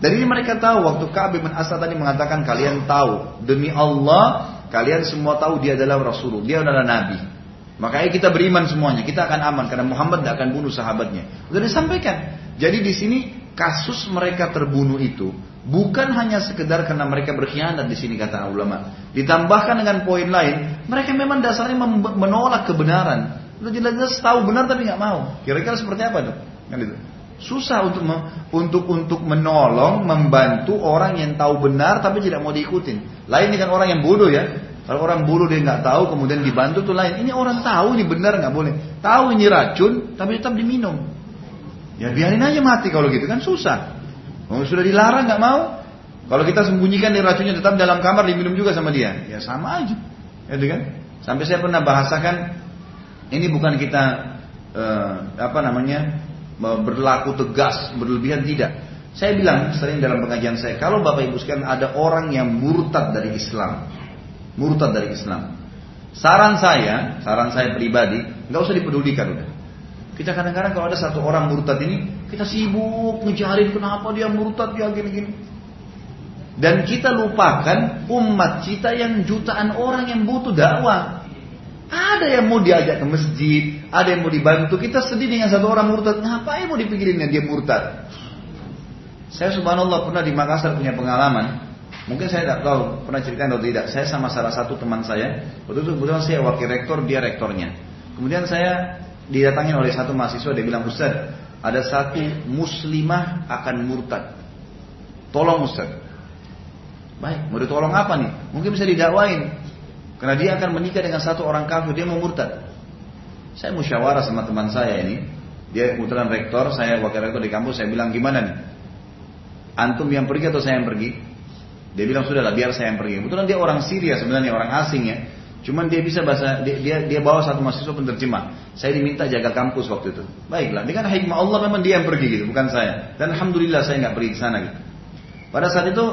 Dan ini mereka tahu waktu Ka'ab bin Asad tadi mengatakan kalian tahu demi Allah kalian semua tahu dia adalah Rasulullah, dia adalah Nabi. Makanya kita beriman semuanya, kita akan aman karena Muhammad tidak akan bunuh sahabatnya. Sudah disampaikan. Jadi di sini kasus mereka terbunuh itu bukan hanya sekedar karena mereka berkhianat di sini kata ulama. Ditambahkan dengan poin lain, mereka memang dasarnya menolak kebenaran. Udah jelas-jelas tahu benar tapi nggak mau. Kira-kira seperti apa tuh? Kan itu. Susah untuk untuk untuk menolong, membantu orang yang tahu benar tapi tidak mau diikutin. Lain dengan orang yang bodoh ya. Kalau orang bodoh dia nggak tahu kemudian dibantu tuh lain. Ini orang tahu ini benar nggak boleh. Tahu ini racun tapi tetap diminum. Ya biarin aja mati kalau gitu kan susah. Kalau sudah dilarang nggak mau. Kalau kita sembunyikan di racunnya tetap dalam kamar diminum juga sama dia. Ya sama aja. Ya kan? Sampai saya pernah bahasakan ini bukan kita uh, apa namanya berlaku tegas, berlebihan tidak. Saya bilang sering dalam pengajian saya, kalau Bapak Ibu sekalian ada orang yang murtad dari Islam, murtad dari Islam. Saran saya, saran saya pribadi, nggak usah dipedulikan udah. Kita kadang-kadang kalau ada satu orang murtad ini, kita sibuk ngejarin kenapa dia murtad dia gini-gini. Dan kita lupakan umat kita yang jutaan orang yang butuh dakwah. Ada yang mau diajak ke masjid, ada yang mau dibantu. Kita sedih dengan satu orang murtad. Ngapain mau dipikirin dia murtad? Saya subhanallah pernah di Makassar punya pengalaman. Mungkin saya tidak tahu pernah cerita atau tidak. Saya sama salah satu teman saya. Waktu itu kebetulan saya wakil rektor, dia rektornya. Kemudian saya didatangi oleh satu mahasiswa. Dia bilang Ustaz, ada satu muslimah akan murtad. Tolong Ustaz. Baik, mau ditolong apa nih? Mungkin bisa didakwain. Karena dia akan menikah dengan satu orang kafir, dia mau murtad. Saya musyawarah sama teman saya ini. Dia kebetulan rektor, saya wakil rektor di kampus, saya bilang gimana nih? Antum yang pergi atau saya yang pergi? Dia bilang sudahlah biar saya yang pergi. Kebetulan dia orang Syria sebenarnya orang asing ya. Cuman dia bisa bahasa dia, dia, dia bawa satu mahasiswa penerjemah. Saya diminta jaga kampus waktu itu. Baiklah, dengan hikmah Allah memang dia yang pergi gitu, bukan saya. Dan alhamdulillah saya nggak pergi ke sana gitu. Pada saat itu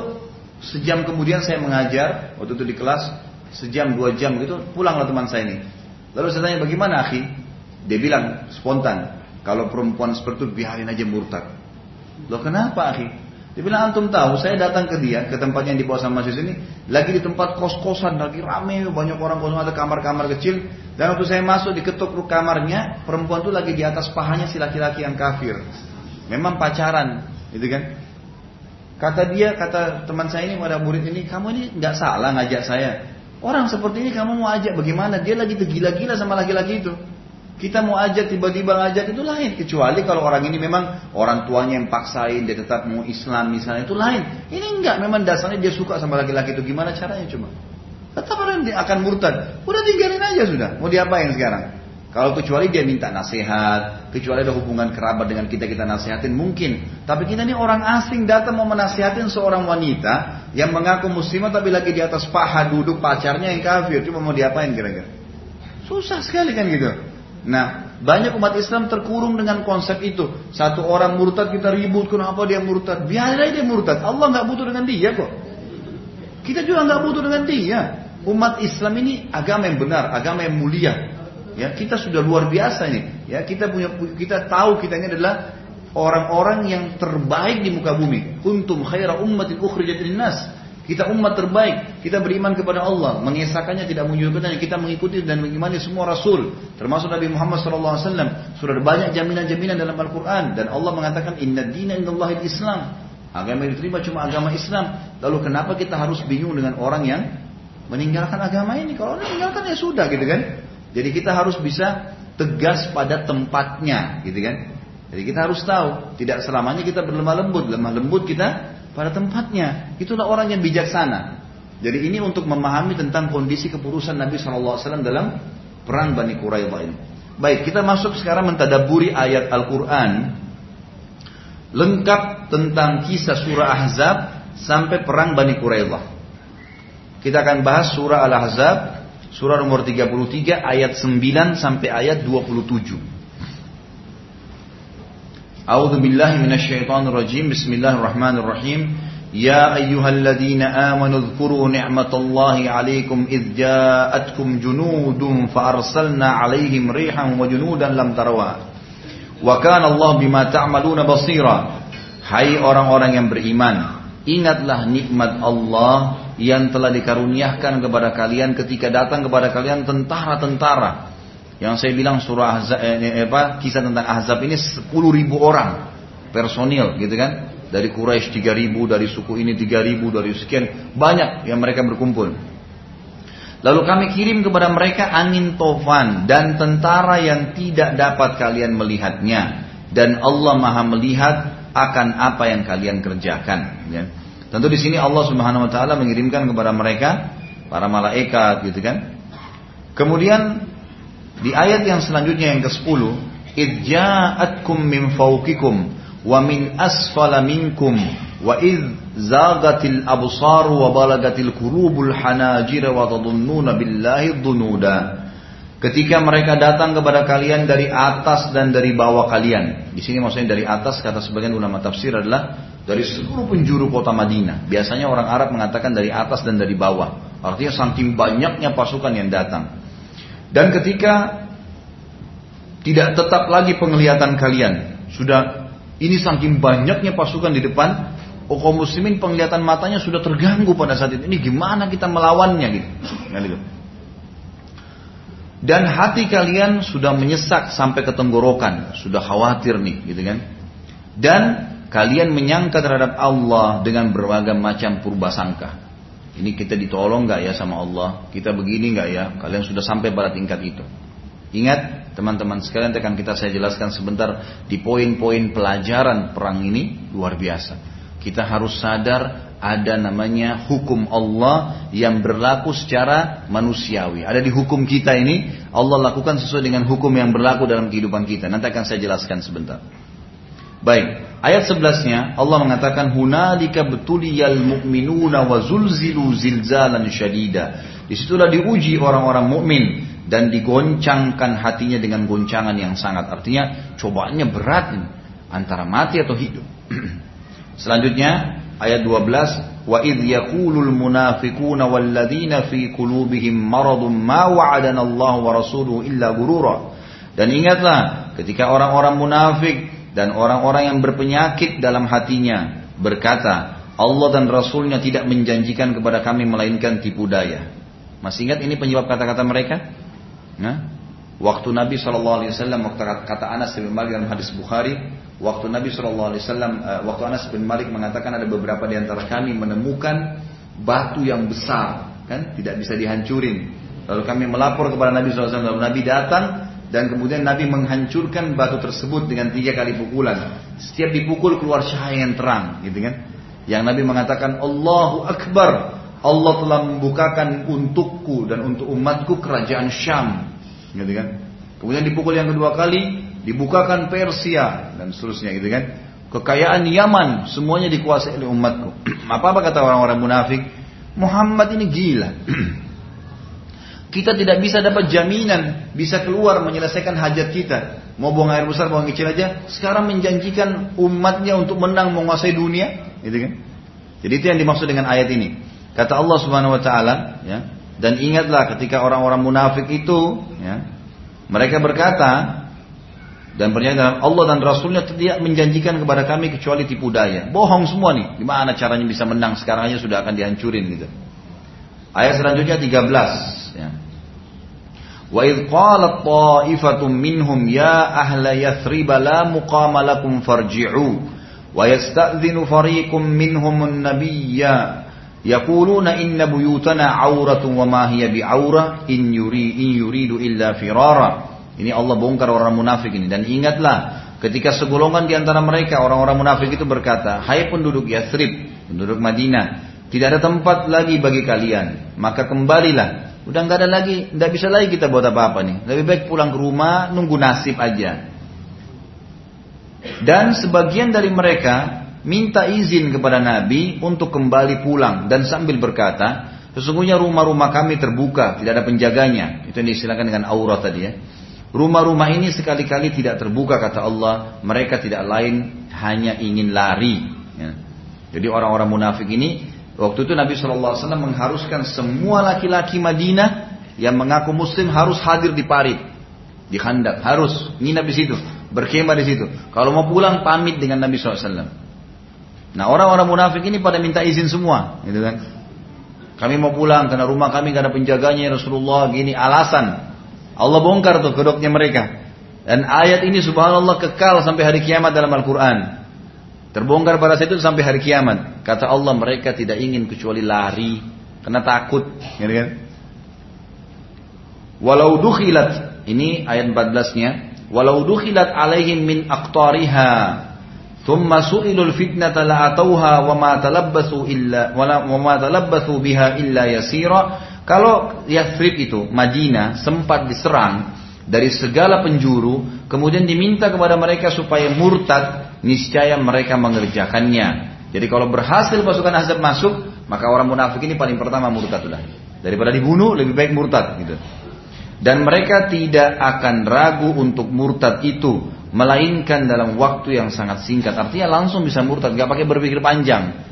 sejam kemudian saya mengajar waktu itu di kelas sejam dua jam gitu pulanglah teman saya ini. Lalu saya tanya bagaimana akhi? Dia bilang spontan kalau perempuan seperti itu biarin aja murtad. Loh kenapa akhi? Dia bilang antum tahu saya datang ke dia ke tempatnya yang dibawa sama mahasiswa ini lagi di tempat kos-kosan lagi rame banyak orang kosong ada kamar-kamar kecil. Dan waktu saya masuk diketuk kamarnya perempuan itu lagi di atas pahanya si laki-laki yang kafir. Memang pacaran gitu kan? Kata dia kata teman saya ini pada murid ini kamu ini nggak salah ngajak saya Orang seperti ini kamu mau ajak bagaimana? Dia lagi tergila-gila sama laki-laki itu. Kita mau ajak tiba-tiba ngajak itu lain. Kecuali kalau orang ini memang orang tuanya yang paksain dia tetap mau Islam misalnya itu lain. Ini enggak, memang dasarnya dia suka sama laki-laki itu. Gimana caranya cuma? Tetap orang akan murtad. Udah tinggalin aja sudah. Mau diapain sekarang? Kalau kecuali dia minta nasihat, kecuali ada hubungan kerabat dengan kita kita nasihatin mungkin. Tapi kita ini orang asing datang mau menasihatin seorang wanita yang mengaku muslimah tapi lagi di atas paha duduk pacarnya yang kafir. Cuma mau diapain kira-kira? Susah sekali kan gitu. Nah, banyak umat Islam terkurung dengan konsep itu. Satu orang murtad kita ribut, kenapa dia murtad? Biarin aja dia murtad. Allah nggak butuh dengan dia kok. Kita juga nggak butuh dengan dia. Umat Islam ini agama yang benar, agama yang mulia. Ya, kita sudah luar biasa ini. Ya, kita punya kita tahu kita ini adalah orang-orang yang terbaik di muka bumi. Kuntum khaira ummatin ukhrijat nas. Kita umat terbaik, kita beriman kepada Allah, mengesahkannya tidak menunjukkannya, kita mengikuti dan mengimani semua rasul, termasuk Nabi Muhammad SAW. Sudah ada banyak jaminan-jaminan dalam Al-Quran dan Allah mengatakan Inna dina innallahi Islam. Agama yang diterima cuma agama Islam. Lalu kenapa kita harus bingung dengan orang yang meninggalkan agama ini? Kalau meninggalkan ya sudah gitu kan. Jadi kita harus bisa tegas pada tempatnya, gitu kan? Jadi kita harus tahu, tidak selamanya kita berlemah lembut, lemah lembut kita pada tempatnya. Itulah orang yang bijaksana. Jadi ini untuk memahami tentang kondisi keputusan Nabi SAW dalam perang Bani Quraidah ini. Baik, kita masuk sekarang mentadaburi ayat Al-Quran lengkap tentang kisah surah Ahzab sampai perang Bani Quraidah. Kita akan bahas surah Al-Ahzab Surah nomor 33 ayat 9 sampai ayat 27. A'udzu billahi minasyaitonir rajim. Bismillahirrahmanirrahim. Ya 'alaikum idz ja'atkum junudun fa arsalna 'alaihim rihan wa junudan lam tarawha. Wa kana Allah bima ta'maluna basira. Hai orang-orang yang beriman, ingatlah nikmat Allah yang telah dikaruniakan kepada kalian ketika datang kepada kalian tentara-tentara. Yang saya bilang surah Ahzab, eh, eh, apa, kisah tentang Ahzab ini 10 ribu orang personil gitu kan. Dari Quraisy 3 ribu, dari suku ini 3 ribu, dari sekian banyak yang mereka berkumpul. Lalu kami kirim kepada mereka angin tofan dan tentara yang tidak dapat kalian melihatnya. Dan Allah maha melihat akan apa yang kalian kerjakan. Ya. Tentu di sini Allah Subhanahu wa taala mengirimkan kepada mereka para malaikat gitu kan. Kemudian di ayat yang selanjutnya yang ke-10, "Idja'atkum min fawqikum wa min asfala minkum wa id zagatil absaru wa balagatil qulubul hanajir wa tadhunnuna billahi dhunuda." Ketika mereka datang kepada kalian dari atas dan dari bawah kalian. Di sini maksudnya dari atas kata sebagian ulama tafsir adalah dari seluruh penjuru kota Madinah. Biasanya orang Arab mengatakan dari atas dan dari bawah. Artinya saking banyaknya pasukan yang datang. Dan ketika tidak tetap lagi penglihatan kalian, sudah ini saking banyaknya pasukan di depan, Oh kaum muslimin penglihatan matanya sudah terganggu pada saat itu. Ini gimana kita melawannya gitu. Nah, gitu. Dan hati kalian sudah menyesak sampai ke tenggorokan, sudah khawatir nih, gitu kan? Dan kalian menyangka terhadap Allah dengan berbagai macam purba sangka. Ini kita ditolong nggak ya sama Allah? Kita begini nggak ya? Kalian sudah sampai pada tingkat itu. Ingat teman-teman sekalian akan kita saya jelaskan sebentar di poin-poin pelajaran perang ini luar biasa. Kita harus sadar ada namanya hukum Allah yang berlaku secara manusiawi. Ada di hukum kita ini, Allah lakukan sesuai dengan hukum yang berlaku dalam kehidupan kita. Nanti akan saya jelaskan sebentar. Baik, ayat 11-nya Allah mengatakan hunalika betuliyal mu'minuna wa zulzilu zilzalan syadida. Di situlah diuji orang-orang mukmin dan digoncangkan hatinya dengan goncangan yang sangat. Artinya cobaannya berat ini, antara mati atau hidup. Selanjutnya ayat 12 wa idh yaqulul munafiquna walladzina fi qulubihim maradun ma wa'adana Allah wa rasuluhu illa gurura dan ingatlah ketika orang-orang munafik dan orang-orang yang berpenyakit dalam hatinya berkata Allah dan Rasulnya tidak menjanjikan kepada kami melainkan tipu daya. Masih ingat ini penyebab kata-kata mereka? Nah waktu Nabi SAW waktu kata Anas bin Malik dalam hadis Bukhari Waktu Nabi Wasallam, eh, waktu Anas bin Malik mengatakan ada beberapa di antara kami menemukan batu yang besar, kan tidak bisa dihancurin. Lalu kami melapor kepada Nabi SAW. Lalu Nabi datang dan kemudian Nabi menghancurkan batu tersebut dengan tiga kali pukulan. Setiap dipukul keluar cahaya yang terang, gitu kan? Yang Nabi mengatakan Allahu Akbar. Allah telah membukakan untukku dan untuk umatku kerajaan Syam, gitu kan? Kemudian dipukul yang kedua kali, dibukakan Persia dan seterusnya gitu kan. Kekayaan Yaman semuanya dikuasai oleh umatku. Apa apa kata orang-orang munafik? Muhammad ini gila. kita tidak bisa dapat jaminan bisa keluar menyelesaikan hajat kita. Mau buang air besar, buang kecil aja. Sekarang menjanjikan umatnya untuk menang menguasai dunia, gitu kan? Jadi itu yang dimaksud dengan ayat ini. Kata Allah Subhanahu wa taala, ya. Dan ingatlah ketika orang-orang munafik itu, ya, mereka berkata, dan pernyataan Allah dan Rasulnya tidak menjanjikan kepada kami kecuali tipu daya. Bohong semua nih. Gimana caranya bisa menang? Sekarang aja sudah akan dihancurin gitu. Ayat selanjutnya 13. Ya. Wa idh qalat ta'ifatum minhum ya ahla yathrib la muqama lakum farji'u wa yasta'dhinu fariqum minhum an-nabiyya yaquluna inna buyutana 'auratun wa ma hiya bi'aurah in yuri in yuridu illa firara ini Allah bongkar orang munafik ini. Dan ingatlah ketika segolongan di antara mereka orang-orang munafik itu berkata, Hai penduduk Yathrib, penduduk Madinah, tidak ada tempat lagi bagi kalian. Maka kembalilah. Udah nggak ada lagi, nggak bisa lagi kita buat apa-apa nih. Lebih baik pulang ke rumah, nunggu nasib aja. Dan sebagian dari mereka minta izin kepada Nabi untuk kembali pulang dan sambil berkata, sesungguhnya rumah-rumah kami terbuka, tidak ada penjaganya. Itu yang disilakan dengan aurat tadi ya. Rumah-rumah ini sekali-kali tidak terbuka kata Allah. Mereka tidak lain hanya ingin lari. Ya. Jadi orang-orang munafik ini waktu itu Nabi SAW mengharuskan semua laki-laki Madinah yang mengaku Muslim harus hadir di parit, di khandak, harus nginap di situ, berkemah di situ. Kalau mau pulang pamit dengan Nabi SAW. Nah orang-orang munafik ini pada minta izin semua, gitu kan? Kami mau pulang karena rumah kami gak ada penjaganya Rasulullah gini alasan Allah bongkar tuh kedoknya mereka. Dan ayat ini subhanallah kekal sampai hari kiamat dalam Al-Quran. Terbongkar pada saat itu sampai hari kiamat. Kata Allah mereka tidak ingin kecuali lari. Karena takut. Gitu kan? Walau dukhilat. Ini ayat 14-nya. Walau dukhilat alaihim min aqtariha. Thumma su'ilul fitnata la'atauha wa ma talabbasu illa wa ma talabbasu biha illa kalau Yathrib itu, Madinah, sempat diserang dari segala penjuru, kemudian diminta kepada mereka supaya murtad, niscaya mereka mengerjakannya. Jadi kalau berhasil pasukan Ahzab masuk, maka orang munafik ini paling pertama murtad sudah. Daripada dibunuh, lebih baik murtad gitu. Dan mereka tidak akan ragu untuk murtad itu, melainkan dalam waktu yang sangat singkat. Artinya langsung bisa murtad, gak pakai berpikir panjang.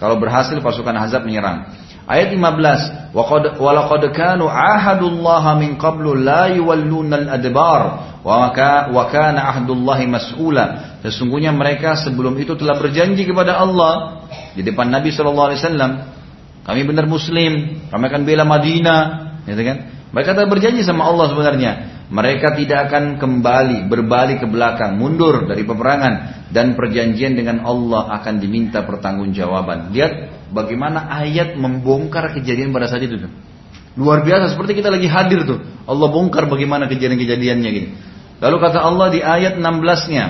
Kalau berhasil pasukan Ahzab menyerang. Ayat 15. Walaqad kanu ahadullaha min qablu la yuwalluna al-adbar wa kana ahdullahi mas'ula. Sesungguhnya mereka sebelum itu telah berjanji kepada Allah di depan Nabi wasallam, kami benar muslim, kami akan bela Madinah, gitu kan? Mereka telah berjanji sama Allah sebenarnya. Mereka tidak akan kembali, berbalik ke belakang, mundur dari peperangan. Dan perjanjian dengan Allah akan diminta pertanggungjawaban. Lihat bagaimana ayat membongkar kejadian pada saat itu. Luar biasa, seperti kita lagi hadir tuh. Allah bongkar bagaimana kejadian-kejadiannya gini. Lalu kata Allah di ayat 16-nya.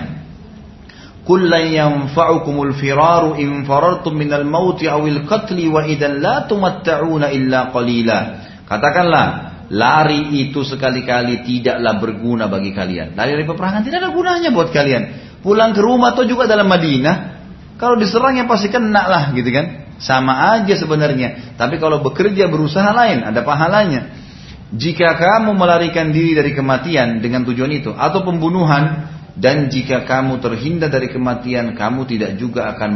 Kullan yanfa'ukumul firaru in farartum minal mauti awil qatli wa idan la tumatta'una illa qalila. Katakanlah, Lari itu sekali-kali tidaklah berguna bagi kalian. Lari dari peperangan tidak ada gunanya buat kalian. Pulang ke rumah atau juga dalam Madinah. Kalau diserang ya pasti kena lah gitu kan. Sama aja sebenarnya. Tapi kalau bekerja berusaha lain ada pahalanya. Jika kamu melarikan diri dari kematian dengan tujuan itu atau pembunuhan dan jika kamu terhindar dari kematian kamu tidak juga akan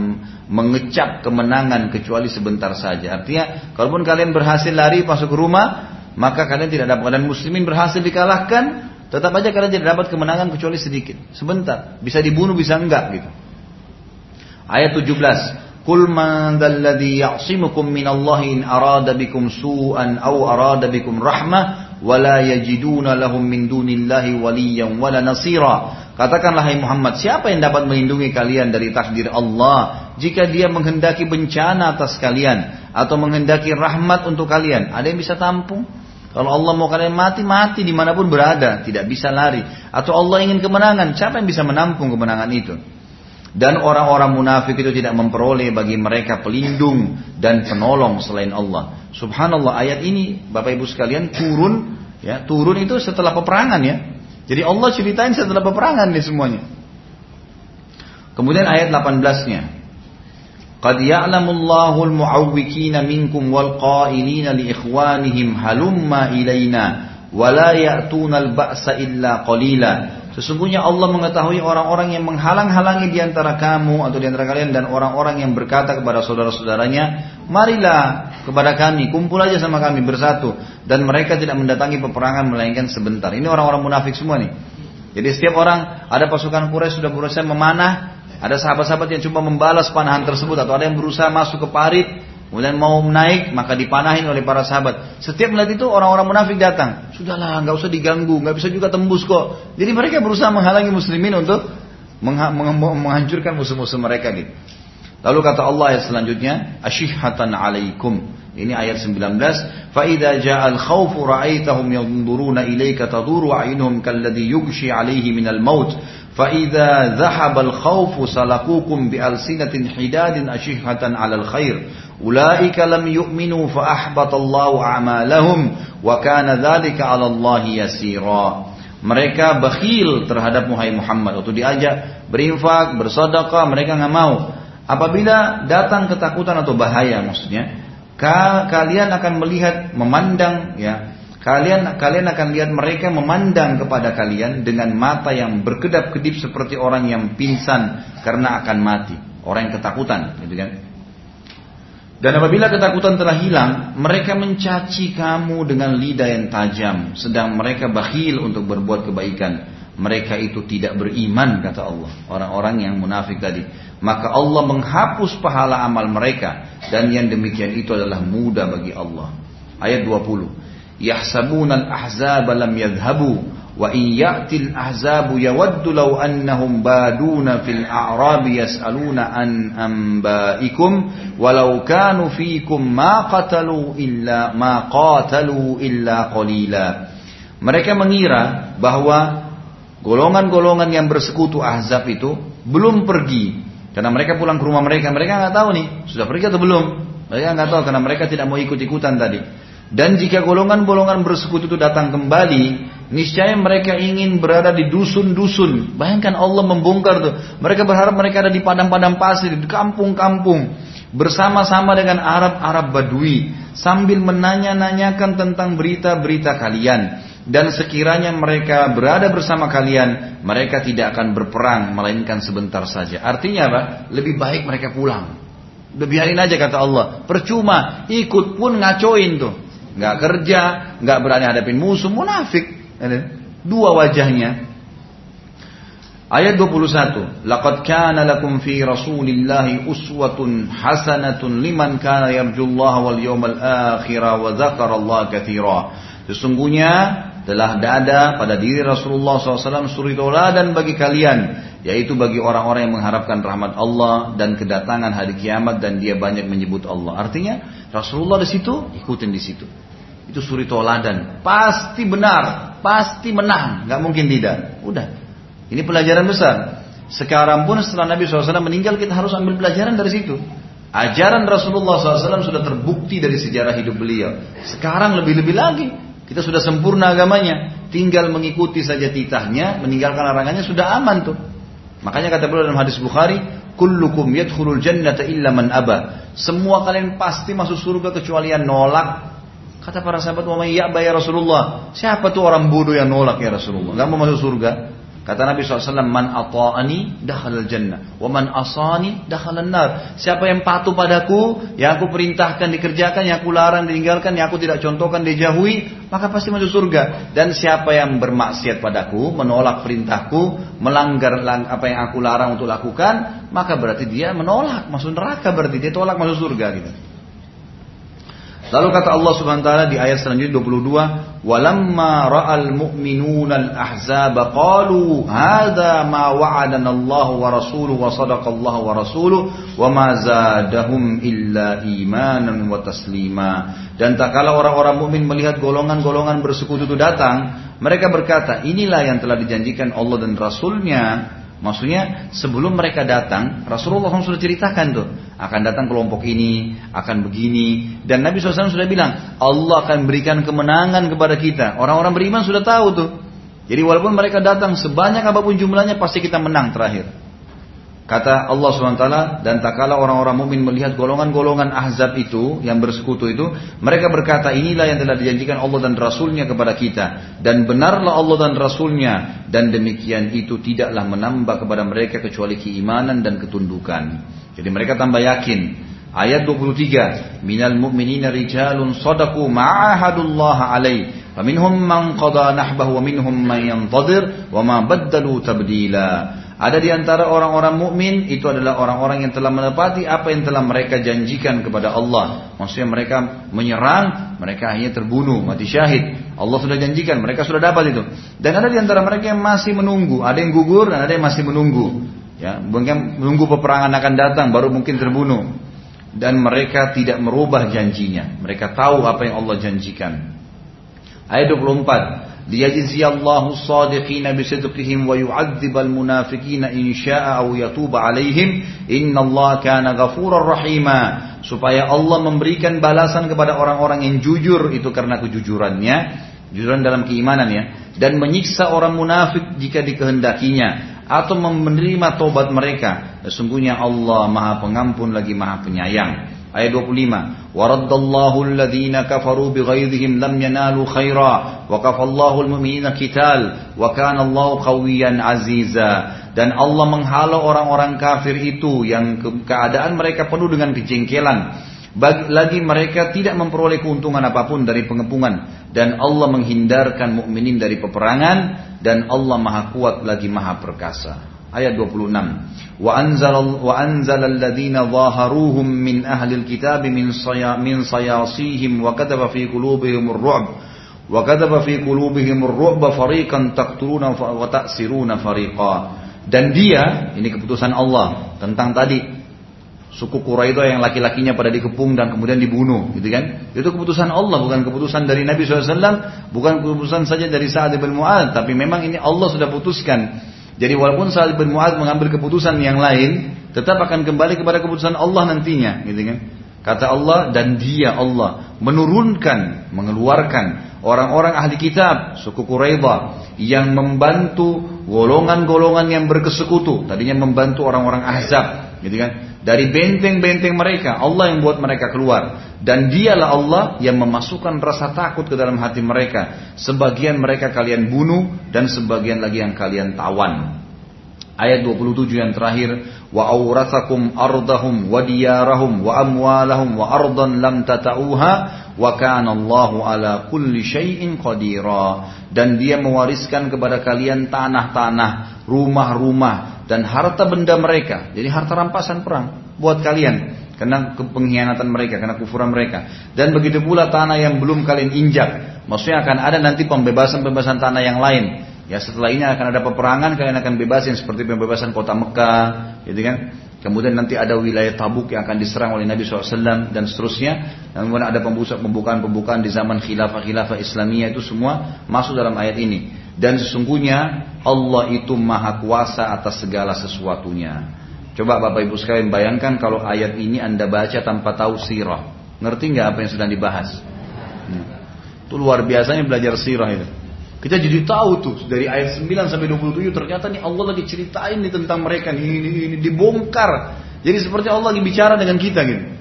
mengecap kemenangan kecuali sebentar saja. Artinya kalaupun kalian berhasil lari masuk ke rumah maka kalian tidak dapat dan muslimin berhasil dikalahkan, tetap aja kalian tidak dapat kemenangan kecuali sedikit, sebentar, bisa dibunuh bisa enggak gitu. Ayat 17, Kul man dzalladzi ya'simukum minallahi in arada bikum su'an aw arada bikum rahmah wa la yajiduna lahum min dunillahi waliyyan wala nasira. Katakanlah hai Muhammad, siapa yang dapat melindungi kalian dari takdir Allah jika dia menghendaki bencana atas kalian atau menghendaki rahmat untuk kalian? Ada yang bisa tampung? Kalau Allah mau kalian mati, mati di mana pun berada, tidak bisa lari. Atau Allah ingin kemenangan, siapa yang bisa menampung kemenangan itu? Dan orang-orang munafik itu tidak memperoleh bagi mereka pelindung dan penolong selain Allah. Subhanallah ayat ini Bapak Ibu sekalian turun ya turun itu setelah peperangan ya. Jadi Allah ceritain setelah peperangan nih semuanya. Kemudian ayat 18-nya. قد يعلم الله المعوكين منكم والقائلين لإخوانهم هلما إلينا ولا يأتون البأس إلا قليلا Sesungguhnya Allah mengetahui orang-orang yang menghalang-halangi di antara kamu atau di antara kalian dan orang-orang yang berkata kepada saudara-saudaranya, marilah kepada kami, kumpul aja sama kami bersatu. Dan mereka tidak mendatangi peperangan melainkan sebentar. Ini orang-orang munafik semua nih. Jadi setiap orang ada pasukan Quraisy sudah berusaha memanah, ada sahabat-sahabat yang cuma membalas panahan tersebut atau ada yang berusaha masuk ke parit, kemudian mau naik maka dipanahin oleh para sahabat. Setiap melihat itu orang-orang munafik datang. Sudahlah, nggak usah diganggu, nggak bisa juga tembus kok. Jadi mereka berusaha menghalangi muslimin untuk menghancurkan musuh-musuh mereka gitu. Lalu kata Allah yang selanjutnya, asyihatan alaikum. Ini ayat 19. Faida ja'al khawfu ra'aitahum ilaika ilayka wa ainhum kalladhi yugshi alaihi minal maut فإذا ذهب الخوف سلقوكم بألسنة حداد أشهة على الخير أولئك لم يؤمنوا فأحبط الله أعمالهم وكان ذلك على الله يسيرا mereka bakhil terhadap Muhammad waktu diajak berinfak bersedekah mereka nggak mau apabila datang ketakutan atau bahaya maksudnya kalian akan melihat memandang ya Kalian kalian akan lihat mereka memandang kepada kalian dengan mata yang berkedap-kedip seperti orang yang pingsan karena akan mati, orang yang ketakutan, gitu kan? Dan apabila ketakutan telah hilang, mereka mencaci kamu dengan lidah yang tajam, sedang mereka bakhil untuk berbuat kebaikan. Mereka itu tidak beriman, kata Allah. Orang-orang yang munafik tadi. Maka Allah menghapus pahala amal mereka. Dan yang demikian itu adalah mudah bagi Allah. Ayat 20 yahsabuna al-ahzaba lam yadhhabu wa in ya'ti al-ahzabu yawaddu law annahum baduna fil a'rabi yas'aluna an anba'ikum walau kanu fiikum ma qatalu illa ma qatalu illa qalila mereka mengira bahwa golongan-golongan yang bersekutu ahzab itu belum pergi. Karena mereka pulang ke rumah mereka mereka nggak tahu nih sudah pergi atau belum? Mereka nggak tahu karena mereka tidak mau ikut-ikutan tadi dan jika golongan-golongan bersekutu itu datang kembali, niscaya mereka ingin berada di dusun-dusun. Bayangkan Allah membongkar tuh. Mereka berharap mereka ada di padang-padang pasir, di kampung-kampung. Bersama-sama dengan Arab-Arab Badui. Sambil menanya-nanyakan tentang berita-berita kalian. Dan sekiranya mereka berada bersama kalian, mereka tidak akan berperang, melainkan sebentar saja. Artinya apa? Lebih baik mereka pulang. Biarin aja kata Allah. Percuma, ikut pun ngacoin tuh. Nggak kerja, nggak berani hadapin musuh, munafik. Dua wajahnya. Ayat 21. Laqad kana lakum fi Rasulillahi uswatun hasanatun liman kana yarjullaha wal yawmal akhir wa dzakarallaha katsira. Sesungguhnya telah ada pada diri Rasulullah SAW suri dan bagi kalian yaitu bagi orang-orang yang mengharapkan rahmat Allah dan kedatangan hari kiamat dan dia banyak menyebut Allah. Artinya Rasulullah di situ ikutin di situ. Itu suri toladan. Pasti benar, pasti menang, nggak mungkin tidak. Udah. Ini pelajaran besar. Sekarang pun setelah Nabi SAW meninggal kita harus ambil pelajaran dari situ. Ajaran Rasulullah SAW sudah terbukti dari sejarah hidup beliau. Sekarang lebih-lebih lagi. Kita sudah sempurna agamanya. Tinggal mengikuti saja titahnya, meninggalkan larangannya sudah aman tuh. Makanya kata beliau dalam hadis Bukhari, kullukum yadkhulul jannata illa man aba. Semua kalian pasti masuk surga kecuali yang nolak. Kata para sahabat, "Wa may ya Rasulullah?" Siapa tuh orang bodoh yang nolak ya Rasulullah? Gak mau masuk surga? Kata Nabi SAW, Man ata'ani dakhalal jannah. Wa man asani dakhalal nar. Siapa yang patuh padaku, yang aku perintahkan dikerjakan, yang aku larang ditinggalkan, yang aku tidak contohkan dijauhi, maka pasti masuk surga. Dan siapa yang bermaksiat padaku, menolak perintahku, melanggar apa yang aku larang untuk lakukan, maka berarti dia menolak masuk neraka berarti dia tolak masuk surga gitu. Lalu kata Allah Subhanahu wa taala di ayat selanjutnya 22, "Walamma ra'al mu'minuna al-ahzaba qalu hadza ma wa'adana Allah wa rasuluhu wa sadaqa Allah wa rasuluhu wa ma zadahum illa imanan wa taslima." Dan tak kala orang-orang mukmin melihat golongan-golongan bersekutu itu datang, mereka berkata, "Inilah yang telah dijanjikan Allah dan Rasulnya." Maksudnya sebelum mereka datang, Rasulullah SAW sudah ceritakan tuh, akan datang kelompok ini, akan begini, dan Nabi SAW sudah bilang, Allah akan berikan kemenangan kepada kita. Orang-orang beriman sudah tahu tuh. Jadi walaupun mereka datang sebanyak apa pun jumlahnya, pasti kita menang terakhir. Kata Allah SWT, dan tak kala orang-orang mukmin melihat golongan-golongan ahzab itu, yang bersekutu itu, mereka berkata, inilah yang telah dijanjikan Allah dan Rasulnya kepada kita. Dan benarlah Allah dan Rasulnya, dan demikian itu tidaklah menambah kepada mereka kecuali keimanan dan ketundukan. Jadi mereka tambah yakin. Ayat 23, Minal mu'minina rijalun sadaku ma'ahadullah alaih. Faminhum man qada nahbahu wa minhum man yantadir wa ma baddalu tabdila. Ada di antara orang-orang mukmin itu adalah orang-orang yang telah menepati apa yang telah mereka janjikan kepada Allah. Maksudnya mereka menyerang, mereka hanya terbunuh, mati syahid. Allah sudah janjikan, mereka sudah dapat itu. Dan ada di antara mereka yang masih menunggu, ada yang gugur dan ada yang masih menunggu. Ya, mungkin menunggu peperangan akan datang baru mungkin terbunuh. Dan mereka tidak merubah janjinya. Mereka tahu apa yang Allah janjikan. Ayat 24 liyajziyallahu as-sadiqina bisidqihim wa yu'adzibal munafiqina in syaa'a aw yatuba 'alaihim innallaha kana ghafurar rahima supaya Allah memberikan balasan kepada orang-orang yang jujur. Itu karena kejujurannya. Jujuran dalam keimanan ya. Dan menyiksa orang munafik jika dikehendakinya. Atau menerima tobat mereka. Sesungguhnya Allah Maha Pengampun lagi Maha Penyayang Ayat 25. Waraddallahu alladhina kafaru bighaidhihim lam yanalu khaira wa kafallahu almu'minina qital wa kana Allahu qawiyyan aziza. Dan Allah menghalau orang-orang kafir itu yang keadaan mereka penuh dengan kejengkelan. Bagi, lagi mereka tidak memperoleh keuntungan apa pun dari pengepungan dan Allah menghindarkan mukminin dari peperangan dan Allah Maha Kuat lagi Maha Perkasa ayat 26 wa anzal wa anzal alladziina zaharuhum min ahli alkitab min saya min sayasihim wa kataba fi qulubihim ar-ru'b wa kataba fi qulubihim ar-ru'b fariqan taqtuluna wa ta'siruna fariqa dan dia ini keputusan Allah tentang tadi suku Quraisy yang laki-lakinya pada dikepung dan kemudian dibunuh, gitu kan? Itu keputusan Allah, bukan keputusan dari Nabi SAW, bukan keputusan saja dari Sa'ad bin Mu'ad, tapi memang ini Allah sudah putuskan. Jadi walaupun Sa'ad bin Mu'ad mengambil keputusan yang lain, tetap akan kembali kepada keputusan Allah nantinya, gitu kan? Kata Allah dan dia Allah menurunkan, mengeluarkan orang-orang ahli kitab suku Quraidah yang membantu golongan-golongan yang berkesekutu. Tadinya membantu orang-orang Ahzab, gitu kan? Dari benteng-benteng mereka, Allah yang buat mereka keluar. Dan dialah Allah yang memasukkan rasa takut ke dalam hati mereka. Sebagian mereka kalian bunuh dan sebagian lagi yang kalian tawan. Ayat 27 yang terakhir, wa aurathakum ardahum wa diyarahum wa amwalahum wa ardan lam tata'uha wa kana Allahu ala kulli syai'in qadira. Dan dia mewariskan kepada kalian tanah-tanah, rumah-rumah dan harta benda mereka. Jadi harta rampasan perang buat kalian karena pengkhianatan mereka, karena kufuran mereka. Dan begitu pula tanah yang belum kalian injak. Maksudnya akan ada nanti pembebasan-pembebasan tanah yang lain Ya setelah ini akan ada peperangan kalian akan bebasin seperti pembebasan kota Mekah, gitu kan? Kemudian nanti ada wilayah Tabuk yang akan diserang oleh Nabi SAW dan seterusnya. Dan kemudian ada pembukaan-pembukaan di zaman khilafah-khilafah Islamiyah itu semua masuk dalam ayat ini. Dan sesungguhnya Allah itu maha kuasa atas segala sesuatunya. Coba Bapak Ibu sekalian bayangkan kalau ayat ini Anda baca tanpa tahu sirah. Ngerti nggak apa yang sedang dibahas? Hmm. Itu luar biasanya belajar sirah itu. Kita jadi tahu tuh dari ayat 9 sampai 27 ternyata nih Allah lagi ceritain nih tentang mereka nih ini, ini dibongkar. Jadi seperti Allah lagi bicara dengan kita gitu.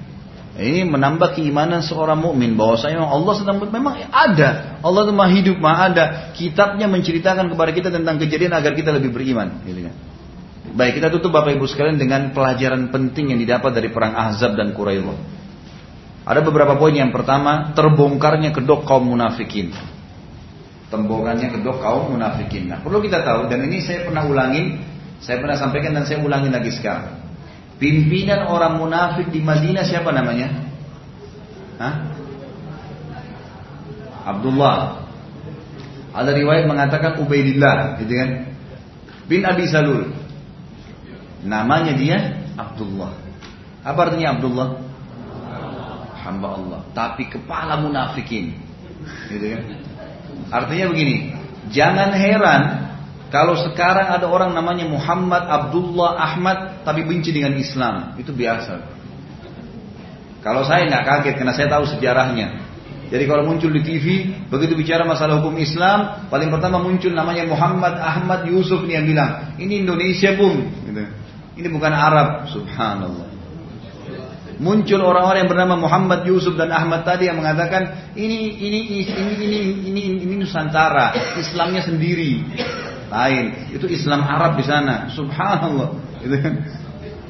Ini menambah keimanan seorang mukmin bahwasanya Allah sedang memang ada. Allah itu maha hidup, maha ada. Kitabnya menceritakan kepada kita tentang kejadian agar kita lebih beriman. Gitu kan. Baik, kita tutup Bapak Ibu sekalian dengan pelajaran penting yang didapat dari perang Ahzab dan Quraisy. Ada beberapa poin yang pertama, terbongkarnya kedok kaum munafikin tembongannya kedua kaum munafikin. Nah, perlu kita tahu dan ini saya pernah ulangin, saya pernah sampaikan dan saya ulangin lagi sekarang. Pimpinan orang munafik di Madinah siapa namanya? Hah? Abdullah. Ada riwayat mengatakan Ubaidillah, gitu kan? Bin Abi Salul. Namanya dia Abdullah. Apa artinya Abdullah? Hamba Allah. Tapi kepala munafikin. Gitu kan? Artinya begini, jangan heran kalau sekarang ada orang namanya Muhammad Abdullah Ahmad tapi benci dengan Islam, itu biasa. Kalau saya nggak kaget karena saya tahu sejarahnya. Jadi kalau muncul di TV, begitu bicara masalah hukum Islam, paling pertama muncul namanya Muhammad Ahmad Yusuf nih yang bilang, ini Indonesia pun, gitu. ini bukan Arab, Subhanallah. Muncul orang-orang yang bernama Muhammad Yusuf dan Ahmad tadi yang mengatakan ini ini ini ini ini ini, ini Nusantara, Islamnya sendiri. Lain, itu Islam Arab di sana. Subhanallah. Gitu kan.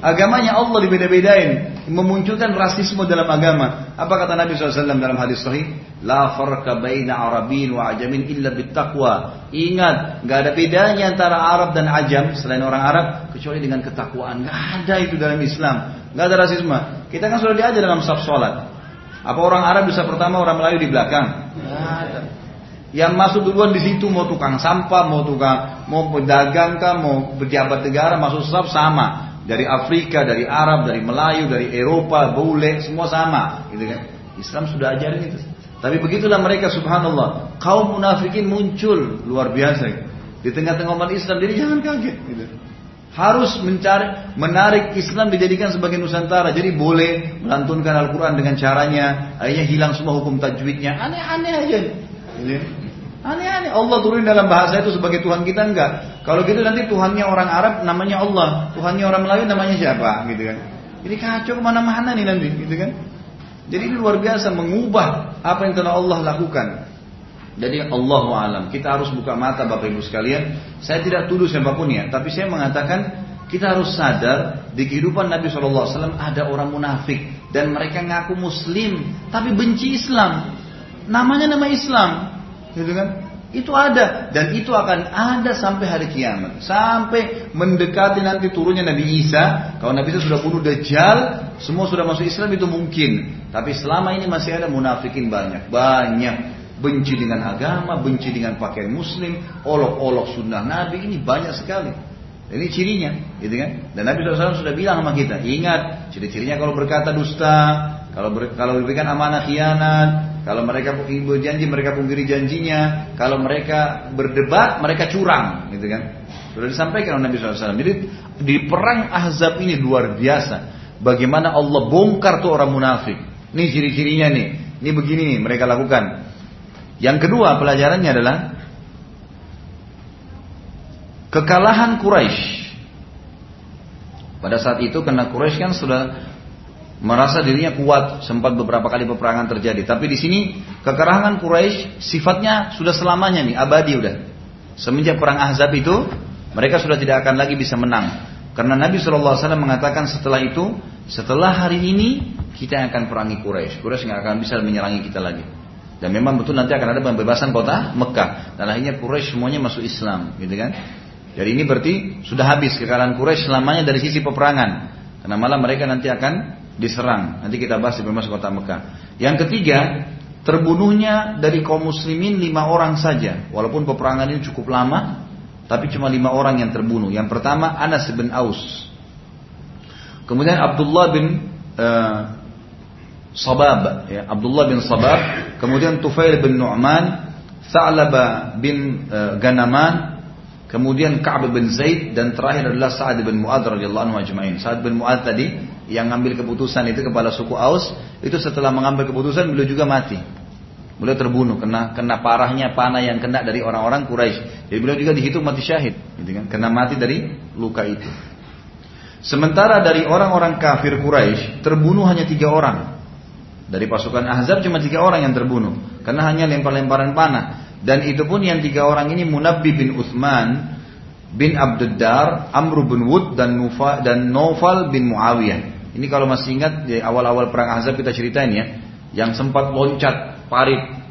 Agamanya Allah dibeda-bedain, memunculkan rasisme dalam agama. Apa kata Nabi SAW dalam hadis sahih? La farqa baina Arabin wa ajamin illa bittaqwa. Ingat, gak ada bedanya antara Arab dan Ajam selain orang Arab kecuali dengan ketakwaan. Gak ada itu dalam Islam. Gak ada rasisme. Kita kan sudah diajar dalam saf. Apa orang Arab bisa pertama, orang Melayu di belakang? Yang masuk duluan di situ mau tukang sampah, mau tukang, mau pedagang kah, mau pejabat negara masuk saf sama dari Afrika, dari Arab, dari Melayu, dari Eropa, bule, semua sama, gitu kan? Islam sudah ajarin itu. Tapi begitulah mereka subhanallah, kaum munafikin muncul luar biasa di tengah-tengah umat Islam. Jadi jangan kaget gitu. Harus mencari menarik Islam dijadikan sebagai nusantara. Jadi boleh melantunkan Al-Qur'an dengan caranya, akhirnya hilang semua hukum tajwidnya. Aneh-aneh aja. Gitu. Aneh-aneh. Allah turun dalam bahasa itu sebagai Tuhan kita enggak. Kalau gitu nanti Tuhannya orang Arab namanya Allah. Tuhannya orang Melayu namanya siapa? Gitu kan. Jadi kacau ke mana-mana nih nanti. Gitu kan. Jadi ini luar biasa mengubah apa yang telah Allah lakukan. Jadi Allah alam. Kita harus buka mata Bapak Ibu sekalian. Saya tidak tuduh siapa pun ya. Tapi saya mengatakan kita harus sadar di kehidupan Nabi SAW ada orang munafik. Dan mereka ngaku muslim. Tapi benci Islam. Namanya nama Islam gitu kan? Itu ada dan itu akan ada sampai hari kiamat, sampai mendekati nanti turunnya Nabi Isa. Kalau Nabi Isa sudah bunuh Dajjal, semua sudah masuk Islam itu mungkin. Tapi selama ini masih ada munafikin banyak, banyak benci dengan agama, benci dengan pakaian Muslim, olok-olok sunnah Nabi ini banyak sekali. Ini cirinya, gitu kan? Dan Nabi SAW sudah bilang sama kita, ingat ciri-cirinya kalau berkata dusta, kalau ber, kalau diberikan amanah khianat, kalau mereka berjanji, mereka pungkiri janjinya. Kalau mereka berdebat, mereka curang, gitu kan? Sudah disampaikan oleh Nabi SAW. Jadi di perang Ahzab ini luar biasa. Bagaimana Allah bongkar tuh orang munafik. Ini ciri-cirinya nih. Ini begini nih mereka lakukan. Yang kedua pelajarannya adalah kekalahan Quraisy. Pada saat itu karena Quraisy kan sudah merasa dirinya kuat, sempat beberapa kali peperangan terjadi. Tapi di sini kekerahan Quraisy sifatnya sudah selamanya nih, abadi udah. Semenjak perang Ahzab itu, Mereka sudah tidak akan lagi bisa menang. Karena Nabi SAW mengatakan setelah itu, setelah hari ini kita akan perangi Quraisy. Quraisy nggak akan bisa menyerangi kita lagi. Dan memang betul nanti akan ada pembebasan kota Mekah. Dan akhirnya Quraisy semuanya masuk Islam, gitu kan? Jadi ini berarti sudah habis kekalahan Quraisy selamanya dari sisi peperangan. Karena malah mereka nanti akan diserang. Nanti kita bahas di masuk kota Mekah. Yang ketiga, terbunuhnya dari kaum muslimin lima orang saja. Walaupun peperangan ini cukup lama, tapi cuma lima orang yang terbunuh. Yang pertama Anas bin Aus. Kemudian Abdullah bin uh, Sabab, ya, Abdullah bin Sabab. Kemudian Tufail bin Nu'man, Tha'laba bin uh, Ganaman, kemudian Ka'ab bin Zaid dan terakhir adalah Sa'ad bin Mu'adz radhiyallahu anhu ajma'in. Sa'ad bin Mu'adz tadi yang ngambil keputusan itu kepala suku Aus, itu setelah mengambil keputusan beliau juga mati. Beliau terbunuh kena kena parahnya panah yang kena dari orang-orang Quraisy. Jadi beliau juga dihitung mati syahid, gitu kan? Kena mati dari luka itu. Sementara dari orang-orang kafir Quraisy terbunuh hanya tiga orang. Dari pasukan Ahzab cuma tiga orang yang terbunuh karena hanya lempar-lemparan panah. Dan itu pun yang tiga orang ini Munabbi bin Uthman bin Abduddar, Amr bin Wud dan Nufa, dan Nofal bin Muawiyah. Ini kalau masih ingat di awal-awal perang Ahzab kita ceritain ya, yang sempat loncat Farid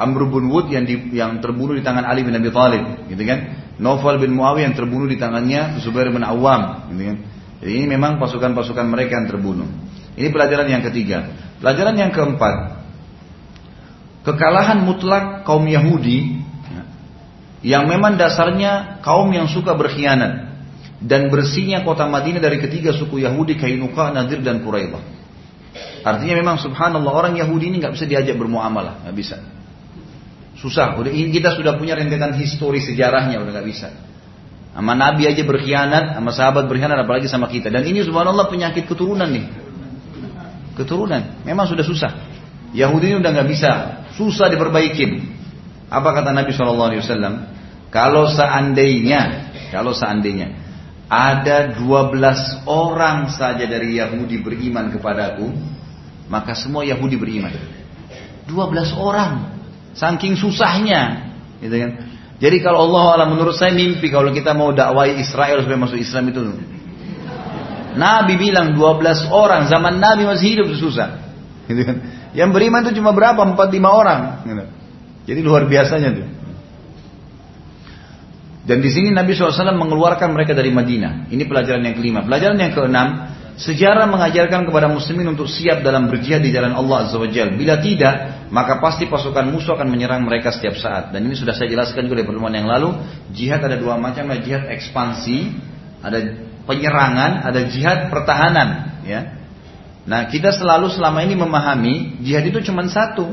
Amr bin Wud yang di, yang terbunuh di tangan Ali bin Abi Thalib, gitu kan? Novel bin Muawiyah yang terbunuh di tangannya Zubair bin Awam, gitu kan? Jadi ini memang pasukan-pasukan mereka yang terbunuh. Ini pelajaran yang ketiga. Pelajaran yang keempat, kekalahan mutlak kaum Yahudi ya, yang memang dasarnya kaum yang suka berkhianat dan bersihnya kota Madinah dari ketiga suku Yahudi Kainuka, Nadir dan Quraidah. Artinya memang subhanallah orang Yahudi ini nggak bisa diajak bermuamalah, nggak bisa. Susah. Udah kita sudah punya rentetan histori sejarahnya, udah nggak bisa. Sama Nabi aja berkhianat, sama sahabat berkhianat, apalagi sama kita. Dan ini subhanallah penyakit keturunan nih. Keturunan, memang sudah susah. Yahudi ini udah nggak bisa, susah diperbaikin. Apa kata Nabi saw? Kalau seandainya, kalau seandainya ada 12 orang saja dari Yahudi beriman kepadaku, maka semua Yahudi beriman. 12 orang. Saking susahnya. Gitu kan. Jadi kalau Allah Allah menurut saya mimpi kalau kita mau dakwai Israel supaya masuk Islam itu. Nabi bilang 12 orang zaman Nabi masih hidup susah. Gitu kan. Yang beriman itu cuma berapa? 4 5 orang. Gitu. Jadi luar biasanya tuh. Dan di sini Nabi SAW mengeluarkan mereka dari Madinah. Ini pelajaran yang kelima. Pelajaran yang keenam, Sejarah mengajarkan kepada muslimin untuk siap dalam berjihad di jalan Allah Azza wa. Bila tidak, maka pasti pasukan musuh akan menyerang mereka setiap saat. Dan ini sudah saya jelaskan juga di pertemuan yang lalu. Jihad ada dua macam, ada jihad ekspansi, ada penyerangan, ada jihad pertahanan. Ya. Nah kita selalu selama ini memahami jihad itu cuma satu,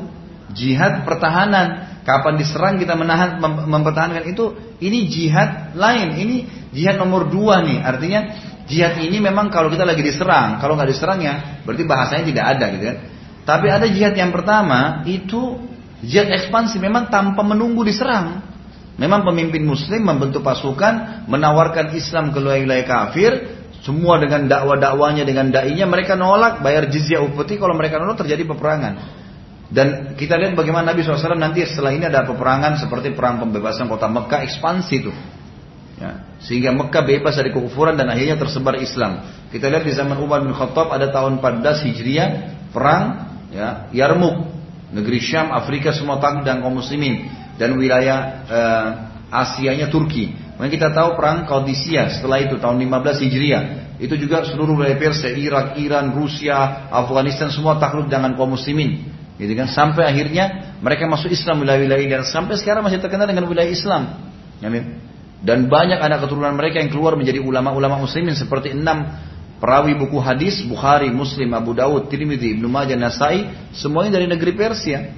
jihad pertahanan. Kapan diserang kita menahan mem mempertahankan itu, ini jihad lain. Ini jihad nomor dua nih. Artinya Jihad ini memang kalau kita lagi diserang, kalau nggak diserang ya berarti bahasanya tidak ada gitu kan. Tapi ada jihad yang pertama itu jihad ekspansi memang tanpa menunggu diserang. Memang pemimpin muslim membentuk pasukan, menawarkan Islam ke wilayah kafir, semua dengan dakwah-dakwanya dengan dai-nya mereka nolak bayar jizyah upeti kalau mereka nolak terjadi peperangan. Dan kita lihat bagaimana Nabi SAW nanti setelah ini ada peperangan seperti perang pembebasan kota Mekah ekspansi itu. Ya, sehingga Mekah bebas dari kekufuran dan akhirnya tersebar Islam. Kita lihat di zaman Umar bin Khattab ada tahun 14 Hijriah perang ya, Yarmuk, negeri Syam, Afrika semua takluk dan kaum muslimin dan wilayah eh, Asianya Turki. Mungkin kita tahu perang Qadisiyah setelah itu tahun 15 Hijriah. Itu juga seluruh wilayah Persia, Irak, Iran, Rusia, Afghanistan semua takluk dengan kaum muslimin. Gitu kan sampai akhirnya mereka masuk Islam wilayah-wilayah dan sampai sekarang masih terkenal dengan wilayah Islam. Dan banyak anak keturunan mereka yang keluar menjadi ulama-ulama muslimin seperti enam perawi buku hadis Bukhari, Muslim, Abu Dawud, Tirmidzi, Ibnu Majah, Nasai, semuanya dari negeri Persia.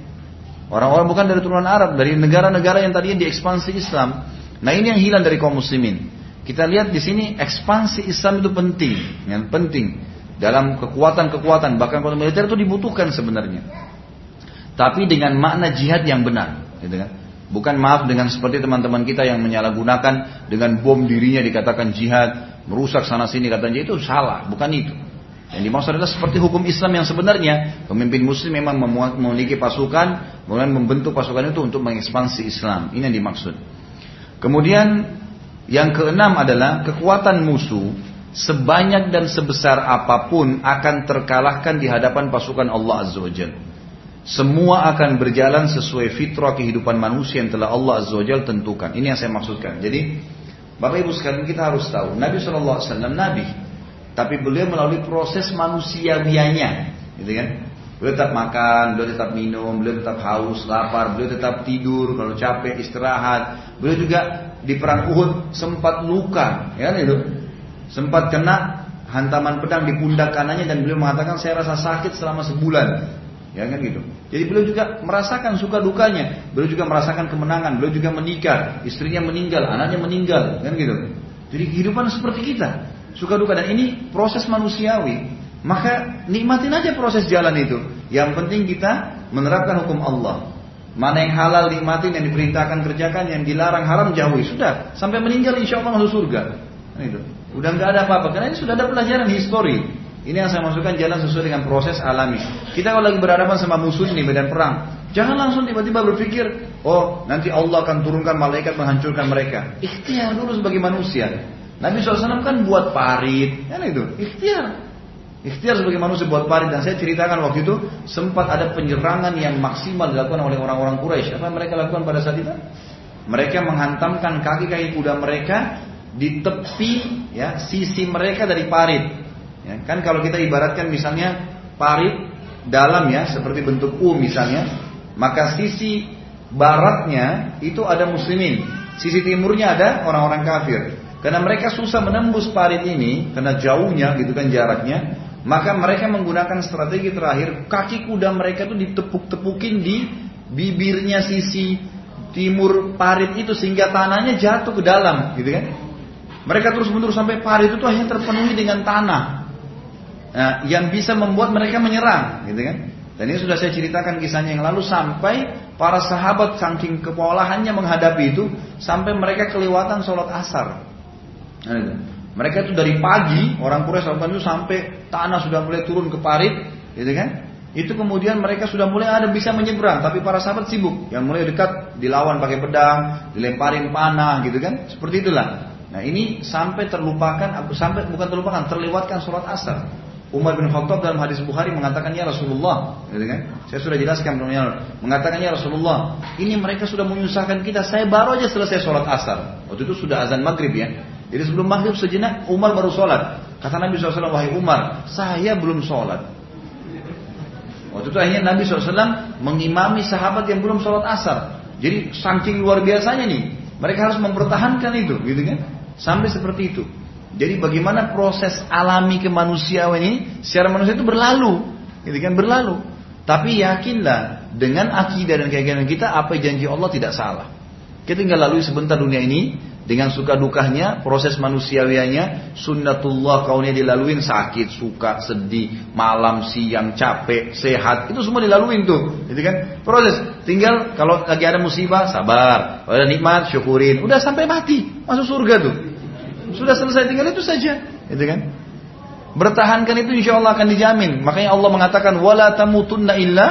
Orang-orang bukan dari turunan Arab, dari negara-negara yang tadinya diekspansi Islam. Nah ini yang hilang dari kaum muslimin. Kita lihat di sini ekspansi Islam itu penting, yang penting dalam kekuatan-kekuatan bahkan kalau militer itu dibutuhkan sebenarnya. Tapi dengan makna jihad yang benar, gitu kan? Bukan maaf dengan seperti teman-teman kita yang menyalahgunakan dengan bom dirinya dikatakan jihad, merusak sana sini katanya itu salah, bukan itu. Yang dimaksud adalah seperti hukum Islam yang sebenarnya pemimpin Muslim memang memiliki pasukan, kemudian membentuk pasukan itu untuk mengekspansi Islam. Ini yang dimaksud. Kemudian Yang keenam adalah kekuatan musuh sebanyak dan sebesar apa pun akan terkalahkan di hadapan pasukan Allah Azza wa Jalla. Semua akan berjalan sesuai fitrah kehidupan manusia yang telah Allah Azza wa Jalla tentukan. Ini yang saya maksudkan. Jadi, Bapak Ibu sekalian kita harus tahu, Nabi SAW Nabi, tapi beliau melalui proses manusiawianya, gitu kan? Beliau tetap makan, beliau tetap minum, beliau tetap haus, lapar, beliau tetap tidur, kalau capek istirahat. Beliau juga di perang Uhud sempat luka, ya kan itu? Sempat kena hantaman pedang di pundak kanannya dan beliau mengatakan saya rasa sakit selama sebulan. Ya kan gitu. Jadi beliau juga merasakan suka dukanya. Beliau juga merasakan kemenangan. Beliau juga menikah. Istrinya meninggal, anaknya meninggal. Kan gitu. Jadi kehidupan seperti kita. Suka duka. Dan ini proses manusiawi. Maka nikmatin aja proses jalan itu. Yang penting kita menerapkan hukum Allah. Mana yang halal nikmatin, yang diperintahkan kerjakan, yang dilarang haram jauhi. Sudah. Sampai meninggal insya Allah masuk surga. Nah, itu. Udah nggak ada apa-apa. Karena ini sudah ada pelajaran histori. Ini yang saya masukkan jalan sesuai dengan proses alami. Kita kalau lagi berhadapan sama musuh ini medan perang, jangan langsung tiba-tiba berpikir, oh nanti Allah akan turunkan malaikat menghancurkan mereka. Ikhtiar dulu sebagai manusia. Nabi SAW kan buat parit, kan itu, ikhtiar. Ikhtiar sebagai manusia buat parit dan saya ceritakan waktu itu sempat ada penyerangan yang maksimal dilakukan oleh orang-orang Quraisy. Apa yang mereka lakukan pada saat itu? Mereka menghantamkan kaki-kaki kuda mereka di tepi ya sisi mereka dari parit Ya, kan kalau kita ibaratkan misalnya parit dalam ya seperti bentuk U misalnya, maka sisi baratnya itu ada muslimin, sisi timurnya ada orang-orang kafir. Karena mereka susah menembus parit ini karena jauhnya gitu kan jaraknya, maka mereka menggunakan strategi terakhir kaki kuda mereka itu ditepuk-tepukin di bibirnya sisi timur parit itu sehingga tanahnya jatuh ke dalam gitu kan. Mereka terus menerus sampai parit itu hanya terpenuhi dengan tanah nah, yang bisa membuat mereka menyerang, gitu kan? Dan ini sudah saya ceritakan kisahnya yang lalu sampai para sahabat saking kewalahannya menghadapi itu sampai mereka kelewatan sholat asar. Nah, itu. Mereka itu dari pagi orang Quraisy lakukan itu sampai tanah sudah mulai turun ke parit, gitu kan? Itu kemudian mereka sudah mulai ada bisa menyeberang, tapi para sahabat sibuk. Yang mulai dekat dilawan pakai pedang, dilemparin panah, gitu kan? Seperti itulah. Nah ini sampai terlupakan, sampai bukan terlupakan, terlewatkan sholat asar. Umar bin Khattab dalam hadis Bukhari mengatakan ya Rasulullah, gitu kan? Saya sudah jelaskan mengatakan ya Rasulullah, ini mereka sudah menyusahkan kita. Saya baru aja selesai sholat asar. Waktu itu sudah azan maghrib ya. Jadi sebelum maghrib sejenak Umar baru sholat. Kata Nabi SAW, wahai Umar, saya belum sholat. Waktu itu akhirnya Nabi SAW mengimami sahabat yang belum sholat asar. Jadi saking luar biasanya nih, mereka harus mempertahankan itu, gitu kan? Sampai seperti itu. Jadi bagaimana proses alami kemanusiaan ini secara manusia itu berlalu, gitu kan berlalu. Tapi yakinlah dengan akidah dan keyakinan kita apa janji Allah tidak salah. Kita tinggal lalui sebentar dunia ini dengan suka dukanya, proses manusiawianya, sunnatullah kaunya dilaluin sakit, suka, sedih, malam, siang, capek, sehat, itu semua dilaluin tuh, gitu kan? Proses. Tinggal kalau lagi ada musibah, sabar, kalau ada nikmat, syukurin, udah sampai mati, masuk surga tuh. Sudah selesai tinggal itu saja, gitu kan? Bertahankan itu insya Allah akan dijamin. Makanya Allah mengatakan wala tamutunna illa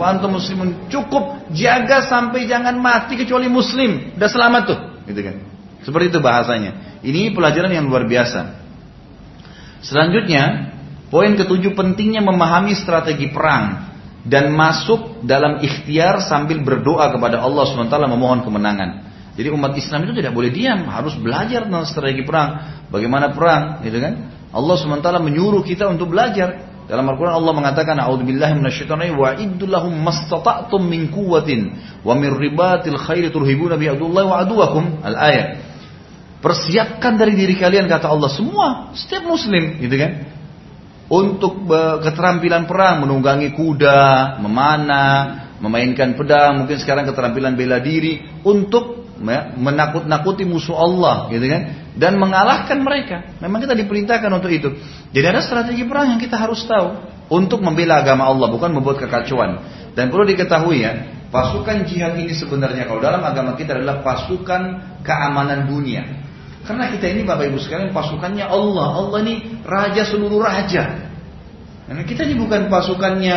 wa muslimun. Cukup jaga sampai jangan mati kecuali muslim. Udah selamat tuh, gitu kan? Seperti itu bahasanya. Ini pelajaran yang luar biasa. Selanjutnya, poin ketujuh pentingnya memahami strategi perang dan masuk dalam ikhtiar sambil berdoa kepada Allah SWT memohon kemenangan. Jadi umat Islam itu tidak boleh diam, harus belajar tentang strategi perang, bagaimana perang, gitu kan? Allah SWT menyuruh kita untuk belajar. Dalam Al-Quran Allah mengatakan, A'udzubillahi minasyaitonir wa iddulahum mastata'tum min quwwatin wa min ribatil khairi turhibuna bi adullahi wa aduwakum. Al-ayat. Persiapkan dari diri kalian kata Allah semua, setiap muslim, gitu kan? Untuk keterampilan perang, menunggangi kuda, memanah, memainkan pedang, mungkin sekarang keterampilan bela diri untuk menakut-nakuti musuh Allah gitu kan dan mengalahkan mereka. Memang kita diperintahkan untuk itu. Jadi ada strategi perang yang kita harus tahu untuk membela agama Allah bukan membuat kekacauan. Dan perlu diketahui ya, pasukan jihad ini sebenarnya kalau dalam agama kita adalah pasukan keamanan dunia. Karena kita ini Bapak Ibu sekalian pasukannya Allah. Allah ini raja seluruh raja. Karena kita ini bukan pasukannya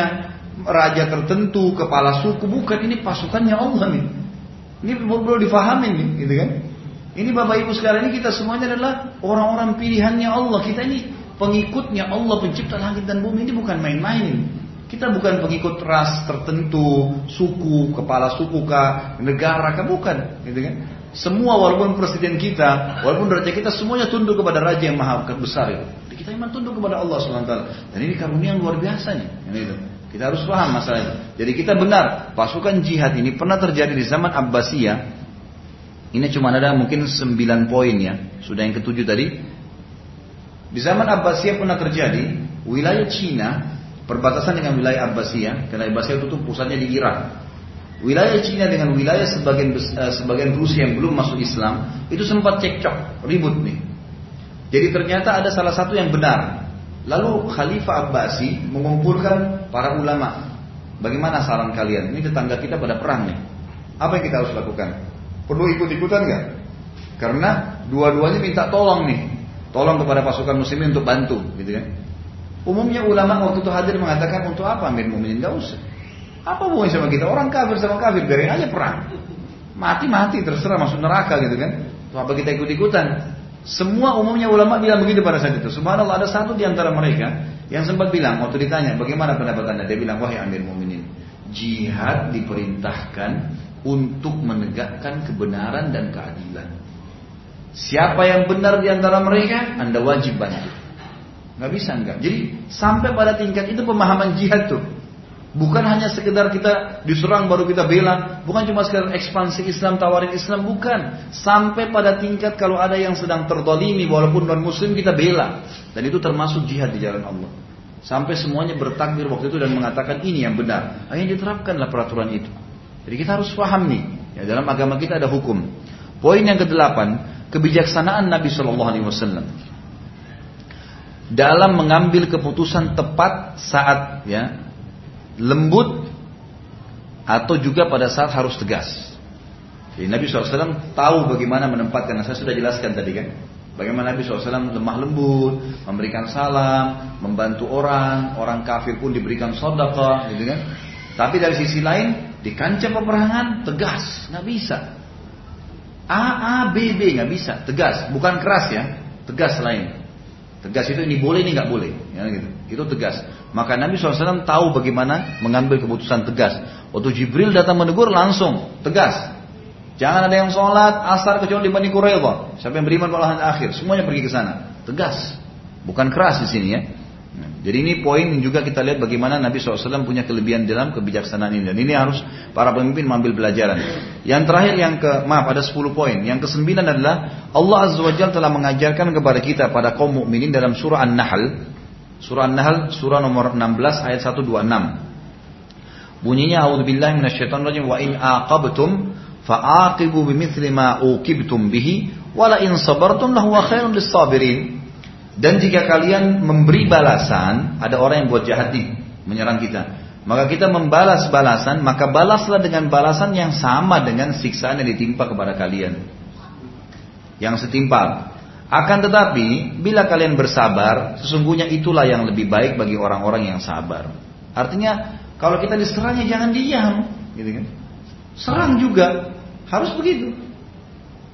raja tertentu, kepala suku, bukan ini pasukannya Allah nih. Ini perlu difahami nih, gitu kan? Ini Bapak Ibu sekarang ini kita semuanya adalah orang-orang pilihannya Allah. Kita ini pengikutnya Allah pencipta langit dan bumi ini bukan main-main. Kita bukan pengikut ras tertentu, suku, kepala suku kah, negara kah, bukan, gitu kan? Semua walaupun presiden kita, walaupun raja kita semuanya tunduk kepada raja yang maha besar itu. Kita iman tunduk kepada Allah SWT. Dan ini karunia yang luar biasa nih. Itu. Kita harus paham masalah itu. Jadi kita benar, pasukan jihad ini pernah terjadi di zaman Abbasiyah. Ini cuma ada mungkin 9 poin ya. Sudah yang ketujuh tadi. Di zaman Abbasiyah pernah terjadi, wilayah Cina perbatasan dengan wilayah Abbasiyah, karena Abbasiyah itu tuh pusatnya di Irak. Wilayah Cina dengan wilayah sebagian uh, sebagian Rusia yang belum masuk Islam itu sempat cekcok, ribut nih. Jadi ternyata ada salah satu yang benar. Lalu Khalifah Abbasi mengumpulkan para ulama. Bagaimana saran kalian? Ini tetangga kita pada perang nih. Apa yang kita harus lakukan? Perlu ikut-ikutan nggak? Karena dua-duanya minta tolong nih. Tolong kepada pasukan muslimin untuk bantu, gitu kan? Umumnya ulama waktu itu hadir mengatakan untuk apa Amir Mu'minin? Gak usah. Apa hubungannya sama kita? Orang kafir sama kafir, biarin aja perang. Mati-mati terserah masuk neraka gitu kan. Apa kita ikut-ikutan? Semua umumnya ulama bilang begitu pada saat itu. Subhanallah ada satu di antara mereka yang sempat bilang waktu ditanya bagaimana pendapat anda, dia bilang wahai Amir Mu'minin, jihad diperintahkan untuk menegakkan kebenaran dan keadilan. Siapa yang benar di antara mereka, anda wajib bantu. Nggak bisa enggak. Jadi sampai pada tingkat itu pemahaman jihad tuh. Bukan hanya sekedar kita diserang baru kita bela, bukan cuma sekedar ekspansi Islam tawarin Islam, bukan. Sampai pada tingkat kalau ada yang sedang terdolimi walaupun non Muslim kita bela, dan itu termasuk jihad di jalan Allah. Sampai semuanya bertakbir waktu itu dan mengatakan ini yang benar. Akhirnya diterapkanlah peraturan itu. Jadi kita harus paham nih, ya dalam agama kita ada hukum. Poin yang kedelapan, kebijaksanaan Nabi Shallallahu Alaihi Wasallam dalam mengambil keputusan tepat saat ya lembut atau juga pada saat harus tegas. Jadi Nabi SAW tahu bagaimana menempatkan. Saya sudah jelaskan tadi kan. Bagaimana Nabi SAW lemah lembut, memberikan salam, membantu orang, orang kafir pun diberikan sodaka, gitu kan. Tapi dari sisi lain, di kancah peperangan tegas, nggak bisa. A A B B nggak bisa, tegas, bukan keras ya, tegas lain. Tegas itu ini boleh ini nggak boleh, ya, gitu. Itu tegas. Maka Nabi SAW tahu bagaimana mengambil keputusan tegas. Waktu Jibril datang menegur langsung tegas. Jangan ada yang sholat asar kecuali di Bani Quraidah. Siapa yang beriman pada akhir, semuanya pergi ke sana. Tegas, bukan keras di sini ya. Jadi ini poin juga kita lihat bagaimana Nabi SAW punya kelebihan dalam kebijaksanaan ini. Dan ini harus para pemimpin mengambil pelajaran. Yang terakhir yang ke, maaf ada 10 poin. Yang kesembilan adalah Allah Azza wa telah mengajarkan kepada kita pada kaum mukminin dalam surah An-Nahl. Surah An-Nahl surah nomor 16 ayat 126. Bunyinya A'udzubillahi minasyaitonirrajim wa in aqabtum fa'aqibu bimithli ma uqibtum bihi wa la in sabartum lahu khairun lis-sabirin. Dan jika kalian memberi balasan, ada orang yang buat jahat nih, menyerang kita. Maka kita membalas balasan, maka balaslah dengan balasan yang sama dengan siksaan yang ditimpa kepada kalian. Yang setimpal. Akan tetapi, bila kalian bersabar, sesungguhnya itulah yang lebih baik bagi orang-orang yang sabar. Artinya, kalau kita diserangnya jangan diam, gitu kan? Serang juga, harus begitu.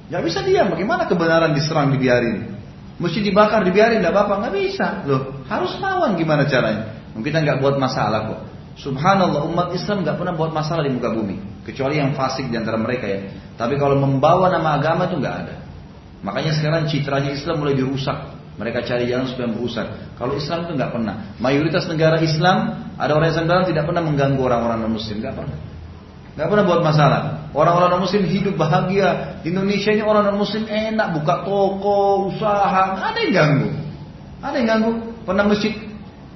Gak bisa diam, bagaimana kebenaran diserang dibiarin? Mesti dibakar, dibiarin, tidak apa-apa, nggak bisa. Loh, harus lawan gimana caranya? Mungkin kita nggak buat masalah kok. Subhanallah umat Islam nggak pernah buat masalah di muka bumi, kecuali yang fasik di antara mereka ya. Tapi kalau membawa nama agama itu nggak ada. Makanya sekarang citranya Islam mulai dirusak. Mereka cari jalan supaya merusak. Kalau Islam itu nggak pernah. Mayoritas negara Islam ada orang Islam tidak pernah mengganggu orang-orang non Muslim, nggak pernah. Gak pernah buat masalah. Orang-orang muslim hidup bahagia. Di Indonesia ini orang non muslim enak buka toko, usaha, gak ada yang ganggu. Ada yang ganggu. Pernah masjid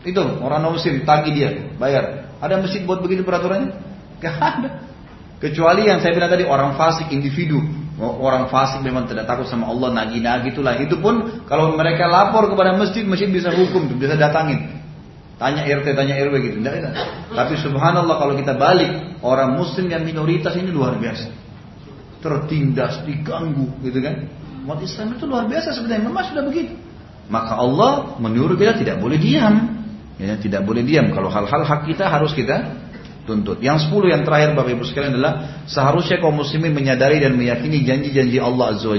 itu orang muslim tagi dia bayar. Ada masjid buat begitu peraturannya? Gak ada. Kecuali yang saya bilang tadi orang fasik individu. Orang fasik memang tidak takut sama Allah nagi-nagi itulah. Itu pun kalau mereka lapor kepada masjid, masjid bisa hukum, bisa datangin. Tanya RT, tanya RW gitu. Tidak, tidak. Tapi subhanallah kalau kita balik, orang muslim yang minoritas ini luar biasa. Tertindas, diganggu gitu kan. Umat Islam itu luar biasa sebenarnya. Memang sudah begitu. Maka Allah menyuruh kita tidak boleh diam. Ya, tidak boleh diam. Kalau hal-hal hak kita harus kita tuntut. Yang sepuluh yang terakhir Bapak Ibu sekalian adalah seharusnya kaum muslimin menyadari dan meyakini janji-janji Allah Azza wa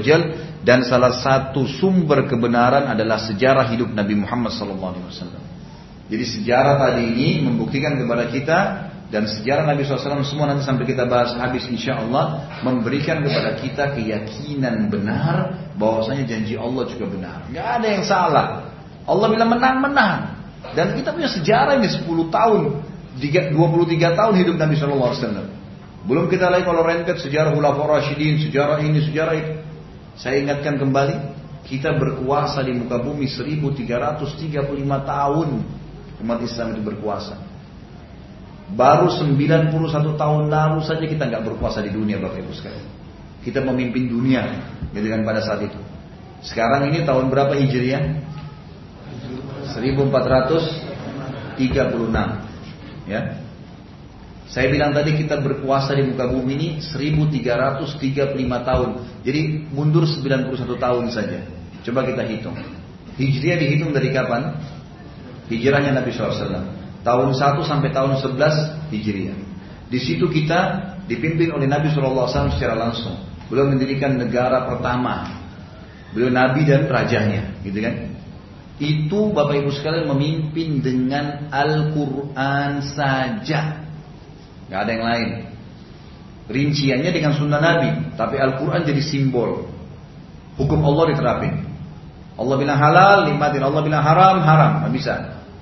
dan salah satu sumber kebenaran adalah sejarah hidup Nabi Muhammad SAW. Jadi sejarah tadi ini membuktikan kepada kita dan sejarah Nabi SAW semua nanti sampai kita bahas habis insya Allah memberikan kepada kita keyakinan benar bahwasanya janji Allah juga benar. Gak ada yang salah. Allah bilang menang menang. Dan kita punya sejarah ini 10 tahun 23 tahun hidup Nabi SAW. Belum kita lagi kalau rentet sejarah Khulafaur Rashidin, sejarah ini, sejarah itu. Saya ingatkan kembali, kita berkuasa di muka bumi 1335 tahun umat Islam itu berkuasa. Baru 91 tahun lalu saja kita nggak berkuasa di dunia Bapak Ibu sekalian. Kita memimpin dunia gitu kan pada saat itu. Sekarang ini tahun berapa Hijriah? 1436 Ya. Saya bilang tadi kita berkuasa di muka bumi ini 1335 tahun. Jadi mundur 91 tahun saja. Coba kita hitung. Hijriah dihitung dari kapan? Hijrahnya Nabi SAW. Tahun 1 sampai tahun 11 Hijriah. Di situ kita dipimpin oleh Nabi SAW secara langsung. Beliau mendirikan negara pertama. Beliau Nabi dan rajanya, gitu kan? itu Bapak Ibu sekalian memimpin dengan Al-Quran saja. Gak ada yang lain. Rinciannya dengan sunnah Nabi. Tapi Al-Quran jadi simbol. Hukum Allah diterapin. Allah bilang halal, nikmatin. Allah bilang haram, haram. Gak bisa.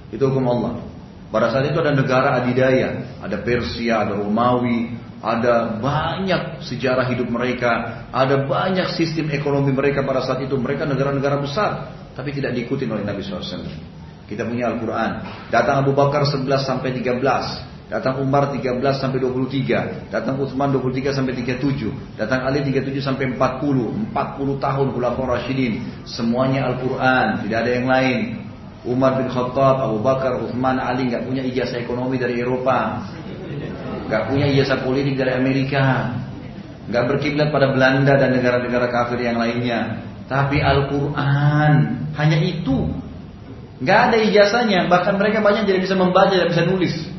Itu hukum Allah. Pada saat itu ada negara adidaya. Ada Persia, ada Romawi, ada banyak sejarah hidup mereka, ada banyak sistem ekonomi mereka pada saat itu. Mereka negara-negara besar, tapi tidak diikuti oleh Nabi SAW. Kita punya Al-Quran. Datang Abu Bakar 11 sampai 13. Datang Umar 13 sampai 23. Datang Utsman 23 sampai 37. Datang Ali 37 sampai 40. 40 tahun Khulafaur Rasyidin. Semuanya Al-Quran. Tidak ada yang lain. Umar bin Khattab, Abu Bakar, Uthman, Ali nggak punya ijazah ekonomi dari Eropa. Gak punya ijazah politik dari Amerika. Gak berkiblat pada Belanda dan negara-negara kafir yang lainnya. Tapi Al-Quran hanya itu. Gak ada ijazahnya. Bahkan mereka banyak tidak bisa membaca, tidak bisa nulis.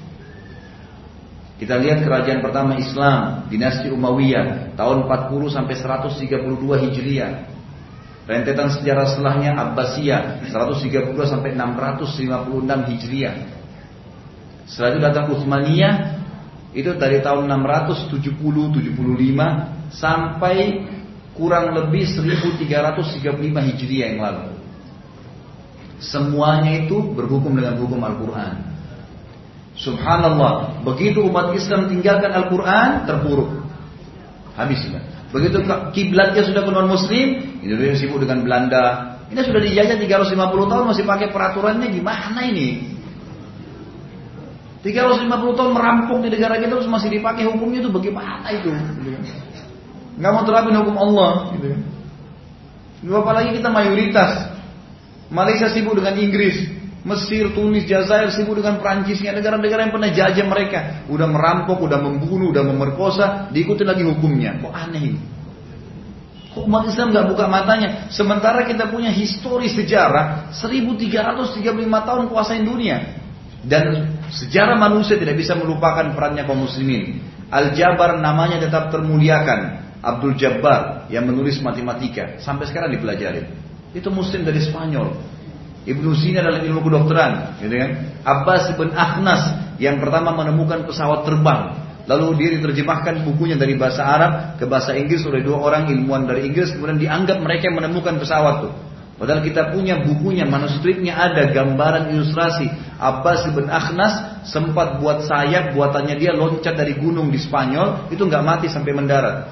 Kita lihat kerajaan pertama Islam, dinasti Umayyah, tahun 40 sampai 132 Hijriah. Rentetan sejarah setelahnya Abbasiyah 132 sampai 656 Hijriah. Setelah itu datang Utsmaniyah itu dari tahun 670-75 sampai kurang lebih 1335 Hijriah yang lalu. Semuanya itu berhukum dengan hukum Al-Quran. Subhanallah, begitu umat Islam tinggalkan Al-Quran, terpuruk. Habis Begitu kiblatnya sudah ke non muslim, Indonesia sibuk dengan Belanda. Ini sudah dijajah 350 tahun masih pakai peraturannya gimana ini? 350 tahun merampok di negara kita terus masih dipakai hukumnya itu bagaimana itu? Nggak mau terapin hukum Allah. Gitu. Apalagi kita mayoritas. Malaysia sibuk dengan Inggris, Mesir, Tunis, Jazair sibuk dengan Perancisnya, negara-negara yang pernah jajah mereka. Udah merampok, udah membunuh, udah memerkosa, diikuti lagi hukumnya. Kok aneh ini? Kok umat Islam nggak buka matanya? Sementara kita punya histori sejarah 1335 tahun kuasain dunia. Dan sejarah manusia tidak bisa melupakan perannya kaum muslimin. Al-Jabar namanya tetap termuliakan. Abdul Jabbar yang menulis matematika sampai sekarang dipelajari. Itu muslim dari Spanyol. Ibnu Sina dalam ilmu kedokteran, gitu kan? Abbas bin Akhnas yang pertama menemukan pesawat terbang. Lalu dia diterjemahkan bukunya dari bahasa Arab ke bahasa Inggris oleh dua orang ilmuwan dari Inggris. Kemudian dianggap mereka yang menemukan pesawat itu. Padahal kita punya bukunya, manuskripnya ada gambaran ilustrasi. Abbas bin Akhnas sempat buat sayap buatannya dia loncat dari gunung di Spanyol itu nggak mati sampai mendarat.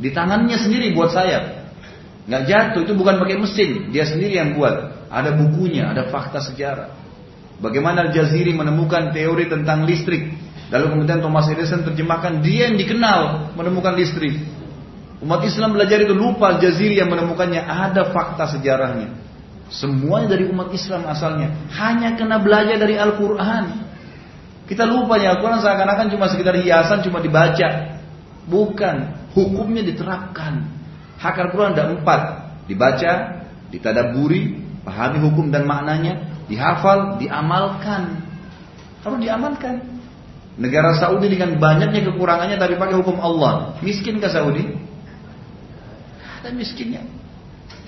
Di tangannya sendiri buat sayap. Nggak jatuh itu bukan pakai mesin, dia sendiri yang buat. Ada bukunya, ada fakta sejarah. Bagaimana Al-Jaziri menemukan teori tentang listrik. Lalu kemudian Thomas Edison terjemahkan dia yang dikenal menemukan listrik. Umat Islam belajar itu lupa Jaziri yang menemukannya ada fakta sejarahnya. Semuanya dari umat Islam asalnya. Hanya kena belajar dari Al-Quran. Kita lupa ya Al-Quran seakan-akan cuma sekedar hiasan, cuma dibaca. Bukan. Hukumnya diterapkan. Hak Al-Quran ada empat. Dibaca, ditadaburi, pahami hukum dan maknanya, dihafal, diamalkan. Harus diamalkan. Negara Saudi dengan banyaknya kekurangannya tapi pakai hukum Allah. Miskin ke Saudi? Ada miskinnya.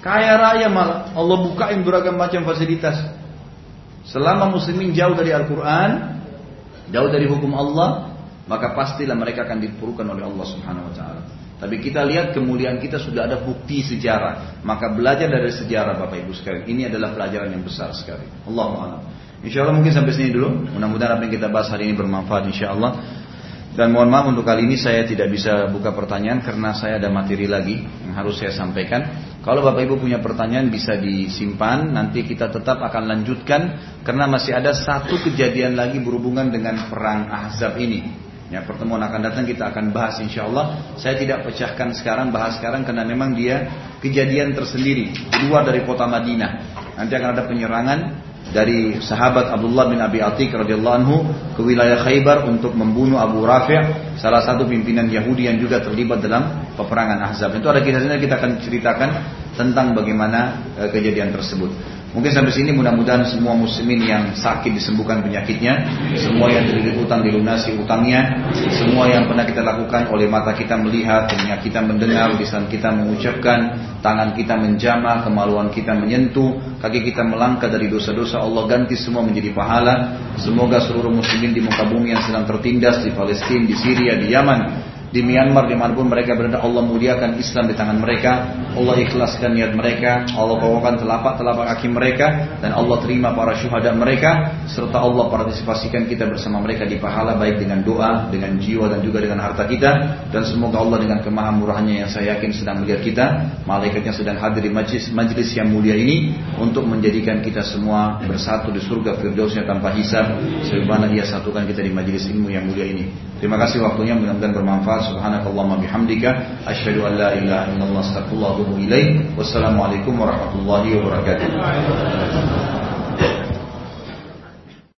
Kaya raya malah. Allah bukain beragam macam fasilitas. Selama muslimin jauh dari Al-Quran, jauh dari hukum Allah, maka pastilah mereka akan dipurukan oleh Allah Subhanahu wa taala. Tapi kita lihat kemuliaan kita sudah ada bukti sejarah. Maka belajar dari sejarah Bapak Ibu sekalian. Ini adalah pelajaran yang besar sekali. Allah Insya Allah mungkin sampai sini dulu. Mudah-mudahan apa yang kita bahas hari ini bermanfaat insya Allah. Dan mohon maaf untuk kali ini saya tidak bisa buka pertanyaan karena saya ada materi lagi yang harus saya sampaikan. Kalau Bapak Ibu punya pertanyaan bisa disimpan, nanti kita tetap akan lanjutkan karena masih ada satu kejadian lagi berhubungan dengan perang Ahzab ini. Ya, pertemuan akan datang kita akan bahas insya Allah. Saya tidak pecahkan sekarang, bahas sekarang karena memang dia kejadian tersendiri di luar dari kota Madinah. Nanti akan ada penyerangan dari sahabat Abdullah bin Abi Atik radhiyallahu anhu ke wilayah Khaybar untuk membunuh Abu Rafi' salah satu pimpinan Yahudi yang juga terlibat dalam peperangan Ahzab. Itu ada kisahnya kita akan ceritakan tentang bagaimana e, kejadian tersebut. Mungkin sampai sini mudah-mudahan semua muslimin yang sakit disembuhkan penyakitnya, semua yang terlilit utang dilunasi utangnya, semua yang pernah kita lakukan oleh mata kita melihat, telinga kita mendengar, lisan kita mengucapkan, tangan kita menjamah, kemaluan kita menyentuh, kaki kita melangkah dari dosa-dosa Allah ganti semua menjadi pahala. Semoga seluruh muslimin di muka bumi yang sedang tertindas di Palestina, di Syria, di Yaman, di Myanmar di mana pun mereka berada Allah muliakan Islam di tangan mereka. Allah ikhlaskan niat mereka. Allah bawakan telapak-telapak kaki mereka. Dan Allah terima para syuhada mereka. Serta Allah partisipasikan kita bersama mereka di pahala baik dengan doa dengan jiwa dan juga dengan harta kita. Dan semoga Allah dengan kemahamurahannya yang saya yakin sedang melihat kita malaikatnya sedang hadir di majlis, majlis yang mulia ini untuk menjadikan kita semua bersatu di surga firdausnya tanpa hisab. Sebagaimana dia satukan kita di majlis ilmu yang mulia ini. Terima kasih waktunya mudah-mudahan bermanfaat subhanakallahumma bihamdika asyhadu an la ilaha illallah ilaik. Wassalamualaikum warahmatullahi wabarakatuh.